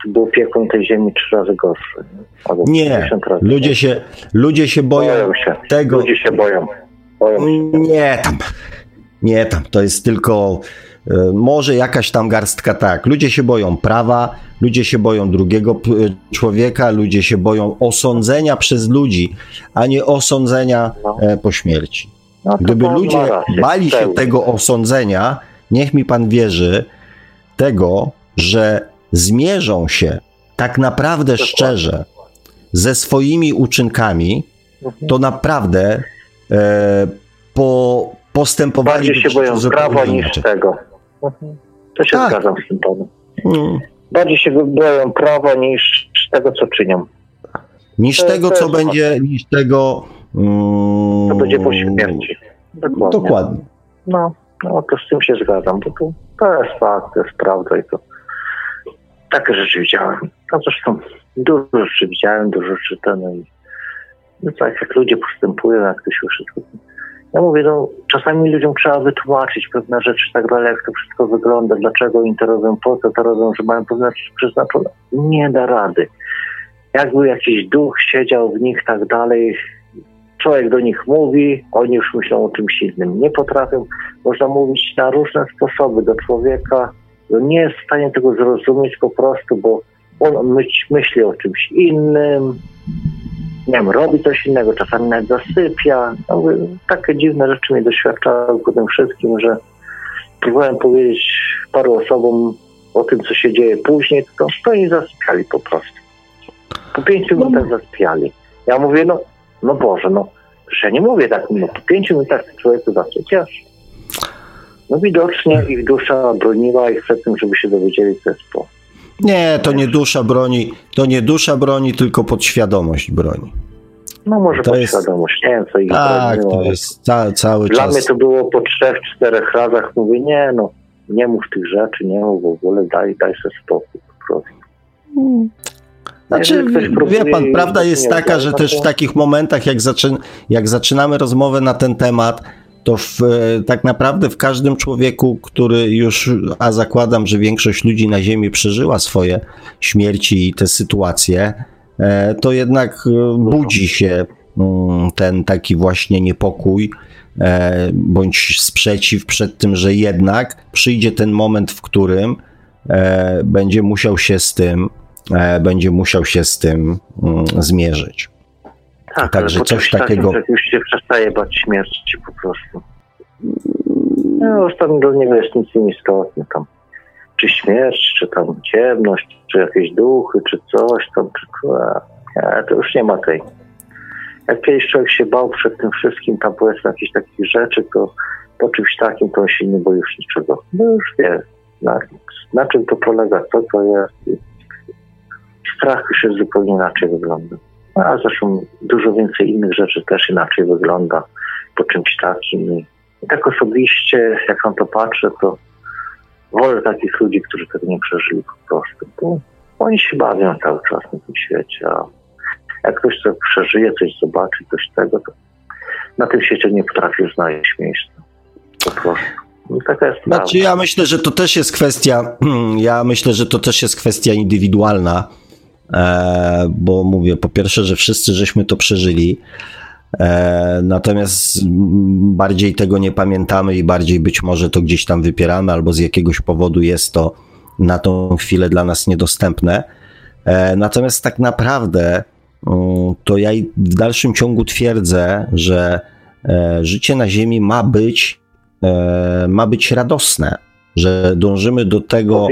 Speaker 4: było piekło tej ziemi trzy razy gorsze.
Speaker 3: nie, ludzie się, ludzie się boją, boją się. tego.
Speaker 4: Ludzie się boją. boją się.
Speaker 3: Nie tam, nie tam, to jest tylko y, może jakaś tam garstka tak. Ludzie się boją prawa, ludzie się boją drugiego człowieka, ludzie się boją osądzenia przez ludzi, a nie osądzenia no. E, po śmierci. No Gdyby ludzie bali się tego osądzenia, niech mi pan wierzy, tego, że zmierzą się tak naprawdę szczerze ze swoimi uczynkami, mhm. to naprawdę e, po postępowaniu...
Speaker 4: Bardziej się boją prawa niż tego. Mhm. To się tak. zgadzam z tym panem. Hmm. Bardziej się boją prawa niż tego, co czynią.
Speaker 3: Niż to, tego, to co będzie, niż tego...
Speaker 4: Mm, co będzie po śmierci.
Speaker 3: Dokładnie. Dokładnie.
Speaker 4: No. No to z tym się zgadzam, bo to, to jest fakt, to jest prawda i to takie rzeczy widziałem. No zresztą dużo rzeczy widziałem, dużo rzeczy ten i no tak jak ludzie postępują, jak to się wszystko. Ja mówię, no czasami ludziom trzeba wytłumaczyć pewne rzeczy tak dalej, jak to wszystko wygląda, dlaczego oni to robią, po co to robią, że mają pewne rzeczy przeznaczone. Nie da rady. Jakby jakiś duch siedział w nich tak dalej, człowiek do nich mówi, oni już myślą o czymś innym. Nie potrafią, można mówić na różne sposoby do człowieka, no nie jest w stanie tego zrozumieć po prostu, bo on myśli o czymś innym, nie wiem, robi coś innego, czasami nawet zasypia. No, takie dziwne rzeczy mnie doświadczały po tym wszystkim, że próbowałem powiedzieć paru osobom o tym, co się dzieje później, to, to oni zasypiali po prostu. Po pięciu no. minutach zasypiali. Ja mówię, no, no Boże, no, że ja nie mówię tak, no po pięciu minutach człowieku zasypiasz. No widocznie ich dusza broniła ich przed tym, żeby się dowiedzieli, co jest po.
Speaker 3: Nie, to nie dusza broni, to nie dusza broni, tylko podświadomość broni.
Speaker 4: No może to podświadomość, jest... nie wiem co ich
Speaker 3: Tak, broniło. to jest ca cały
Speaker 4: Dla
Speaker 3: czas...
Speaker 4: mnie to było po trzech, czterech razach, mówię, nie no, nie mów tych rzeczy, nie mów w ogóle, daj, daj sobie spokój po prostu. Hmm.
Speaker 3: Znaczy, wie pan, prawda jest taka, że też w takich momentach, jak, zaczyn jak zaczynamy rozmowę na ten temat, to w, e, tak naprawdę w każdym człowieku, który już, a zakładam, że większość ludzi na Ziemi przeżyła swoje śmierci i te sytuacje, e, to jednak e, budzi się mm, ten taki właśnie niepokój bądź sprzeciw przed tym, że jednak przyjdzie ten moment, w którym będzie musiał się z tym, będzie musiał się z tym mm, zmierzyć.
Speaker 4: Tak, Także coś takiego. Takim, już się przestaje bać śmierci po prostu. No, ostatnio do niego jest nic nieistotne tam. Czy śmierć, czy tam ciemność, czy jakieś duchy, czy coś tam, czy nie, to już nie ma tej. Jak kiedyś człowiek się bał przed tym wszystkim, tam powiedzmy jakichś takich rzeczy, to po czymś takim to on się nie boi już niczego. No już wie, na, na czym to polega, co to jest. Strach już jest zupełnie inaczej wygląda. A zresztą dużo więcej innych rzeczy też inaczej wygląda po czymś takim. I tak osobiście, jak na to patrzę, to wolę takich ludzi, którzy tego nie przeżyli po prostu. Bo oni się bawią cały czas na tym świecie, a jak ktoś coś przeżyje, coś zobaczy, coś tego, to na tym świecie nie potrafi znaleźć miejsca. Po prostu.
Speaker 3: Znaczy, ja myślę, że to też jest kwestia, ja myślę, że to też jest kwestia indywidualna bo mówię, po pierwsze, że wszyscy żeśmy to przeżyli, e, natomiast bardziej tego nie pamiętamy i bardziej być może to gdzieś tam wypieramy, albo z jakiegoś powodu jest to na tą chwilę dla nas niedostępne. E, natomiast tak naprawdę mm, to ja w dalszym ciągu twierdzę, że życie na Ziemi ma być, ma być radosne, że dążymy do tego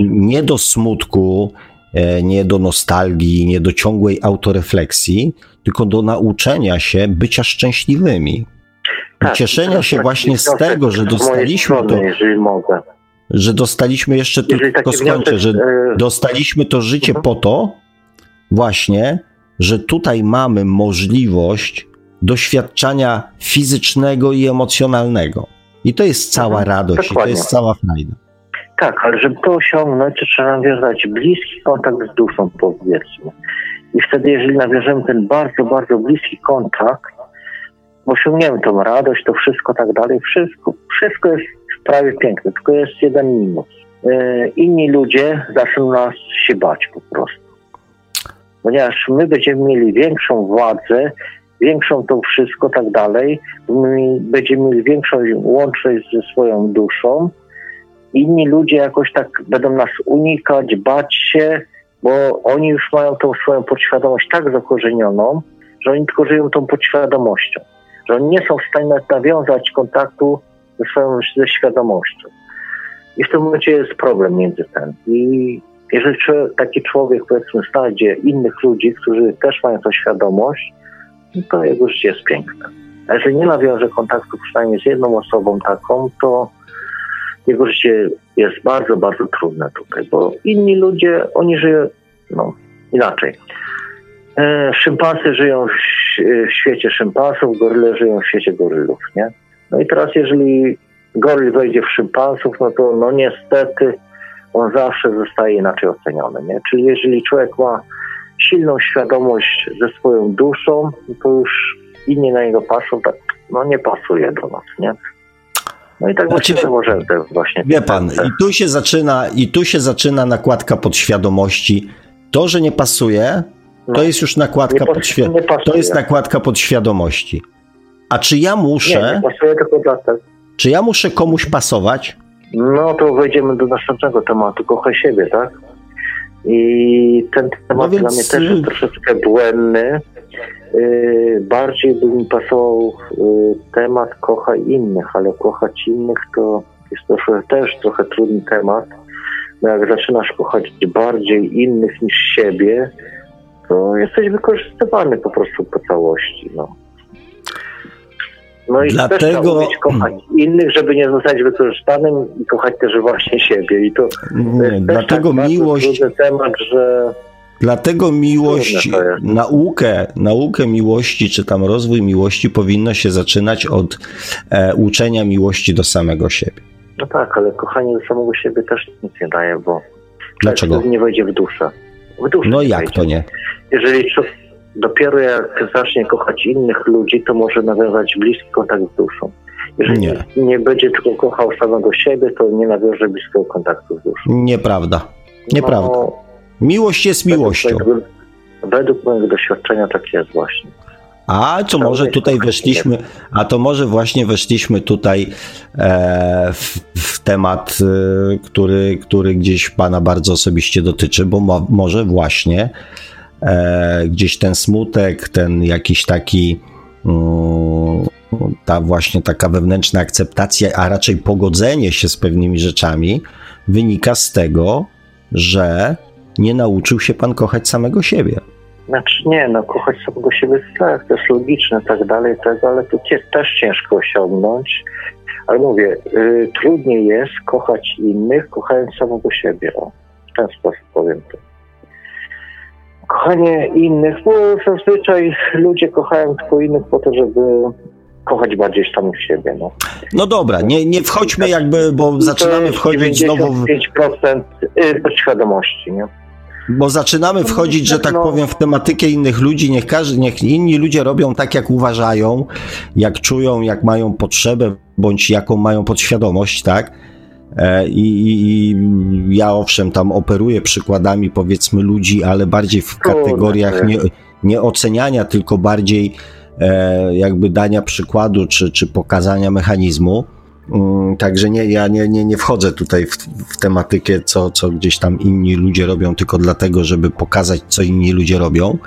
Speaker 3: nie do smutku, E, nie do nostalgii, nie do ciągłej autorefleksji, tylko do nauczenia się bycia szczęśliwymi. Tak, cieszenia się właśnie z tego, że dostaliśmy to. Że dostaliśmy jeszcze tylko skończę, że e, dostaliśmy to życie mhm. po to, właśnie, że tutaj mamy możliwość doświadczania fizycznego i emocjonalnego. I to jest cała mhm, radość, i to jest cała frajda.
Speaker 4: Tak, ale żeby to osiągnąć, to trzeba nawiązać bliski kontakt z duszą, powiedzmy. I wtedy, jeżeli nawiążemy ten bardzo, bardzo bliski kontakt, osiągniemy tą radość, to wszystko tak dalej, wszystko, wszystko jest prawie piękne, tylko jest jeden minus. Yy, inni ludzie zaczną nas się bać po prostu. Ponieważ my będziemy mieli większą władzę, większą to wszystko tak dalej, my będziemy mieli większą łączność ze swoją duszą, inni ludzie jakoś tak będą nas unikać, bać się, bo oni już mają tą swoją podświadomość tak zakorzenioną, że oni tylko żyją tą podświadomością, że oni nie są w stanie nawiązać kontaktu ze swoją ze świadomością. I w tym momencie jest problem między tym. I jeżeli taki człowiek, powiedzmy, znajdzie innych ludzi, którzy też mają tą świadomość, no to jego życie jest piękne. A jeżeli nie nawiąże kontaktu przynajmniej z jedną osobą taką, to jego życie jest bardzo, bardzo trudne tutaj, bo inni ludzie, oni żyją no, inaczej. E, szympansy żyją w, w świecie szympansów, goryle żyją w świecie gorylów, nie? No i teraz jeżeli goryl wejdzie w szympansów, no to no niestety on zawsze zostaje inaczej oceniony. Nie? Czyli jeżeli człowiek ma silną świadomość ze swoją duszą, to już inni na niego patrzą, tak, no nie pasuje do nas, nie? No i tak
Speaker 3: Znaczy,
Speaker 4: właśnie założyłem te właśnie.
Speaker 3: Wie pan, i tu się zaczyna, i tu się zaczyna nakładka podświadomości. To, że nie pasuje, to
Speaker 4: No.
Speaker 3: jest już nakładka
Speaker 4: Nie
Speaker 3: podświadomości.
Speaker 4: nie.
Speaker 3: To jest nakładka podświadomości. A czy ja
Speaker 4: Nie,
Speaker 3: muszę,
Speaker 4: nie pasuje tylko dlatego.
Speaker 3: czy ja muszę komuś pasować?
Speaker 4: No to wejdziemy do następnego tematu, kochaj siebie, tak? I ten temat
Speaker 3: No więc,
Speaker 4: dla mnie też
Speaker 3: y-
Speaker 4: jest troszeczkę błędny. Yy, bardziej by mi pasował yy, temat kochaj innych, ale kochać innych to jest trochę, też trochę trudny temat. Bo jak zaczynasz kochać bardziej innych niż siebie, to jesteś wykorzystywany po prostu po całości. No. No i też trzeba
Speaker 3: Dlatego-
Speaker 4: umieć kochać innych, żeby nie zostać wykorzystanym i kochać też właśnie siebie. I to, to
Speaker 3: Nie,
Speaker 4: jest też
Speaker 3: dlatego
Speaker 4: tak bardzo
Speaker 3: miłość,
Speaker 4: trudny temat, że
Speaker 3: dlatego miłość, naukę, naukę miłości, czy tam rozwój miłości powinno się zaczynać od e, uczenia miłości do samego siebie.
Speaker 4: no tak, ale kochanie do samego siebie też nic nie daje, bo
Speaker 3: Dlaczego?
Speaker 4: nie wejdzie w duszę. W duszę
Speaker 3: No jak
Speaker 4: wejdzie.
Speaker 3: to nie?
Speaker 4: Jeżeli dopiero jak zacznie kochać innych ludzi, to może nawiązać bliski kontakt z duszą. Jeżeli
Speaker 3: Nie.
Speaker 4: nie, będzie tylko kochał samego siebie, to nie nawiąże bliskiego kontaktu z duszą.
Speaker 3: Nieprawda. Nieprawda.
Speaker 4: No,
Speaker 3: Miłość jest miłością.
Speaker 4: Według, według mojego doświadczenia tak jest właśnie.
Speaker 3: A to może tutaj weszliśmy, a to może właśnie weszliśmy tutaj e, w, w temat, e, który, który gdzieś pana bardzo osobiście dotyczy, bo mo, może właśnie e, gdzieś ten smutek, ten jakiś taki mm, ta właśnie taka wewnętrzna akceptacja, a raczej pogodzenie się z pewnymi rzeczami wynika z tego, że nie nauczył się pan kochać samego siebie.
Speaker 4: Znaczy nie, no kochać samego siebie tak, to jest logiczne, tak dalej, tak, ale to też ciężko osiągnąć. Ale mówię, y, trudniej jest kochać innych, kochając samego siebie. O, w ten sposób powiem to. Kochanie innych, bo zazwyczaj ludzie kochają tylko innych po to, żeby kochać bardziej samych siebie. No.
Speaker 3: No dobra, nie, nie wchodźmy jakby, bo zaczynamy wchodzić znowu, w,
Speaker 4: 95% y, podświadomości, nie?
Speaker 3: Bo zaczynamy wchodzić, że tak
Speaker 4: No.
Speaker 3: powiem, w tematykę innych ludzi, niech, każdy, niech inni ludzie robią tak, jak uważają, jak czują, jak mają potrzebę, bądź jaką mają podświadomość, tak? E, I, i, I ja owszem tam operuję przykładami powiedzmy ludzi, ale bardziej w kategoriach nie, nie oceniania, tylko bardziej e, jakby dania przykładu czy, czy pokazania mechanizmu. Mm, Także nie, ja nie, nie, nie wchodzę tutaj w, w tematykę, co, co gdzieś tam inni ludzie robią, tylko dlatego, żeby pokazać, co inni ludzie robią.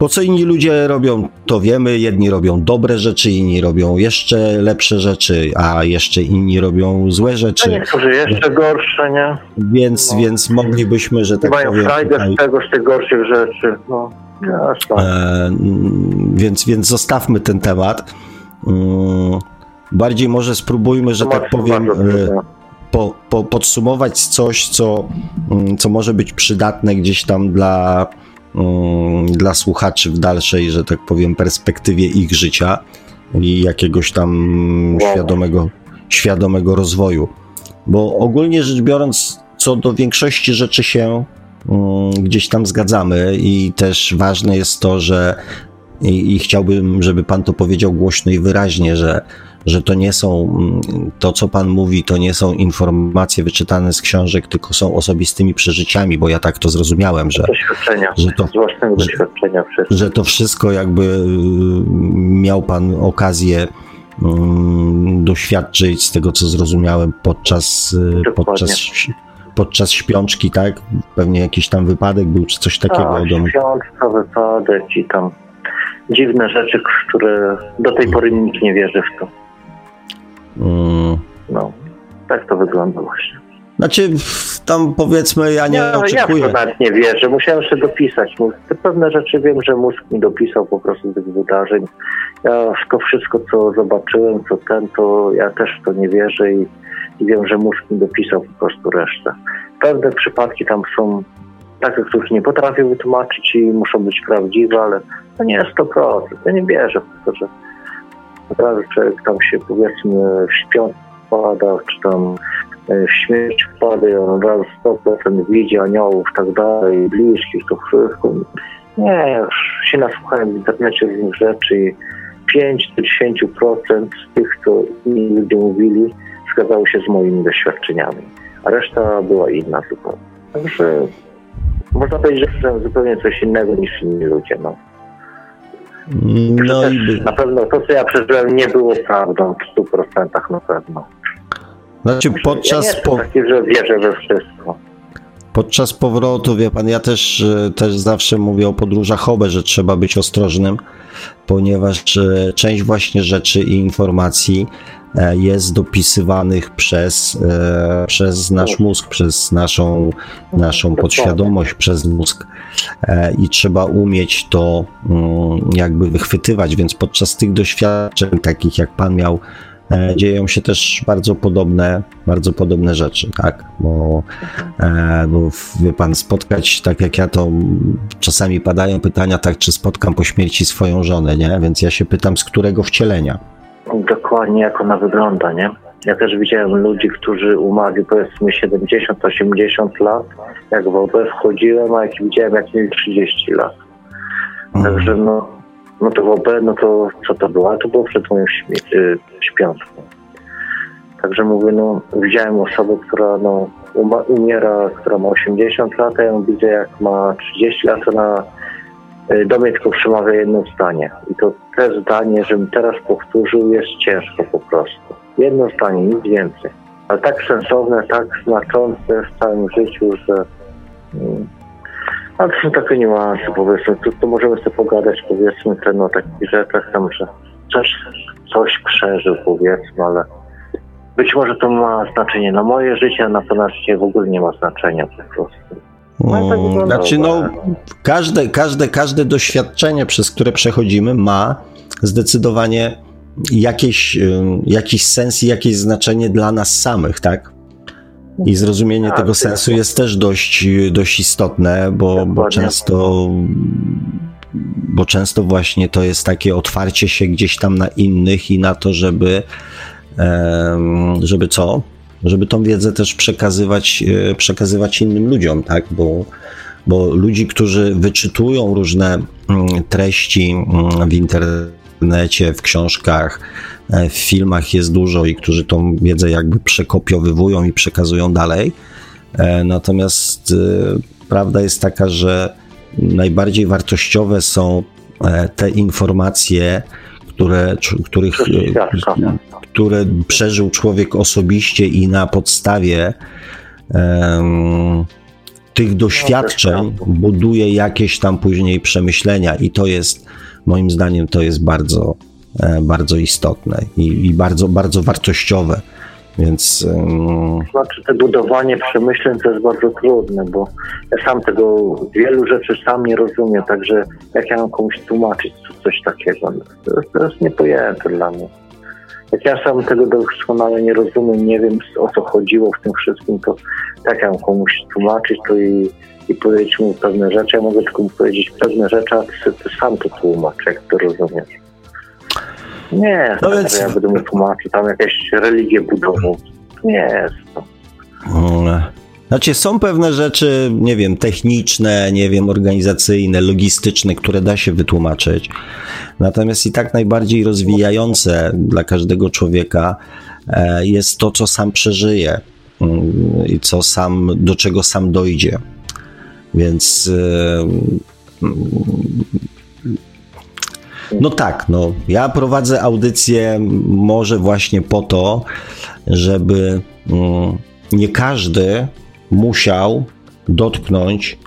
Speaker 3: Bo co inni ludzie robią, to wiemy. Jedni robią dobre rzeczy, inni robią jeszcze lepsze rzeczy, a jeszcze inni robią złe
Speaker 4: A
Speaker 3: rzeczy.
Speaker 4: niektórzy jeszcze gorsze, nie?
Speaker 3: Więc,
Speaker 4: No.
Speaker 3: więc moglibyśmy, że tak
Speaker 4: Mają
Speaker 3: powiem.
Speaker 4: frajdę
Speaker 3: tutaj-
Speaker 4: z tego, z tych gorszych rzeczy. No, jasne.
Speaker 3: E, więc, więc zostawmy ten temat. Mm, Bardziej może spróbujmy, że tak powiem, e, po, po, podsumować coś, co, mm, co może być przydatne gdzieś tam dla, mm, dla słuchaczy w dalszej, że tak powiem, perspektywie ich życia i jakiegoś tam świadomego, świadomego rozwoju. Bo ogólnie rzecz biorąc, co do większości rzeczy się mm, gdzieś tam zgadzamy i też ważne jest to, że i, i chciałbym, żeby pan to powiedział głośno i wyraźnie, że, że to nie są, mm, to co pan mówi, to nie są informacje wyczytane z książek, tylko są osobistymi przeżyciami, bo ja tak to zrozumiałem, że, że to
Speaker 4: Z własnego
Speaker 3: że- że to wszystko jakby y, miał pan okazję mm, doświadczyć z tego, co zrozumiałem podczas, y,
Speaker 4: Dokładnie.
Speaker 3: podczas, podczas śpiączki, tak? Pewnie jakiś tam wypadek był, czy coś takiego.
Speaker 4: Tak, śpiączka, wypadek i tam dziwne rzeczy, które do tej pory nikt nie wierzy w to.
Speaker 3: Mm.
Speaker 4: No, tak to wygląda właśnie.
Speaker 3: Znaczy, tam powiedzmy, ja nie
Speaker 4: ja, ja w
Speaker 3: oczekuję.
Speaker 4: to nawet nie wierzę. Musiałem jeszcze dopisać. Pewne rzeczy wiem, że mózg mi dopisał po prostu tych wydarzeń. Ja w to wszystko, co zobaczyłem, co ten, to ja też w to nie wierzę i, i wiem, że mózg mi dopisał po prostu resztę. Pewne przypadki tam są takie, których nie potrafię wytłumaczyć i muszą być prawdziwe, ale to nie jest 100%. Ja nie wierzę w to, że Naprawdę człowiek tam się powiedzmy w śpiąc wpada, czy tam e, w śmierć wpada i on raz 100% widzi aniołów tak dalej, bliskich, to wszystko. Nie, już się nasłuchałem w internecie różnych rzeczy i 5 do 10% z tych, co inni ludzie mówili, zgadzało się z moimi doświadczeniami, a reszta była inna zupełnie. Także można powiedzieć, że zupełnie coś innego niż inni ludzie. No.
Speaker 3: No i
Speaker 4: Na pewno to, co ja przeżyłem, nie było prawdą w 100% na pewno.
Speaker 3: znaczy
Speaker 4: ja
Speaker 3: podczas,
Speaker 4: jestem
Speaker 3: po,
Speaker 4: taki, że wierzę we wszystko.
Speaker 3: podczas powrotu, wie pan, ja też, e, też zawsze mówię o podróżach obe, że trzeba być ostrożnym, ponieważ e, część właśnie rzeczy i informacji jest dopisywanych przez, e, przez nasz mózg, przez naszą, naszą podświadomość, przez mózg. E, i trzeba umieć to mm, jakby wychwytywać, więc podczas tych doświadczeń, takich jak pan miał, e, dzieją się też bardzo podobne, bardzo podobne rzeczy, tak, bo, e, bo wie pan, spotkać, tak jak ja to czasami padają pytania, tak, czy spotkam po śmierci swoją żonę, nie, więc ja się pytam, z którego wcielenia,
Speaker 4: Dokładnie jak ona wygląda, nie? Ja też widziałem ludzi, którzy umarli powiedzmy 70-80 lat. Jak w OB wchodziłem, a jak widziałem jak mieli 30 lat. Także no, no to w OB, no to co to było? To było przed moją śmie- y, śpiączką. Także mówię, no widziałem osobę, która no umiera, która ma 80 lat, a ja ją widzę jak ma 30 lat, ona do mnie tylko przemawia jedno zdanie. I to te zdanie, żebym teraz powtórzył, jest ciężko po prostu. Jedno zdanie, nic więcej. Ale tak sensowne, tak znaczące w całym życiu, że... mm, Ale to są takie niuanse, powiedzmy. Tu, tu możemy sobie pogadać, powiedzmy, ten, o takich rzeczach tam, że coś, coś przeżył, powiedzmy, ale być może to ma znaczenie na moje życie, a na pana życie w ogóle nie ma znaczenia po prostu. No tak
Speaker 3: Znaczy, no, każde, każde, każde doświadczenie, przez które przechodzimy, ma zdecydowanie jakieś, ym, jakiś sens i jakieś znaczenie dla nas samych, tak? I zrozumienie
Speaker 4: Tak,
Speaker 3: tego
Speaker 4: tak.
Speaker 3: sensu jest też dość, dość istotne, bo, bo często bo często właśnie to jest takie otwarcie się gdzieś tam na innych i na to, żeby żeby co? Żeby tą wiedzę też przekazywać, e, przekazywać innym ludziom, tak? Bo, bo ludzi, którzy wyczytują różne mm, treści mm, w internecie, w książkach, e, w filmach jest dużo i którzy tą wiedzę jakby przekopiowywują i przekazują dalej. E, Natomiast prawda jest taka, że najbardziej wartościowe są te informacje, które, których, e, które przeżył człowiek osobiście i na podstawie em, tych doświadczeń buduje jakieś tam później przemyślenia i to jest moim zdaniem to jest bardzo, e, bardzo istotne i, i bardzo, bardzo wartościowe. Więc em,
Speaker 4: Znaczy, to budowanie przemyśleń to jest bardzo trudne, bo ja sam tego wielu rzeczy sam nie rozumiem, także jak ja mam komuś tłumaczyć co- coś takiego, no, to jest, to jest niepojęte dla mnie. Jak ja sam tego doskonale nie rozumiem, nie wiem o co chodziło w tym wszystkim, to jak ja mam komuś tłumaczyć to i, i powiedzieć mu pewne rzeczy, ja mogę tylko mu powiedzieć pewne rzeczy, a ty, ty sam to tłumacz, jak to rozumiesz. Nie,
Speaker 3: No więc-
Speaker 4: ja będę mu tłumaczył, tam jakieś religie budował. Nie jest to.
Speaker 3: Znaczy, są pewne rzeczy, nie wiem, techniczne, nie wiem, organizacyjne, logistyczne, które da się wytłumaczyć. Natomiast i tak najbardziej rozwijające dla każdego człowieka e, jest to, co sam przeżyje mm, i co sam, do czego sam dojdzie. Więc e, no tak, no. Ja prowadzę audycję może właśnie po to, żeby mm, nie każdy musiał dotknąć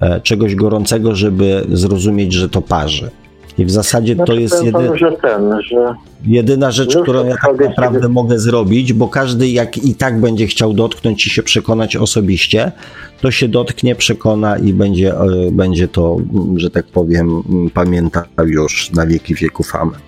Speaker 3: e, czegoś gorącego, żeby zrozumieć, że to parzy. I w zasadzie to
Speaker 4: Znaczy,
Speaker 3: jest
Speaker 4: powiem
Speaker 3: jedy,
Speaker 4: że ten, że
Speaker 3: jedyna rzecz, którą ja tak naprawdę mogę zrobić, bo każdy jak i tak będzie chciał dotknąć i się przekonać osobiście, to się dotknie, przekona i będzie, e, będzie to, że tak powiem, pamiętał już na wieki wieków. Amen.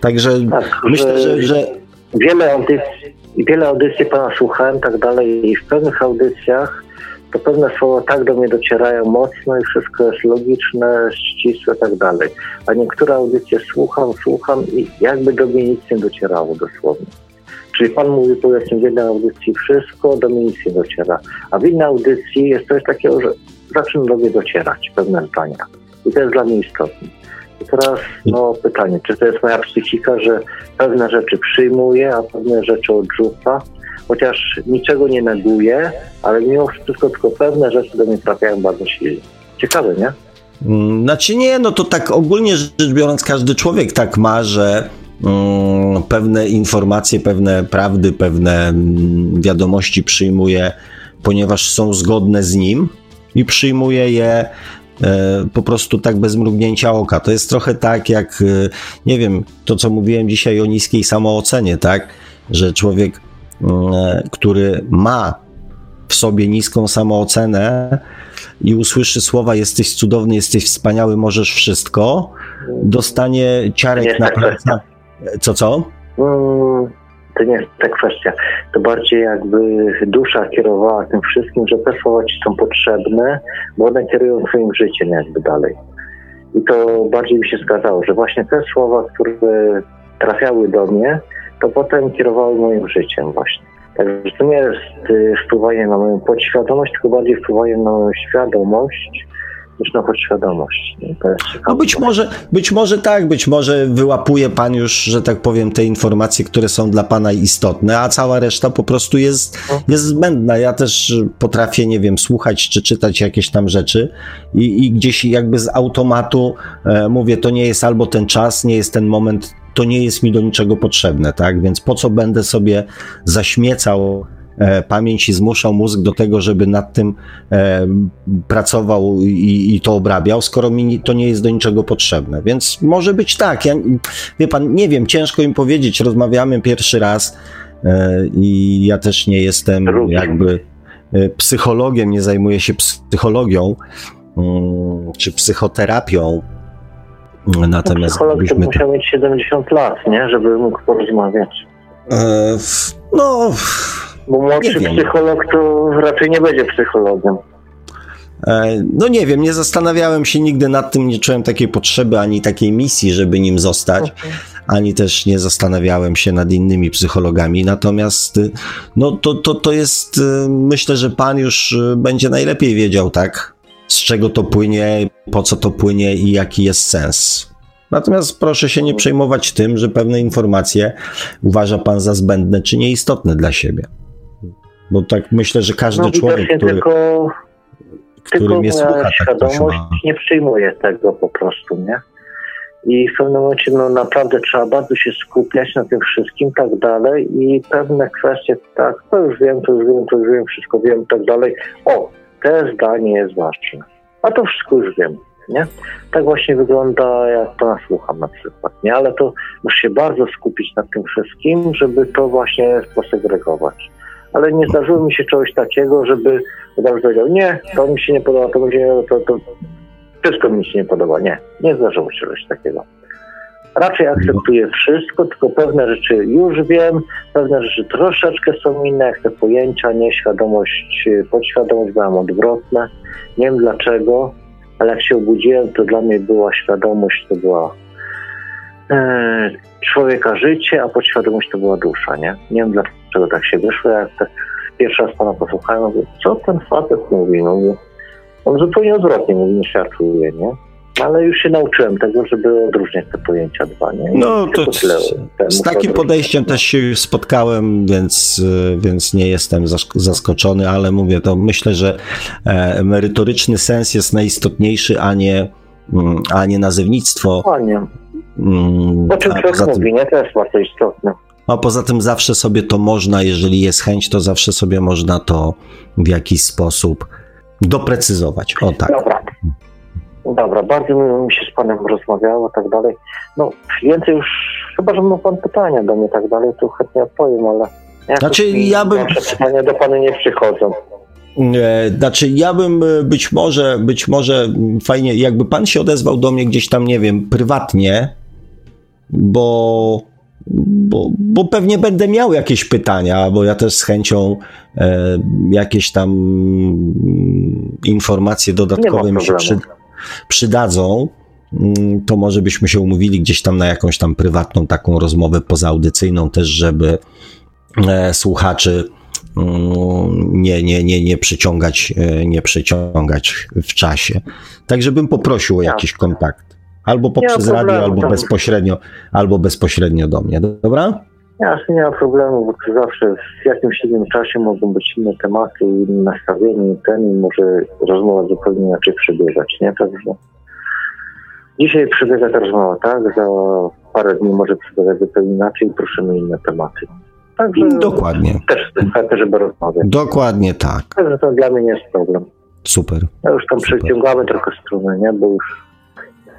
Speaker 3: Także
Speaker 4: tak,
Speaker 3: myślę, że, że
Speaker 4: wiele audycji, wiele audycji pana słuchałem, tak dalej, i w pewnych audycjach to pewne słowa tak do mnie docierają mocno i wszystko jest logiczne, ścisłe i tak dalej. A niektóre audycje słucham, słucham i jakby do mnie nic nie docierało dosłownie. Czyli Pan mówi powiedzmy w jednej audycji wszystko, do mnie nic nie dociera. A w innej audycji jest coś takiego, że zaczyna do mnie docierać pewne zdania. I to jest dla mnie istotne. I teraz no, pytanie, czy to jest moja psychika, że pewne rzeczy przyjmuję, a pewne rzeczy odrzuca, chociaż niczego nie neguję, ale mimo wszystko tylko pewne rzeczy do mnie trafiają bardzo silnie. Ciekawe, nie?
Speaker 3: Mm, znaczy nie, no to tak ogólnie rzecz biorąc każdy człowiek tak ma, że um, pewne informacje, pewne prawdy, pewne um, wiadomości przyjmuje, ponieważ są zgodne z nim i przyjmuje je E, po prostu tak bez mrugnięcia oka. To jest trochę tak jak, e, nie wiem, to co mówiłem dzisiaj o niskiej samoocenie, tak? Że człowiek, mm, który ma w sobie niską samoocenę i usłyszy słowa jesteś cudowny, jesteś wspaniały, możesz wszystko, dostanie ciarek na plecach. Co, co?
Speaker 4: Mm, to nie jest ta kwestia. To bardziej jakby dusza kierowała tym wszystkim, że te słowa ci są potrzebne, bo one kierują twoim życiem jakby dalej. I to bardziej mi się zgadzało, że właśnie te słowa, które trafiały do mnie, to potem kierowały moim życiem właśnie. Także nie jest y, wpływanie na moją podświadomość, tylko bardziej wpływanie na moją świadomość, niż na podświadomość.
Speaker 3: No być może, być może tak, być może wyłapuje pan już, że tak powiem, te informacje, które są dla pana istotne, a cała reszta po prostu jest, jest zbędna. Ja też potrafię, nie wiem, słuchać czy czytać jakieś tam rzeczy i, i gdzieś jakby z automatu e, mówię, to nie jest albo ten czas, nie jest ten moment, to nie jest mi do niczego potrzebne, tak? Więc po co będę sobie zaśmiecał E, pamięć i zmuszał mózg do tego, żeby nad tym e, pracował i, i to obrabiał, skoro mi to nie jest do niczego potrzebne. Więc może być tak. Ja, wie pan, nie wiem, ciężko im powiedzieć. Rozmawiamy pierwszy raz e, i ja też nie jestem jakby psychologiem, nie zajmuję się psychologią mm, czy psychoterapią.
Speaker 4: Natomiast psycholog to musiał mieć 70 lat, nie? Żeby mógł porozmawiać.
Speaker 3: no,
Speaker 4: bo młodszy psycholog to raczej nie będzie psychologiem.
Speaker 3: E, no nie wiem, nie zastanawiałem się nigdy nad tym, nie czułem takiej potrzeby ani takiej misji, żeby nim zostać, okay. ani też nie zastanawiałem się nad innymi psychologami. Natomiast y, no to, to, to jest, y, myślę, że pan już będzie najlepiej wiedział, tak? Z czego to płynie, po co to płynie i jaki jest sens. Natomiast proszę się nie przejmować tym, że pewne informacje uważa pan za zbędne czy nieistotne dla siebie. Bo tak myślę, że każdy no, człowiek, który,
Speaker 4: tylko, który tylko mnie słucha, tak świadomość tak nie przyjmuje tego po prostu, nie? I w pewnym momencie no, naprawdę trzeba bardzo się skupiać na tym wszystkim, tak dalej i pewne kwestie, tak, to już wiem, to już wiem, to już wiem, wszystko wiem, tak dalej. O, te zdanie jest ważne. A to wszystko już wiem, nie? Tak właśnie wygląda, jak to nasłucham na przykład, nie? Ale to muszę się bardzo skupić na tym wszystkim, żeby to właśnie posegregować ale nie zdarzyło mi się czegoś takiego, żeby ktoś powiedział, nie, to mi się nie podoba, to, mi się, to, to wszystko mi się nie podoba. Nie, nie zdarzyło się czegoś takiego. Raczej akceptuję wszystko, tylko pewne rzeczy już wiem, pewne rzeczy troszeczkę są inne, jak te pojęcia, nieświadomość, podświadomość byłam odwrotne. Nie wiem dlaczego, ale jak się obudziłem, to dla mnie była świadomość, to była e, człowieka życie, a podświadomość to była dusza, nie? Nie wiem dlaczego tak się wyszło, jak tak pierwszy raz pana posłuchałem, mówię, co ten facet mówi? No, mówię, on zupełnie odwrotnie mówi niż ja czuję, nie? Ale już się nauczyłem tego, żeby odróżniać te pojęcia dwa, nie? I
Speaker 3: no to z takim podejściem też się już spotkałem, więc, więc nie jestem zaskoczony, ale mówię, to myślę, że e, merytoryczny sens jest najistotniejszy, a nie, mm, a nie nazewnictwo.
Speaker 4: Panie. Mm, o czym człowiek tym, mówi, nie? To jest bardzo istotne.
Speaker 3: A poza tym zawsze sobie to można, jeżeli jest chęć, to zawsze sobie można to w jakiś sposób doprecyzować. O tak.
Speaker 4: Dobra. Dobra, bardzo mi się z Panem rozmawiało, tak dalej. No, więcej już, chyba, że ma Pan pytania do mnie, tak dalej, to chętnie odpowiem, ale...
Speaker 3: Znaczy, ja bym...
Speaker 4: pytania do Pana nie przychodzą.
Speaker 3: Znaczy, ja bym e, być może, być może fajnie, jakby pan się odezwał do mnie gdzieś tam, nie wiem, prywatnie, bo bo, bo pewnie będę miał jakieś pytania, bo ja też z chęcią e, jakieś tam informacje dodatkowe mi się przy, przydadzą. Mm, to może byśmy się umówili gdzieś tam na jakąś tam prywatną taką rozmowę pozaaudycyjną też, żeby e, słuchaczy mm, nie, nie, nie, nie przyciągać, e, nie przyciągać w czasie. Także bym poprosił o jakiś kontakt. Albo poprzez radio, albo bezpośrednio, albo bezpośrednio do mnie. Dobra?
Speaker 4: Jasne, nie ma problemu, bo zawsze w jakimś innym czasie mogą być inne tematy, inne nastawienie, ten i może rozmowa zupełnie inaczej przebiegać, nie? Także dzisiaj przebiega ta rozmowa, tak? Za parę dni może przebiegać zupełnie inaczej i prosimy inne tematy.
Speaker 3: Także Dokładnie.
Speaker 4: Też chętny, żeby rozmawiać.
Speaker 3: Dokładnie tak.
Speaker 4: Także to dla mnie nie jest problem.
Speaker 3: Super.
Speaker 4: Ja już tam Super. przeciągamy trochę strunę, nie? Bo już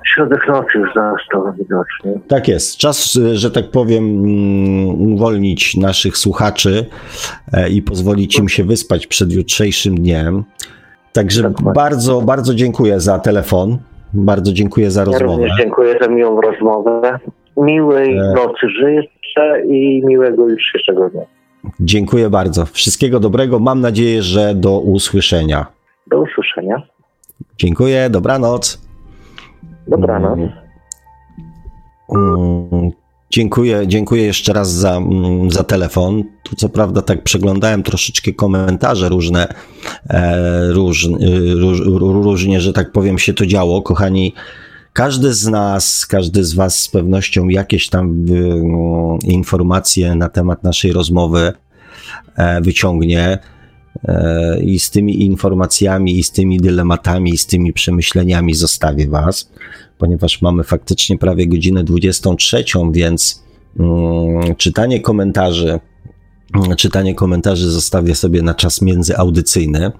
Speaker 4: Środek nocy już zastał widocznie.
Speaker 3: Tak jest. Czas, że tak powiem, mm, uwolnić naszych słuchaczy e, i pozwolić im się wyspać przed jutrzejszym dniem. Także Dokładnie. bardzo, bardzo dziękuję za telefon. Bardzo dziękuję za rozmowę. Ja
Speaker 4: również dziękuję za miłą rozmowę. Miłej e... nocy życzę i miłego jutrzejszego dnia.
Speaker 3: Dziękuję bardzo. Wszystkiego dobrego. Mam nadzieję, że do usłyszenia.
Speaker 4: Do usłyszenia.
Speaker 3: Dziękuję. Dobranoc.
Speaker 4: Dobranoc. Mm.
Speaker 3: Mm, dziękuję, dziękuję jeszcze raz za, mm, za telefon. Tu co prawda tak przeglądałem troszeczkę komentarze różne, e, róż, róż, różnie, że tak powiem, się to działo. Kochani, każdy z nas, każdy z Was z pewnością jakieś tam informacje na temat naszej rozmowy e, wyciągnie. E, I z tymi informacjami, i z tymi dylematami, i z tymi przemyśleniami zostawię Was, ponieważ mamy faktycznie prawie godzinę 23, więc mm, czytanie komentarzy, mm, czytanie komentarzy zostawię sobie na czas międzyaudycyjny.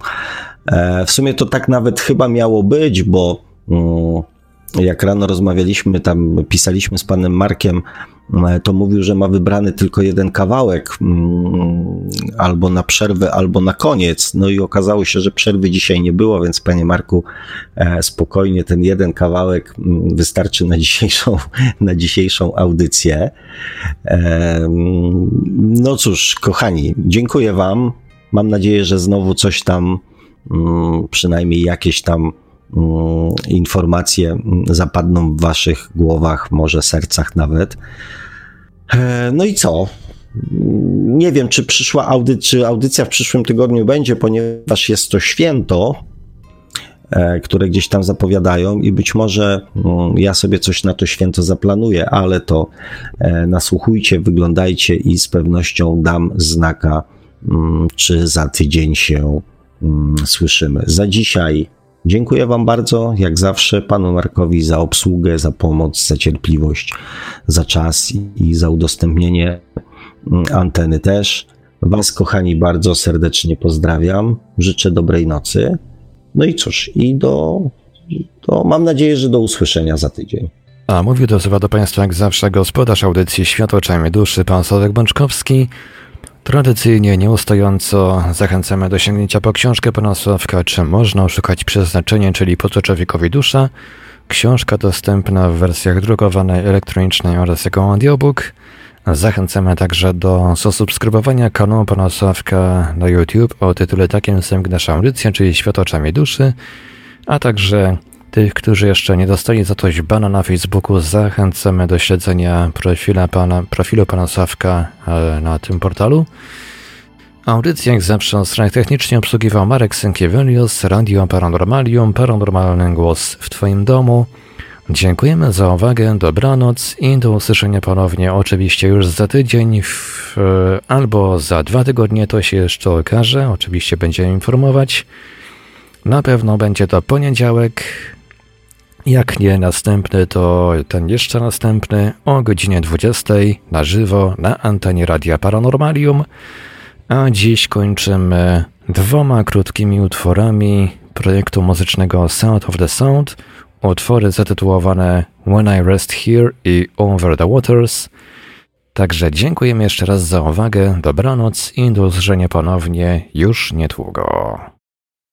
Speaker 3: E, w sumie to tak nawet chyba miało być, bo mm, jak rano rozmawialiśmy, tam pisaliśmy z panem Markiem, to mówił, że ma wybrany tylko jeden kawałek, mm, albo na przerwę, albo na koniec. No i okazało się, że przerwy dzisiaj nie było, więc panie Marku, e, spokojnie ten jeden kawałek mm, wystarczy na dzisiejszą, na dzisiejszą audycję. E, mm, no cóż, kochani, dziękuję wam. Mam nadzieję, że znowu coś tam, przynajmniej jakieś tam Mm, informacje mm, zapadną w waszych głowach, może sercach nawet. E, no i co? Nie wiem, czy przyszła audy czy audycja w przyszłym tygodniu będzie, ponieważ jest to święto, e, które gdzieś tam zapowiadają i być może mm, ja sobie coś na to święto zaplanuję, ale to e, nasłuchujcie, wyglądajcie i z pewnością dam znaka, czy za tydzień się słyszymy. Za dzisiaj Dziękuję Wam bardzo, jak zawsze, Panu Markowi za obsługę, za pomoc, za cierpliwość, za czas i za udostępnienie mm, anteny też. Was, kochani, bardzo serdecznie pozdrawiam. Życzę dobrej nocy. No i cóż, i do, do mam nadzieję, że do usłyszenia za tydzień.
Speaker 2: A mówił do do Państwa jak zawsze gospodarz audycji Światło Czajmy Duszy, pan Sławek Bączkowski. Tradycyjnie, nieustająco zachęcamy do sięgnięcia po książkę pana Sławka Czy można oszukać przeznaczenie, czyli po co człowiekowi dusza. Książka dostępna w wersjach drukowanej, elektronicznej oraz jako audiobook. Zachęcamy także do zasubskrybowania kanału pana Sławka na YouTube o tytule takim samym nasza audycja, czyli Świat oczami duszy, a także tych, którzy jeszcze nie dostali za coś bana na Facebooku, zachęcamy do śledzenia profila pana, profilu pana Sawka e, na tym portalu. Audycję jak zawsze stronę technicznie obsługiwał Marek Sękiewelius, Radio Paranormalium, Paranormalny Głos w Twoim domu. Dziękujemy za uwagę, dobranoc i do usłyszenia ponownie oczywiście już za tydzień w, e, albo za dwa tygodnie, to się jeszcze okaże, oczywiście będziemy informować. Na pewno będzie to poniedziałek, jak nie następny, to ten jeszcze następny o godzinie 20 na żywo na antenie Radia Paranormalium. A dziś kończymy dwoma krótkimi utworami projektu muzycznego Sound of the Sound. Utwory zatytułowane When I Rest Here i Over the Waters. Także dziękujemy jeszcze raz za uwagę, dobranoc i do usłyszenia ponownie już niedługo.